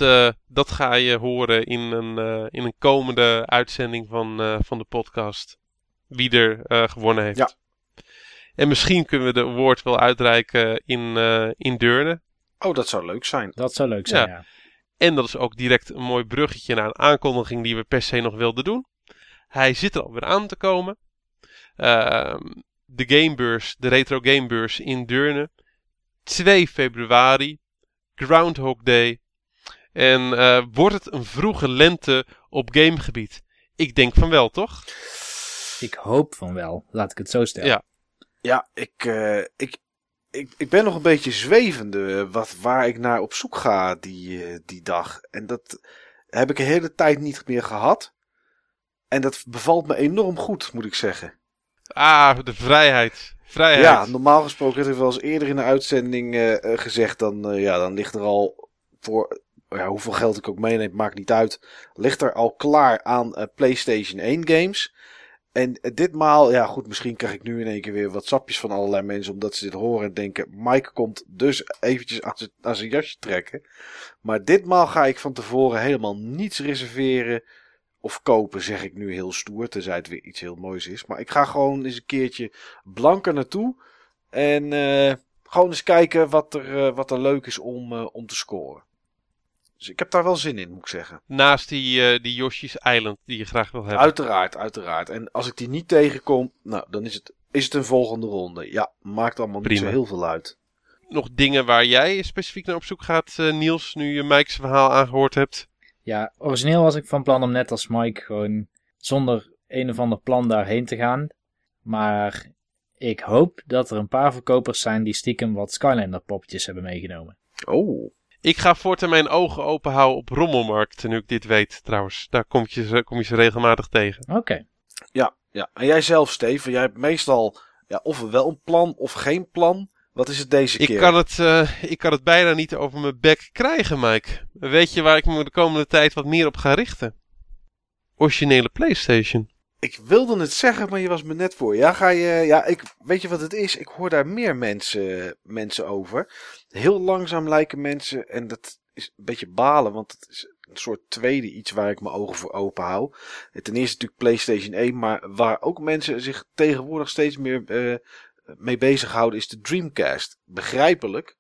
dat ga je horen in een, in een komende uitzending van, van de podcast. Wie er gewonnen heeft. Ja. En misschien kunnen we de award wel uitreiken in, eh, in Deurne. Oh, dat zou leuk zijn. Dat zou leuk zijn, ja. En dat is ook direct een mooi bruggetje naar een aankondiging die we per se nog wilden doen. Hij zit er alweer aan te komen. Ehm, de Gamebeurs, de Retro Gamebeurs in Deurne. 2 februari. Groundhog Day. En eh, wordt het een vroege lente op gamegebied? Ik denk van wel, toch? Ik hoop van wel, laat ik het zo stellen. Ja. Ja, ik, eh, ik, ik, ik ben nog een beetje zwevende eh, wat, waar ik naar op zoek ga die, eh, die dag. En dat heb ik een hele tijd niet meer gehad. En dat bevalt me enorm goed, moet ik zeggen. Ah, de vrijheid. Vrijheid. Ja, normaal gesproken heb ik wel eens eerder in de uitzending gezegd. Dan, ja, dan ligt er al voor ja, hoeveel geld ik ook meeneem, maakt niet uit. Ligt er al klaar aan PlayStation 1 games. En ditmaal, ja goed, misschien krijg ik nu in één keer weer wat sapjes van allerlei mensen. Omdat ze dit horen en denken, Mike komt dus eventjes aan zijn, aan zijn jasje trekken. Maar ditmaal ga ik van tevoren helemaal niets reserveren of kopen, zeg ik nu heel stoer. Tenzij het weer iets heel moois is. Maar ik ga gewoon eens een keertje blanker naartoe. En eh, gewoon eens kijken wat er, eh, wat er leuk is om, eh, om te scoren. Dus ik heb daar wel zin in, moet ik zeggen. Naast die, eh, die Yoshi's Island die je graag wil hebben. Uiteraard, uiteraard. En als ik die niet tegenkom, nou, dan is het, is het een volgende ronde. Ja, maakt allemaal niet Prima. zo heel veel uit. Nog dingen waar jij specifiek naar op zoek gaat, eh, Niels, nu je Mike's verhaal aangehoord hebt? Ja, origineel was ik van plan om net als Mike gewoon zonder een of ander plan daarheen te gaan. Maar ik hoop dat er een paar verkopers zijn die stiekem wat Skylander poppetjes hebben meegenomen. Oh, Ik ga voortaan mijn ogen open houden op rommelmarkten, nu ik dit weet trouwens. Daar kom je ze, kom je ze regelmatig tegen. Oké. ja, ja. En jij zelf, Steven, jij hebt meestal ja, of wel een plan of geen plan. Wat is het deze Ik keer? kan het, eh, ik kan het bijna niet over mijn bek krijgen, Mike. Weet je waar ik me de komende tijd wat meer op ga richten? Originele PlayStation. Ik wilde het zeggen, maar je was me net voor. Ja, ga je, ja ik, weet je wat het is? Ik hoor daar meer mensen, mensen over. Heel langzaam lijken mensen, en dat is een beetje balen, want het is een soort tweede iets waar ik mijn ogen voor open hou. Ten eerste natuurlijk PlayStation 1, maar waar ook mensen zich tegenwoordig steeds meer eh, mee bezighouden is de Dreamcast. Begrijpelijk.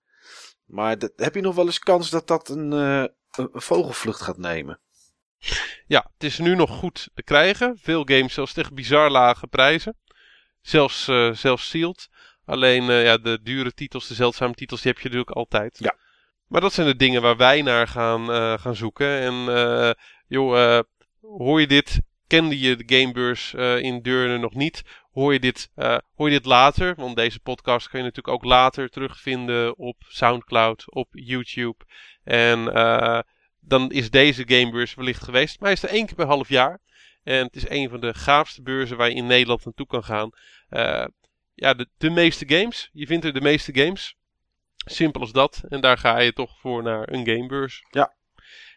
Maar dat, heb je nog wel eens kans dat dat een, eh, een vogelvlucht gaat nemen? Ja, het is nu nog goed te krijgen. Veel games zelfs tegen bizar lage prijzen. Zelfs, eh zelfs sealed. Alleen eh, ja, de dure titels, de zeldzame titels, die heb je natuurlijk altijd. Ja. Maar dat zijn de dingen waar wij naar gaan, eh, gaan zoeken. En joh, hoor je dit? Kende je de Gamebeurs in Deurne nog niet? Hoor je, dit, hoor je dit later? Want deze podcast kun je natuurlijk ook later terugvinden op Soundcloud, op YouTube. En eh, dan is deze Gamebeurs wellicht geweest. Maar hij is er één keer per half jaar. En het is een van de gaafste beurzen waar je in Nederland naartoe kan gaan. Eh, ja, de, de meeste games. Je vindt er de meeste games. Simpel als dat. En daar ga je toch voor naar een gamebeurs. Ja.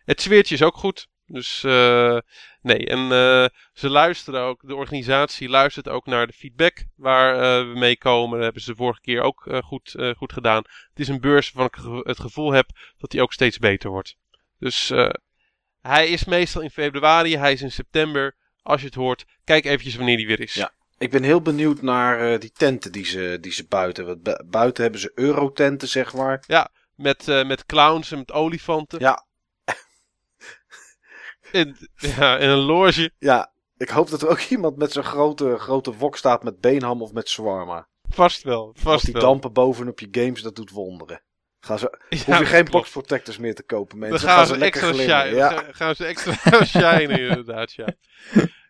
Het sfeertje is ook goed. Dus eh, nee, en eh, ze luisteren ook, de organisatie luistert ook naar de feedback waar we mee komen. Dat hebben ze de vorige keer ook goed, goed gedaan. Het is een beurs waarvan ik het gevoel heb dat die ook steeds beter wordt. Dus eh, hij is meestal in februari, hij is in september. Als je het hoort, kijk eventjes wanneer die weer is. Ja. Ik ben heel benieuwd naar eh, die tenten die ze, die ze buiten. Want bu- buiten hebben ze eurotenten, zeg maar. Met, eh, met clowns en met olifanten. Ja, [laughs] En, ja, en een loge. ja. Ik hoop dat er ook iemand met zo'n grote, grote wok staat met beenham of met shawarma. Vast wel, vast die wel. dampen bovenop je games, dat doet wonderen. Gaan ze, [laughs] Ja, hoef je geen klopt. box protectors meer te kopen, Dan mensen. gaan, ze lekker extra glimmen. shine, Ja. ga- [laughs] gaan ze extra [laughs] shinen inderdaad, ja.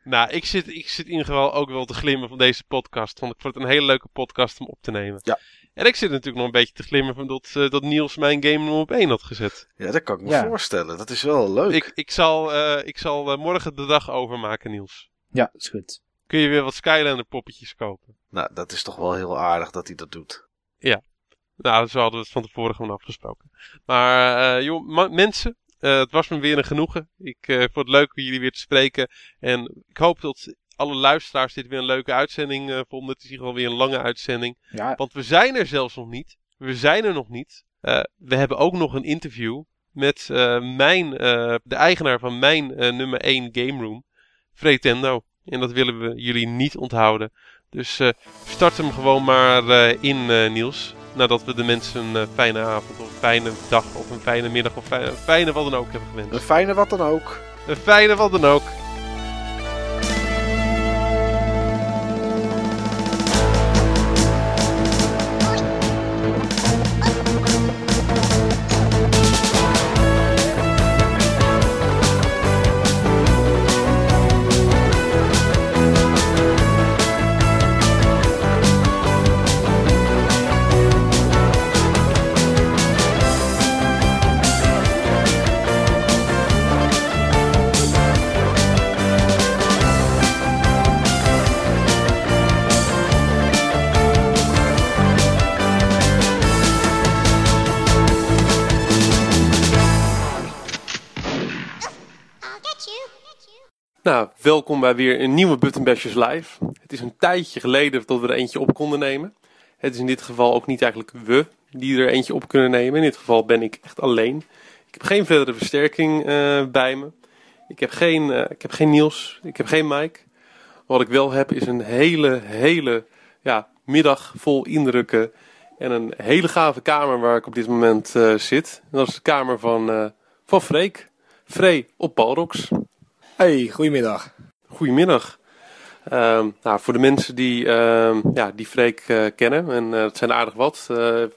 Nou, ik zit, ik zit in ieder geval ook wel te glimmen van deze podcast. Want ik vond het een hele leuke podcast om op te nemen. Ja. En ik zit natuurlijk nog een beetje te glimmen van dat, eh, dat Niels mijn game nummer op 1 had gezet. ja, dat kan ik me Ja. voorstellen. Dat is wel leuk. Ik, ik zal, eh, ik zal eh, morgen de dag overmaken, Niels. Ja, is goed. Kun je weer wat Skylander poppetjes kopen? Nou, dat is toch wel heel aardig dat hij dat doet. Nou, zo hadden we het van tevoren gewoon afgesproken. Maar eh, joh, mensen, eh, het was me weer een genoegen. Ik eh, vond het leuk om jullie weer te spreken. En ik hoop dat alle luisteraars dit weer een leuke uitzending vonden. Het is in ieder geval weer een lange uitzending. Ja, Want we zijn er zelfs nog niet. We zijn er nog niet. We hebben ook nog een interview met mijn, de eigenaar van mijn nummer 1 game room, Fretendo. En dat willen we jullie niet onthouden. Dus start hem gewoon maar in, Niels. Nadat we de mensen een eh, fijne avond of een fijne dag of een fijne middag of fijne, fijne wat dan ook hebben Een gewenst. fijne wat dan ook. Een fijne wat dan ook. Welkom bij weer een nieuwe Button Bashers Live. Het is een tijdje geleden dat we er eentje op konden nemen. Het is in dit geval ook niet eigenlijk we die er eentje op kunnen nemen. In dit geval ben ik echt alleen. Ik heb geen verdere versterking uh, bij me. Ik heb geen, uh, ik heb geen Niels. Ik heb geen Mike. Wat ik wel heb is een hele, hele ja, middag vol indrukken. En een hele gave kamer waar ik op dit moment uh, zit. Dat is de kamer van, van Freek. Free op Palrox. Hey, goedemiddag. Goedemiddag. Uh, nou, voor de mensen die, uh, ja, die Freek uh, kennen, en uh, dat zijn aardig wat,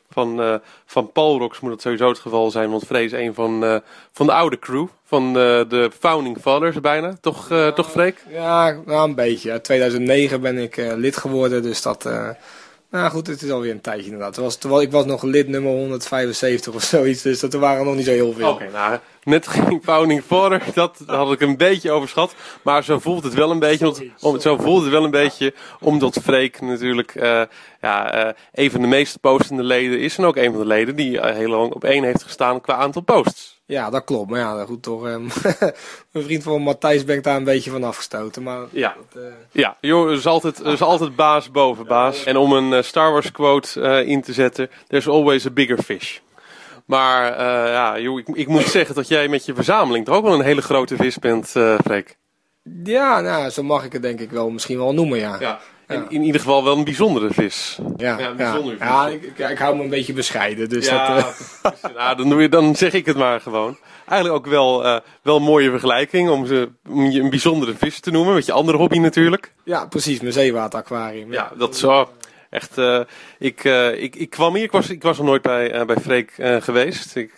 van, van Palrox moet het sowieso het geval zijn, want Freek is een van, van de oude crew, van de Founding Fathers bijna, toch, toch Freek? Ja, nou een beetje. In 2009 ben ik lid geworden, dus dat, nou goed, het is alweer een tijdje inderdaad. Het was, terwijl ik was nog lid nummer 175 of zoiets, dus dat waren nog niet zo heel veel. Oké, nou, net ging Founding Father, [laughs] dat had ik een beetje overschat. Maar zo voelt het wel een beetje, om, zo voelt het wel een beetje, omdat Freek natuurlijk uh, ja, uh, een van de meest postende leden is. En ook een van de leden die uh, heel lang op één heeft gestaan qua aantal posts. Ja, dat klopt. Maar ja, goed toch. Um, [laughs] mijn vriend van Matthijs ben ik daar een beetje van afgestoten. Maar ja, dat, uh... ja joh, er is, altijd, is altijd baas boven baas. En om een uh, Star Wars quote uh, in te zetten: There's always a bigger fish. Maar ja, joh, ik, ik, moet zeggen dat jij met je verzameling toch ook wel een hele grote vis bent, Freek. Ja, nou, zo mag ik het denk ik wel misschien wel noemen, ja. ja. In, in ieder geval wel een bijzondere vis. Ja, ja, bijzondere vis. ja ik, ik, ik, hou me een beetje bescheiden. Dus ja, dat, uh... [laughs] nou, dan, doe je, dan zeg ik het maar gewoon. Eigenlijk ook wel, uh, wel een mooie vergelijking om, ze, om je een bijzondere vis te noemen. Met je andere hobby natuurlijk. Ja, precies. Mijn zeewateraquarium. Ja, dat is zo. Echt, uh, ik, uh, ik, ik kwam hier, ik was, ik was nog nooit bij, uh, bij Freek geweest. Ik,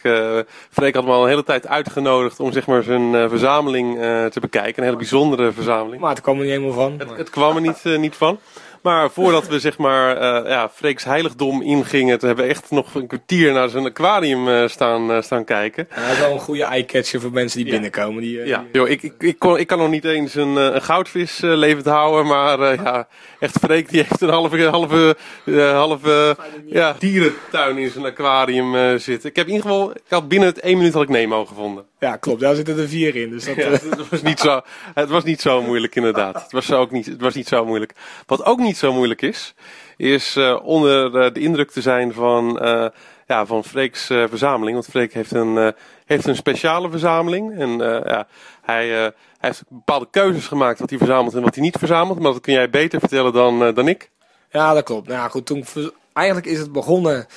Freek had me al een hele tijd uitgenodigd om zeg maar, zijn verzameling te bekijken. Een hele bijzondere verzameling. Maar het kwam er niet helemaal van. Het, het kwam er niet, niet van. Maar voordat we zeg maar ja, Freeks heiligdom ingingen, toen hebben we echt nog een kwartier naar zijn aquarium staan, staan kijken. Dat is wel een goede eye-catcher voor mensen die ja. binnenkomen. Die, ja, die, joh, ik, ik, ik, kon, ik kan nog niet eens een, een goudvis levend houden, maar ja, echt Freek die heeft een halve, halve, halve ja, dierentuin in zijn aquarium zitten. Ik heb in ieder geval, ik had binnen het één minuut had ik Nemo gevonden. Ja, klopt. Daar zitten er vier in. Dus [laughs] dat, ja, het, was niet zo, het was niet zo moeilijk inderdaad. Het was, ook niet, het was niet zo moeilijk. Wat ook niet zo moeilijk is, is uh, onder uh, de indruk te zijn van, uh, ja, van Freek's verzameling. Want Freek heeft een, heeft een speciale verzameling. En ja, hij, hij heeft bepaalde keuzes gemaakt wat hij verzamelt en wat hij niet verzamelt. Maar dat kun jij beter vertellen dan, dan ik. Ja, dat klopt. Nou ja, goed, toen, eigenlijk is het begonnen...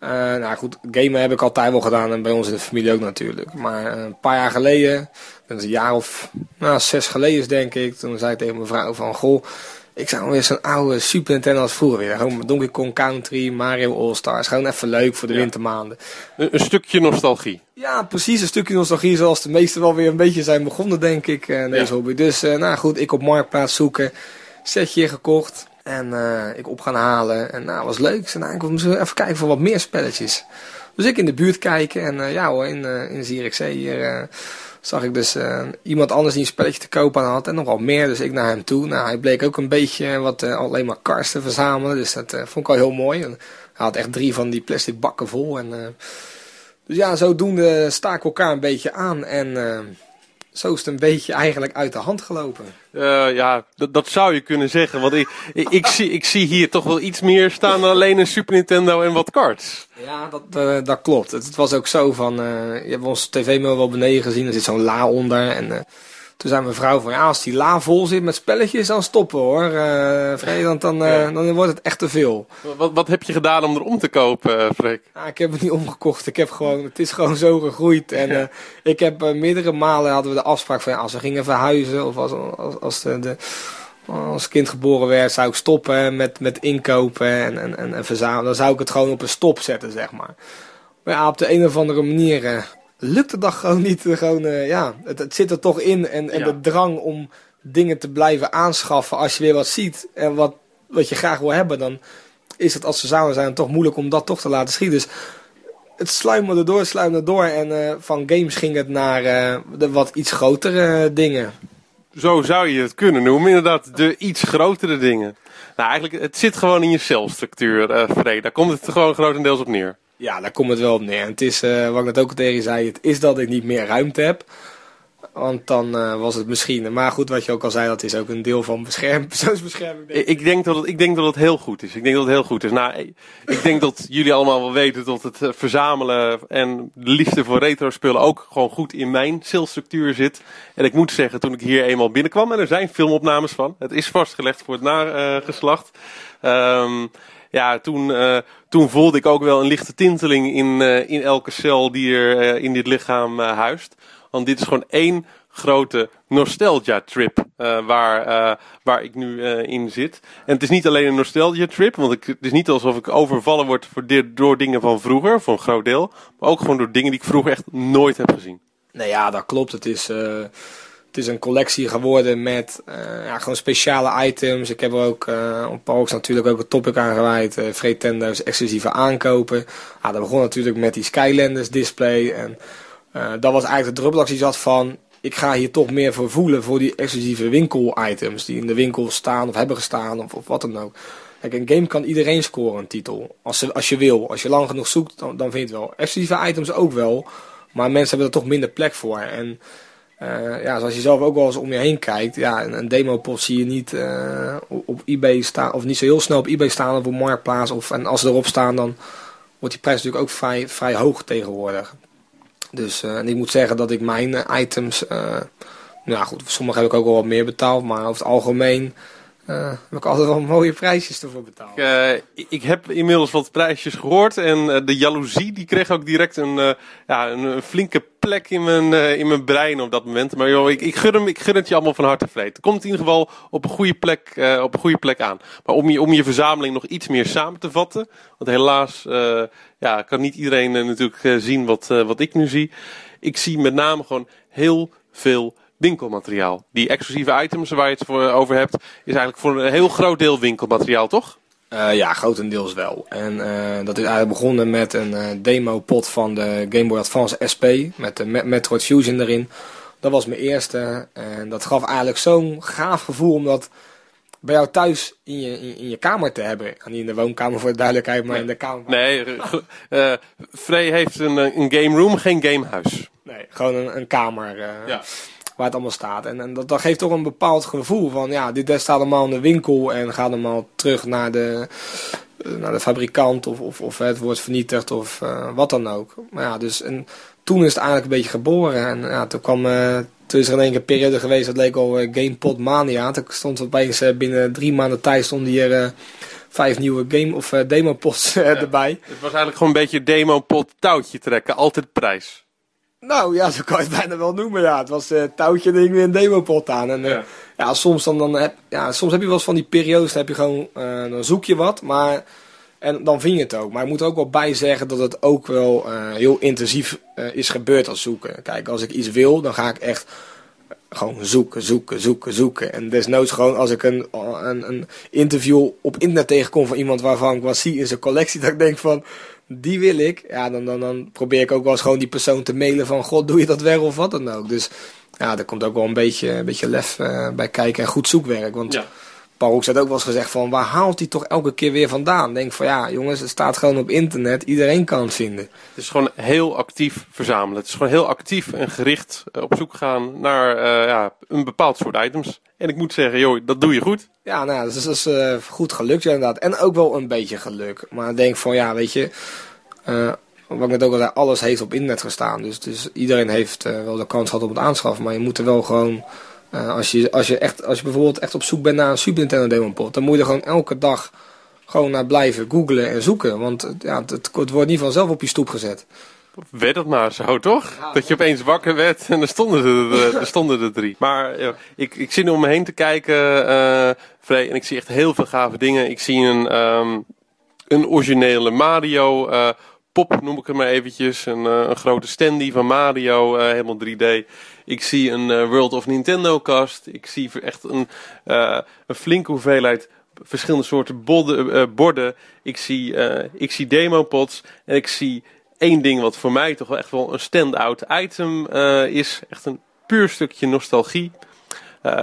Uh, nou goed, gamen heb ik altijd wel gedaan en bij ons in de familie ook natuurlijk. Maar uh, een paar jaar geleden, dat is een jaar of nou, zes geleden denk ik, toen zei ik tegen mijn vrouw van, goh, ik zou weer zo'n oude Super Nintendo als vroeger weer. Gewoon Donkey Kong Country, Mario All-Stars. Gewoon even leuk voor de ja. wintermaanden. Een, een, stukje nostalgie. Ja, precies. Een stukje nostalgie zoals de meesten wel weer een beetje zijn begonnen, denk ik, uh, deze ja. hobby. Dus, uh, nou goed, ik op Marktplaats zoeken. Setje gekocht. En uh, ik op gaan halen. En nou, was leuk. En nou, ik moet even kijken voor wat meer spelletjes. Dus ik in de buurt kijken. En ja hoor, in, in Zierikzee hier zag ik dus iemand anders die een spelletje te koop aan had. En nogal meer. Dus ik naar hem toe. Nou, hij bleek ook een beetje wat alleen maar kars te verzamelen. Dus dat vond ik al heel mooi. En hij had echt drie van die plastic bakken vol. En, dus ja, zodoende staken we elkaar een beetje aan. En zo is het een beetje eigenlijk uit de hand gelopen. Uh, ja, dat, zou je kunnen zeggen. Want ik, ik, ik, zie, ik zie hier toch wel iets meer staan dan alleen een Super Nintendo en wat cards. Ja, dat, uh, dat klopt. Het, het, was ook zo van, uh, je hebt ons tv-mail wel beneden gezien, er zit zo'n la onder. En toen zei mijn vrouw van, ja, als die la vol zit met spelletjes, dan stoppen hoor. Uh, Freek, want dan, uh, dan wordt het echt te veel. Wat, wat heb je gedaan om er om te kopen, uh, Freek? Ja, ik heb het niet omgekocht. Ik heb gewoon, het is gewoon zo gegroeid. En ik heb meerdere malen hadden we de afspraak van, ja, als we gingen verhuizen of als, als, als de, de als kind geboren werd, zou ik stoppen met, met inkopen en, en, en, en verzamelen. Dan zou ik het gewoon op een stop zetten, zeg maar. Maar ja, op de een of andere manier lukt het dan gewoon niet. Gewoon, uh, ja, het, het, zit er toch in. En, en ja. de drang om dingen te blijven aanschaffen als je weer wat ziet en wat, wat je graag wil hebben, dan is het als ze samen zijn toch moeilijk om dat toch te laten schieten. Dus het sluimerde door, sluimerde door. En uh, van games ging het naar de wat iets grotere dingen. Zo zou je het kunnen noemen, inderdaad, de iets grotere dingen. Nou, eigenlijk, het zit gewoon in je celstructuur, uh. Daar komt het gewoon grotendeels op neer. Ja, daar komt het wel op neer. Het is, uh, wat ik net ook tegen zei, het is dat ik niet meer ruimte heb. Want dan uh, was het misschien. Maar goed, wat je ook al zei, dat is ook een deel van bescherm, [laughs] persoonsbescherming. Denk ik. Denk dat het, ik denk dat het heel goed is. Ik denk dat het heel goed is. Nou, ik denk dat jullie allemaal wel weten dat het verzamelen en de liefde voor retro spullen ook gewoon goed in mijn salesstructuur zit. En ik moet zeggen, toen ik hier eenmaal binnenkwam, en er zijn filmopnames van, het is vastgelegd voor het nageslacht. Um, ja, toen, uh, toen voelde ik ook wel een lichte tinteling in, uh, in elke cel die er uh, in dit lichaam huist. Want dit is gewoon één grote nostalgia trip waar, waar ik nu in zit. En het is niet alleen een nostalgia trip, want ik, het is niet alsof ik overvallen word voor door dingen van vroeger, voor een groot deel. Maar ook gewoon door dingen die ik vroeger echt nooit heb gezien. Nou ja, dat klopt. Het is het is een collectie geworden met uh, ja, gewoon speciale items. Ik heb er ook uh, op Parks natuurlijk ook een topic aan gewijd. Uh, Vretendo's exclusieve aankopen. Ah, dat begon natuurlijk met die Skylanders display. En dat was eigenlijk de druppelactie zat van... Ik ga hier toch meer voor voelen voor die exclusieve winkel items. Die in de winkel staan of hebben gestaan of, wat dan ook. Kijk, een game kan iedereen scoren een titel. Als, als je wil. Als je lang genoeg zoekt, dan, dan vind je het wel. Exclusieve items ook wel. Maar mensen hebben er toch minder plek voor. En uh, ja, zoals je zelf ook wel eens om je heen kijkt, ja, een, een demo-pot zie je niet uh, op eBay staan, of niet zo heel snel op eBay staan of op Marktplaats. Of, en als ze erop staan, dan wordt die prijs natuurlijk ook vrij, vrij hoog tegenwoordig. Dus uh, en ik moet zeggen dat ik mijn items, nou goed, sommige heb ik ook wel wat meer betaald, maar over het algemeen uh, heb ik altijd wel mooie prijsjes ervoor betaald. Ik heb inmiddels wat prijsjes gehoord en uh, de jaloezie die kreeg ook direct een, ja, een, flinke plek in mijn, in mijn brein op dat moment. Maar joh, ik, ik, gun ik gun het je allemaal van harte vreed. Komt in ieder geval op een goede plek, op een goede plek aan. Maar om je, om je verzameling nog iets meer samen te vatten, want helaas ja, kan niet iedereen natuurlijk zien wat, wat ik nu zie. Ik zie met name gewoon heel veel winkelmateriaal. Die exclusieve items waar je het voor over hebt, is eigenlijk voor een heel groot deel winkelmateriaal, toch? Uh, ja, grotendeels wel. En uh, dat is eigenlijk begonnen met een uh, demo pot van de Game Boy Advance SP met de Metroid Fusion erin. Dat was mijn eerste en dat gaf eigenlijk zo'n gaaf gevoel om dat bij jou thuis in je, in, in je kamer te hebben. En niet in de woonkamer voor de duidelijkheid, maar nee. in de kamer. Nee, Frey heeft een, een game room, geen gamehuis. Nee, gewoon een, een kamer. ja waar het allemaal staat. En, en dat, dat geeft toch een bepaald gevoel van, ja, dit staat allemaal in de winkel en gaat allemaal terug naar de, eh, naar de fabrikant of, of, of het wordt vernietigd of uh, wat dan ook. Maar ja, dus en toen is het eigenlijk een beetje geboren. En ja, toen kwam, uh, toen is er in één keer een periode geweest, dat leek al uh, GamePod Mania. Toen stond opeens binnen drie maanden tijd stonden hier vijf nieuwe game of demo pods erbij. Het was eigenlijk gewoon een beetje demo pot touwtje trekken, altijd prijs. Nou ja, zo kan je het bijna wel noemen. Ja. Het was uh, touwtje en weer een demopot aan. En, uh, ja. ja. soms, dan, dan heb, ja, soms heb je wel eens van die periodes, dan, heb je gewoon, uh, dan zoek je wat, maar en dan vind je het ook. Maar ik moet er ook wel bij zeggen dat het ook wel heel intensief is gebeurd als zoeken. Kijk, als ik iets wil, dan ga ik echt gewoon zoeken, zoeken, zoeken, zoeken. En desnoods gewoon als ik een, een, een interview op internet tegenkom van iemand waarvan ik wat zie in zijn collectie, [laughs] dat ik denk van die wil ik. Ja, dan, dan, dan probeer ik ook wel eens gewoon die persoon te mailen van, god, doe je dat wel of wat dan ook. Dus ja, daar komt ook wel een beetje, een beetje lef uh, bij kijken en goed zoekwerk. Want ja. Paul Hoeks had ook wel eens gezegd van, waar haalt hij toch elke keer weer vandaan? Denk van, ja jongens, het staat gewoon op internet, iedereen kan het vinden. Het is gewoon heel actief verzamelen. Het is gewoon heel actief en gericht op zoek gaan naar uh, ja, een bepaald soort items. En ik moet zeggen, joh, dat doe je goed. Ja, nou, dat is, dat is uh, goed gelukt ja, inderdaad. En ook wel een beetje geluk. Maar ik denk van, ja, weet je... Uh, wat ik net ook al zei, alles heeft op internet gestaan. Dus, dus iedereen heeft wel de kans gehad op het aanschaffen. Maar je moet er wel gewoon... als, je, als, je echt, als je bijvoorbeeld echt op zoek bent naar een Super Nintendo Demo Pot... dan moet je er gewoon elke dag gewoon naar blijven googlen en zoeken. Want ja, het, het wordt niet vanzelf op je stoep gezet. Werd het maar zo, toch? dat je opeens wakker werd en er stonden er, er, stonden er drie. Maar ja, ik, ik zit nu om me heen te kijken, uh, Frey, en ik zie echt heel veel gave dingen. Ik zie een, um, een originele Mario uh, pop, noem ik hem maar eventjes. Een, uh, een grote standy van Mario, helemaal 3D. Ik zie een World of Nintendo kast. Ik zie echt een, een flinke hoeveelheid verschillende soorten borden. borden. Ik zie, ik zie demopods en ik zie één ding wat voor mij toch wel echt wel een stand-out item is. Echt een puur stukje nostalgie.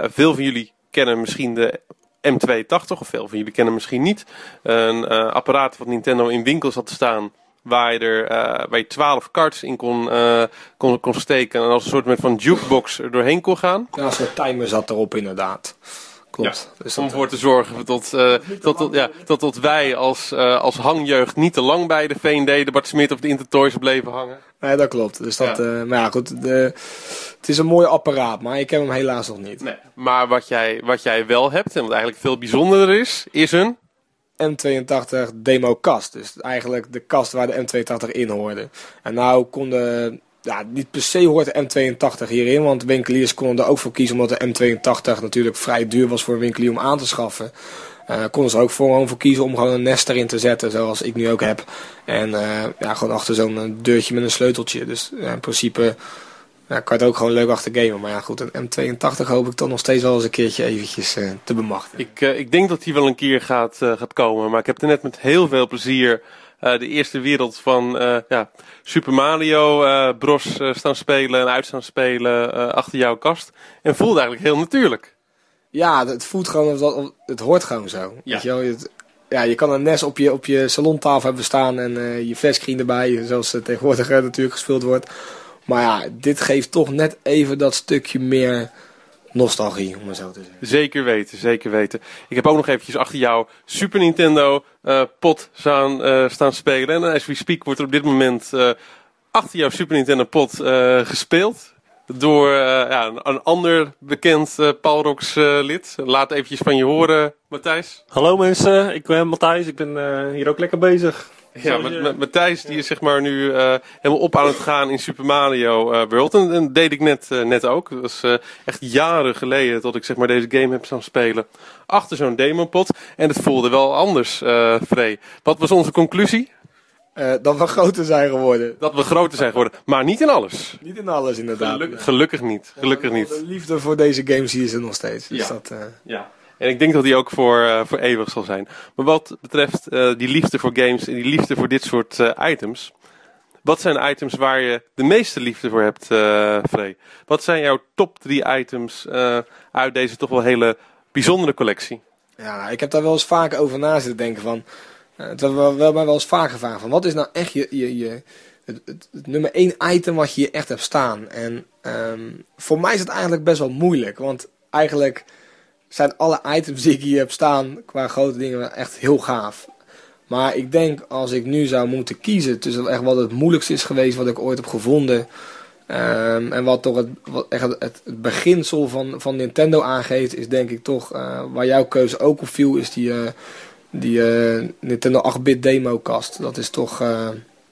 Veel van jullie kennen misschien de M280, of veel van jullie kennen misschien niet. Een apparaat wat Nintendo in winkels had staan Waar je er eh, waar je 12 cards in kon, eh, kon, kon steken. En als een soort van jukebox er doorheen kon gaan. Ja, een soort timer zat erop inderdaad. Klopt. Dus Om dat, ervoor te zorgen tot, eh, tot, tot, ja, tot, tot wij als, eh, als hangjeugd niet te lang bij de V&D, de Bart Smit of de Intertoys bleven hangen. nee, dat klopt. Dus dat, eh, maar ja, goed. De, het is een mooi apparaat, maar ik heb hem helaas nog niet. Nee. Maar wat jij, wat jij wel hebt, en wat eigenlijk veel bijzonderder is, is een... M82 demo kast. Dus eigenlijk de kast waar de M82 in hoorde. En nou konden, ja, niet per se hoort de M82 hierin, want winkeliers konden er ook voor kiezen, omdat de M82 natuurlijk vrij duur was voor een winkelier om aan te schaffen. Eh, konden ze ook voor, gewoon voor kiezen om gewoon een nest erin te zetten, zoals ik nu ook heb. En eh, ja, gewoon achter zo'n eh, deurtje met een sleuteltje. Dus in principe ja, kan je het ook gewoon leuk achter gamen. Maar ja, goed, een M82 hoop ik toch nog steeds wel eens een keertje eventjes eh, te bemachtigen. Ik, eh, ik denk dat die wel een keer gaat, eh, gaat komen. Maar ik heb er net met heel veel plezier de eerste wereld van ja, Super Mario Bros staan spelen en uit staan spelen achter jouw kast. En voelde eigenlijk heel natuurlijk. Ja, het voelt gewoon, dat- het hoort gewoon zo. Weet je, wel? Het- ja, je kan een NES op je, op je salontafel hebben staan en je flatscreen erbij, zoals tegenwoordig natuurlijk gespeeld wordt. Maar ja, dit geeft toch net even dat stukje meer nostalgie, om het zo te zeggen. Zeker weten, zeker weten. Ik heb ook nog eventjes achter jou Super Nintendo eh, pot staan, eh, staan spelen. En as we speak wordt er op dit moment eh, achter jouw Super Nintendo pot eh, gespeeld. Door eh, ja, een, een ander bekend eh Palrox eh, lid. Laat eventjes van je horen, Matthijs. Hallo mensen, ik ben Matthijs, ik ben eh, hier ook lekker bezig. Ja, met, met, Matthijs die is zeg maar nu eh, helemaal op aan het gaan in Super Mario eh, World. En, deed ik net, eh, net ook. Dat was eh, echt jaren geleden dat ik zeg maar deze game heb staan spelen. Achter zo'n demopot. En het voelde wel anders, eh Frey. Wat was onze conclusie? Eh, dat we groter zijn geworden. Dat we groter zijn geworden. Maar niet in alles. Niet in alles inderdaad. Geluk- gelukkig niet. Gelukkig niet. De liefde voor deze games hier is er nog steeds. Dus Ja. dat, eh, Ja. En ik denk dat die ook voor, eh, voor eeuwig zal zijn. Maar wat betreft eh, die liefde voor games en die liefde voor dit soort eh, items. Wat zijn items waar je de meeste liefde voor hebt, Frey? Wat zijn jouw top drie items uit deze toch wel hele bijzondere collectie? Ja, ik heb daar wel eens vaker over na zitten denken van. het hebben we wel, wel eens vaak gevraagd van wat is nou echt je, je, je het, het, nummer één item wat je echt hebt staan. En ehm, voor mij is het eigenlijk best wel moeilijk, want eigenlijk zijn alle items die ik hier heb staan qua grote dingen echt heel gaaf. Maar ik denk als ik nu zou moeten kiezen tussen echt wat het moeilijkste is geweest wat ik ooit heb gevonden. ehm, en wat toch het, echt het, beginsel van, van Nintendo aangeeft, is denk ik toch eh, waar jouw keuze ook op viel, is die, eh, die eh, Nintendo 8-bit demo kast. Dat is toch,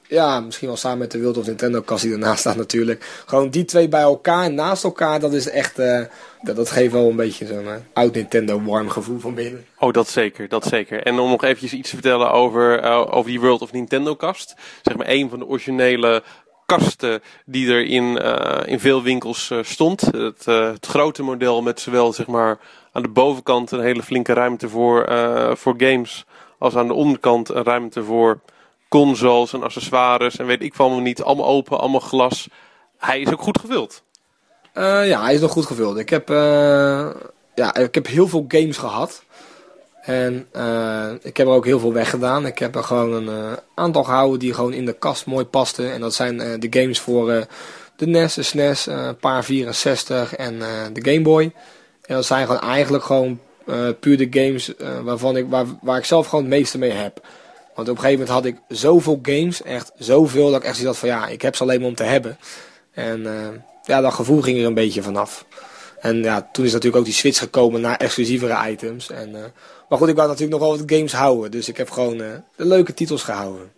ja, misschien wel samen met de World of Nintendo kast die ernaast staat natuurlijk. Gewoon die twee bij elkaar, naast elkaar, dat is echt, eh, dat, geeft wel een beetje zo'n eh, oud Nintendo warm gevoel van binnen. Oh, dat zeker, dat zeker. En om nog eventjes iets te vertellen over, eh, over die World of Nintendo kast. Zeg maar een van de originele kasten die er in, in veel winkels stond. Het, het grote model met zowel zeg maar aan de bovenkant een hele flinke ruimte voor, voor games. Als aan de onderkant een ruimte voor consoles en accessoires en weet ik van niet. Allemaal open, allemaal glas. Hij is ook goed gevuld. Eh, ja, hij is nog goed gevuld. Ik heb, eh, ja, ik heb heel veel games gehad. En eh, ik heb er ook heel veel weggedaan. Ik heb er gewoon een aantal gehouden die gewoon in de kast mooi pasten. En dat zijn de games voor de NES, de SNES, een paar 64 en de Game Boy. En dat zijn gewoon eigenlijk gewoon puur de games waarvan ik, waar, waar ik zelf gewoon het meeste mee heb. Want op een gegeven moment had ik zoveel games, echt zoveel, dat ik echt zoiets had van ja, ik heb ze alleen maar om te hebben. En eh, ja, dat gevoel ging er een beetje vanaf. En ja, toen is natuurlijk ook die switch gekomen naar exclusievere items. En, eh, maar goed, ik wou natuurlijk nog wel wat games houden. Dus ik heb gewoon eh, de leuke titels gehouden.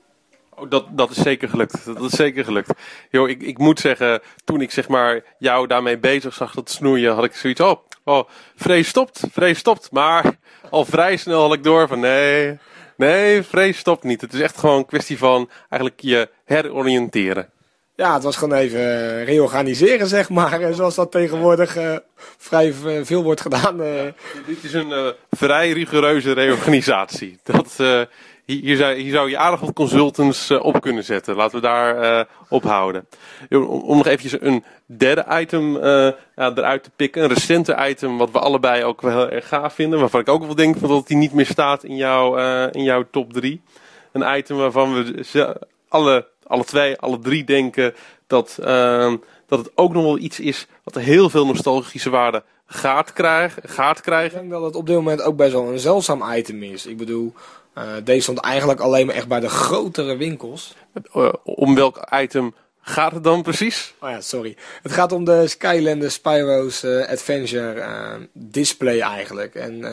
Oh, dat, dat is zeker gelukt. Dat is zeker gelukt. Yo, ik, ik moet zeggen, toen ik zeg maar jou daarmee bezig zag, dat snoeien, had ik zoiets. Oh, oh vrees stopt, vrees stopt. Maar al vrij snel had ik door van nee, nee, vrees stopt niet. Het is echt gewoon een kwestie van eigenlijk je heroriënteren. Ja, het was gewoon even eh, reorganiseren, zeg maar. En zoals dat tegenwoordig eh, vrij veel wordt gedaan. eh. Dit is een eh, vrij rigoureuze reorganisatie. [laughs] Dat, eh, hier, zou, zou je aardig wat consultants eh, op kunnen zetten. Laten we daar eh, op houden. Om, nog eventjes een derde item eh, eruit te pikken. Een recente item wat we allebei ook wel heel erg gaaf vinden. Waarvan ik ook wel denk dat die niet meer staat in, jouw in jouw top 3. Een item waarvan we alle, alle twee, alle drie denken dat, ehm, dat het ook nog wel iets is wat heel veel nostalgische waarde gaat krijgen. Gaat Ik krijgen. denk dat het op dit moment ook best wel een zeldzaam item is. Ik bedoel, eh, deze stond eigenlijk alleen maar echt bij de grotere winkels. Eh, om welk item gaat het dan precies? Oh ja, sorry. Het gaat om de Skylander Spyro's eh, Adventure display eigenlijk. En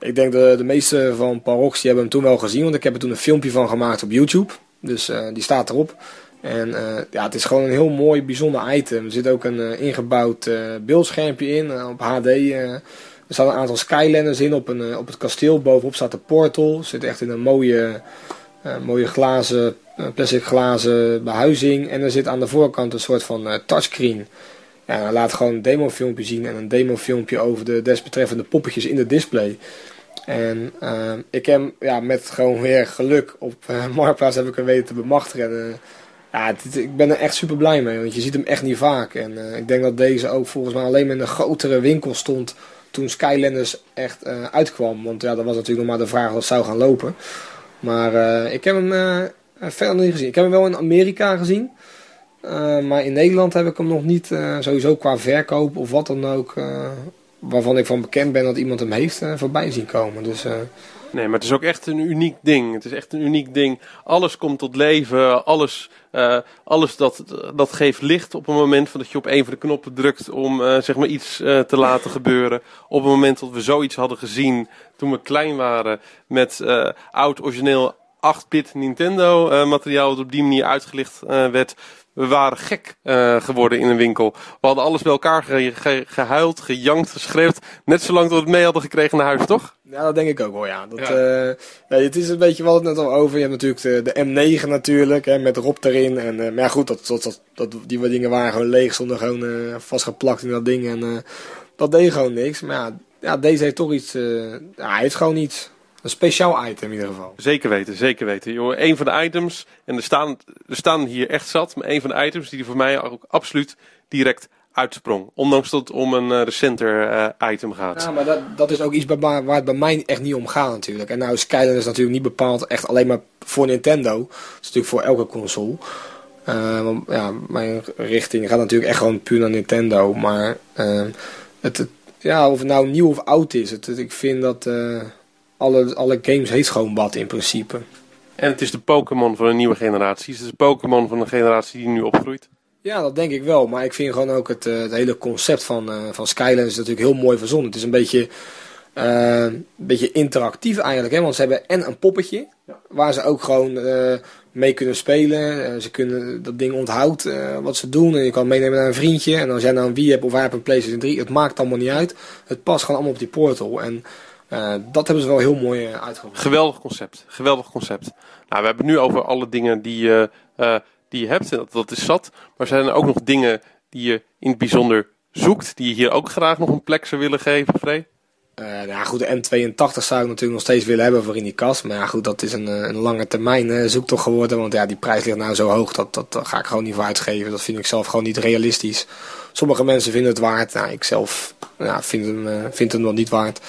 ik denk de, de meeste van Parox die hebben hem toen wel gezien. Want ik heb er toen een filmpje van gemaakt op YouTube. Dus die staat erop. En eh, ja, het is gewoon een heel mooi, bijzonder item. Er zit ook een eh, ingebouwd eh, beeldschermpje in op HD. er staan een aantal Skylanders in op, een, op het kasteel. Bovenop staat de portal. Zit echt in een mooie, mooie glazen, plastic glazen behuizing. En er zit aan de voorkant een soort van touchscreen. Ja, hij laat gewoon een demofilmpje zien en een demofilmpje over de desbetreffende poppetjes in de display. En ik heb ja, met gewoon weer geluk op [laughs] Marktplaats heb ik hem weten te bemachtigen. En, ja, ik ben er echt super blij mee, want je ziet hem echt niet vaak. En eh, ik denk dat deze ook volgens mij alleen maar in een grotere winkel stond toen Skylanders echt eh, uitkwam. Want ja, dat was natuurlijk nog maar de vraag het zou gaan lopen. Maar eh, ik heb hem verder niet gezien. Ik heb hem wel in Amerika gezien. Maar in Nederland heb ik hem nog niet, sowieso qua verkoop of wat dan ook, waarvan ik van bekend ben dat iemand hem heeft voorbij zien komen. Dus Nee, maar het is ook echt een uniek ding. Het is echt een uniek ding. Alles komt tot leven. Alles, eh, alles dat, dat geeft licht op het moment van dat je op een van de knoppen drukt om eh, zeg maar iets eh, te laten gebeuren. Op het moment dat we zoiets hadden gezien toen we klein waren met oud origineel 8-bit Nintendo materiaal dat op die manier uitgelicht werd. We waren gek eh, geworden in een winkel. We hadden alles bij elkaar ge- ge- gehuild, gejankt, geschreeuwd. Net zolang dat we het mee hadden gekregen naar huis, toch? ja, dat denk ik ook wel, ja. Dat, Ja. eh, het is een beetje wat het net al over. Je hebt natuurlijk de, de M9 natuurlijk, hè, met Rob erin. En, eh, maar ja, goed, dat, dat, dat, die dingen waren gewoon leeg, stonden gewoon vastgeplakt in dat ding. En dat deed gewoon niks. Maar ja, ja deze heeft toch iets, ja, hij heeft gewoon iets. Een speciaal item in ieder geval. Zeker weten, zeker weten. Jongen, een van de items, en er staan, er staan hier echt zat, maar een van de items die er voor mij ook absoluut direct uitsprong. Ondanks dat het om een eh, recenter eh, item gaat. Ja, maar dat, dat is ook iets waar waar het bij mij echt niet om gaat natuurlijk. En nou, Skylanders is natuurlijk niet bepaald echt alleen maar voor Nintendo. Het is natuurlijk voor elke console. Eh, want ja, mijn richting gaat natuurlijk echt gewoon puur naar Nintendo. Maar het, het- ja, of het nou nieuw of oud is. Het, het- ik vind dat alle, alle games heet gewoon wat in principe. En het is de Pokémon van een nieuwe generatie. Het is de Pokémon van een generatie die nu opgroeit. Ja, dat denk ik wel. Maar ik vind gewoon ook het, eh, het hele concept van, eh van Skylanders is natuurlijk heel mooi verzonnen. Het is een beetje, eh, een beetje interactief eigenlijk. Hè? Want ze hebben en een poppetje. Waar ze ook gewoon eh, mee kunnen spelen. Ze kunnen dat ding onthoudt eh, wat ze doen. En je kan meenemen naar een vriendje. En als jij nou een Wii hebt of hij hebt een PlayStation 3. Het maakt allemaal niet uit. Het past gewoon allemaal op die portal. En eh, dat hebben ze wel heel mooi uh, uitgevoerd. Geweldig concept. Geweldig concept. Nou, we hebben het nu over alle dingen die je, eh, die je hebt. En dat, dat is zat. Maar zijn er ook nog dingen die je in het bijzonder zoekt. Die je hier ook graag nog een plek zou willen geven, Frey? Uh, nou ja, goed, de M82 zou ik natuurlijk nog steeds willen hebben voor in die kast. Maar ja, goed, dat is een, een lange termijn zoektocht geworden. Want ja, die prijs ligt nou zo hoog, dat, dat, dat ga ik gewoon niet voor uitgeven. Dat vind ik zelf gewoon niet realistisch. Sommige mensen vinden het waard. Nou, ik zelf ja, vind, hem, vind hem nog niet waard.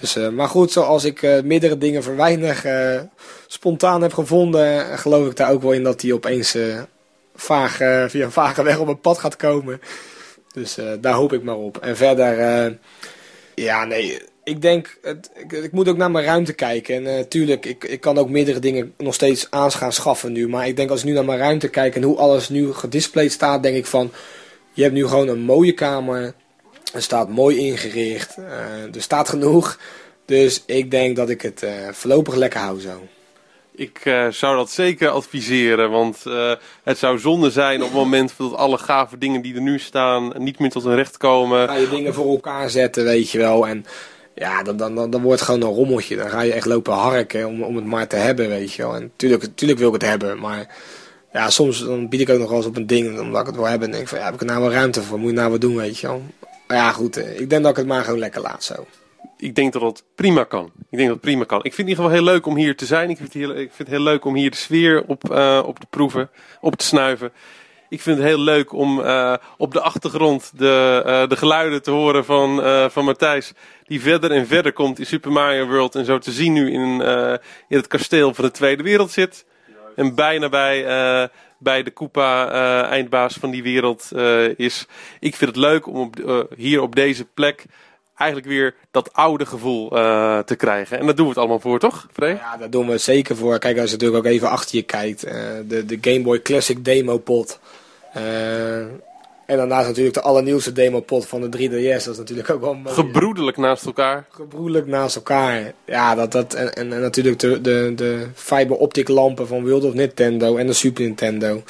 Dus, uh, maar goed, zoals ik uh, meerdere dingen voor uh, spontaan heb gevonden, geloof ik daar ook wel in dat hij opeens vaag, via een vage weg op mijn pad gaat komen. Dus daar hoop ik maar op. En verder, ja, nee, ik denk, het, ik, moet ook naar mijn ruimte kijken. En natuurlijk, ik, ik kan ook meerdere dingen nog steeds aan schaffen nu. Maar ik denk als ik nu naar mijn ruimte kijk en hoe alles nu gedisplayed staat, denk ik van, je hebt nu gewoon een mooie kamer. Het staat mooi ingericht. Uh, er staat genoeg. Dus ik denk dat ik het uh, voorlopig lekker hou zo. Ik uh, zou dat zeker adviseren, want uh, het zou zonde zijn op het moment dat alle gave dingen die er nu staan niet meer tot hun recht komen. Ga je dingen voor elkaar zetten, weet je wel. En ja, dan, dan, dan, dan wordt het gewoon een rommeltje. Dan ga je echt lopen harken om, om het maar te hebben, weet je wel. En tuurlijk, tuurlijk wil ik het hebben, maar ja, soms dan bied ik ook nog wel eens op een ding omdat ik het wil hebben. En denk ik van, ja, heb ik er nou wel ruimte voor? Moet je nou wat doen, weet je wel. Maar ja, goed, eh, ik denk dat ik het maar gewoon lekker laat zo ik denk dat dat prima kan. Ik denk dat het prima kan. Ik vind het in ieder geval heel leuk om hier te zijn. Ik vind het heel, ik vind het heel leuk om hier de sfeer op, uh, op te proeven, op te snuiven. Ik vind het heel leuk om uh, op de achtergrond de, de geluiden te horen van, van Matthijs. Die verder en verder komt in Super Mario World. En zo te zien nu in, in het kasteel van de Tweede Wereld zit. en bijna bij, eh, bij de Koopa eh, eindbaas van die wereld eh, is. Ik vind het leuk om op, eh, hier op deze plek eigenlijk weer dat oude gevoel te krijgen. En daar doen we het allemaal voor, toch, Free? Ja, daar doen we het zeker voor. Kijk, als je natuurlijk ook even achter je kijkt. de, de Game Boy Classic demo pot. En daarnaast natuurlijk de allernieuwste demo pot van de 3DS. Dat is natuurlijk ook wel mooi. Gebroedelijk naast elkaar. gebroedelijk naast elkaar. Ja, dat, dat, en, en, en natuurlijk de, de, de fiber optic lampen van World of Nintendo en de Super Nintendo.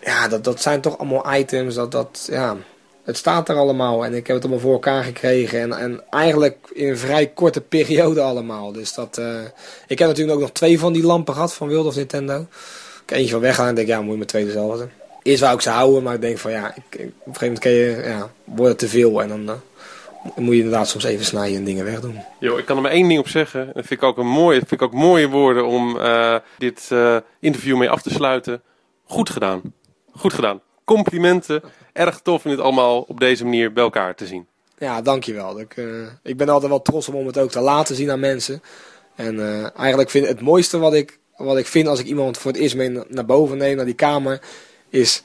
Ja, dat, dat zijn toch allemaal items. Dat, dat, ja, het staat er allemaal en ik heb het allemaal voor elkaar gekregen. En, en eigenlijk in een vrij korte periode allemaal. Dus dat, eh, ik heb natuurlijk ook nog twee van die lampen gehad van World of Nintendo. Ik heb eentje van weggaan en denk, ja, moet je met twee dezelfde. Eerst wou ik ze houden, maar ik denk van ja, ik, op een gegeven moment kan je, ja, wordt het te veel en dan eh, moet je inderdaad soms even snijden en dingen wegdoen. Yo, ik kan er maar één ding op zeggen. En dat vind ik ook, een mooie, vind ik ook mooie woorden om eh, dit eh, interview mee af te sluiten. Goed gedaan. Goed gedaan. Complimenten. Erg tof om dit allemaal op deze manier bij elkaar te zien. Ja, dankjewel. Ik, ik ben altijd wel trots om, om het ook te laten zien aan mensen. En eigenlijk vind ik het mooiste wat ik, wat ik vind als ik iemand voor het eerst mee na- naar boven neem, naar die kamer, is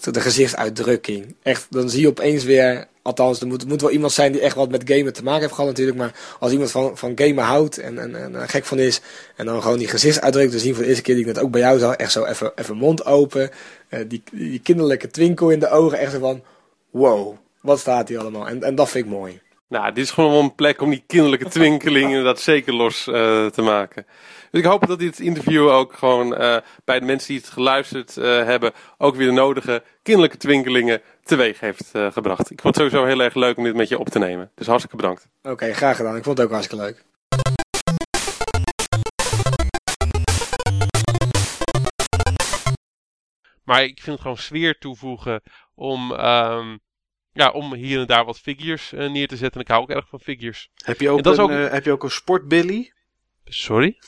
de gezichtsuitdrukking. Echt, dan zie je opeens weer, althans, er moet, moet wel iemand zijn die echt wat met gamen te maken heeft gehad natuurlijk, maar als iemand van, van gamen houdt en, en, gek van is, en dan gewoon die gezichtsuitdrukking te zien voor de eerste keer die ik net ook bij jou zag, echt zo even, even mond open, eh, die, die kinderlijke twinkel in de ogen, echt zo van, wow, wat staat hier allemaal? En, en dat vind ik mooi. Nou, dit is gewoon een plek om die kinderlijke twinkeling [laughs] inderdaad zeker los eh, te maken. Dus ik hoop dat dit interview ook gewoon eh, bij de mensen die het geluisterd eh, hebben, ook weer de nodige kinderlijke twinkelingen teweeg heeft eh, gebracht. Ik vond het sowieso heel erg leuk om dit met je op te nemen. Dus hartstikke bedankt. Oké, graag gedaan. Ik vond het ook hartstikke leuk. Maar ik vind het gewoon sfeer toevoegen om, ehm, ja, om hier en daar wat figures neer te zetten. En ik hou ook erg van figures. Heb je ook, En dat is een, ook- heb je ook een sportbilly? Sorry?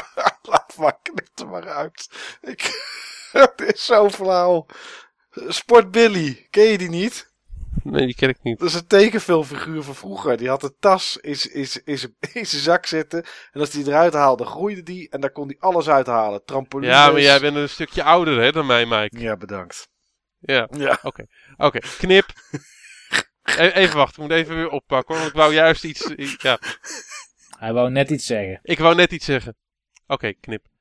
[laughs] Laat maar, knip er maar uit. Ik, [laughs] het is zo flauw. Sportbilly, ken je die niet? Nee, die ken ik niet. Dat is een tekenfilmfiguur van vroeger. Die had een tas in, zijn- [laughs] in zijn zak zitten. En als die eruit haalde, groeide die. En daar kon hij alles uithalen. Trampolines. Ja, maar jij bent een stukje ouder hè, dan mij, Mike. Ja, bedankt. Ja, Ja. oké. Knip. E- even wachten, ik moet even weer oppakken. hoor, Want ik wou juist iets... Ja, Hij wou net iets zeggen. ik wou net iets zeggen. Oké, knip.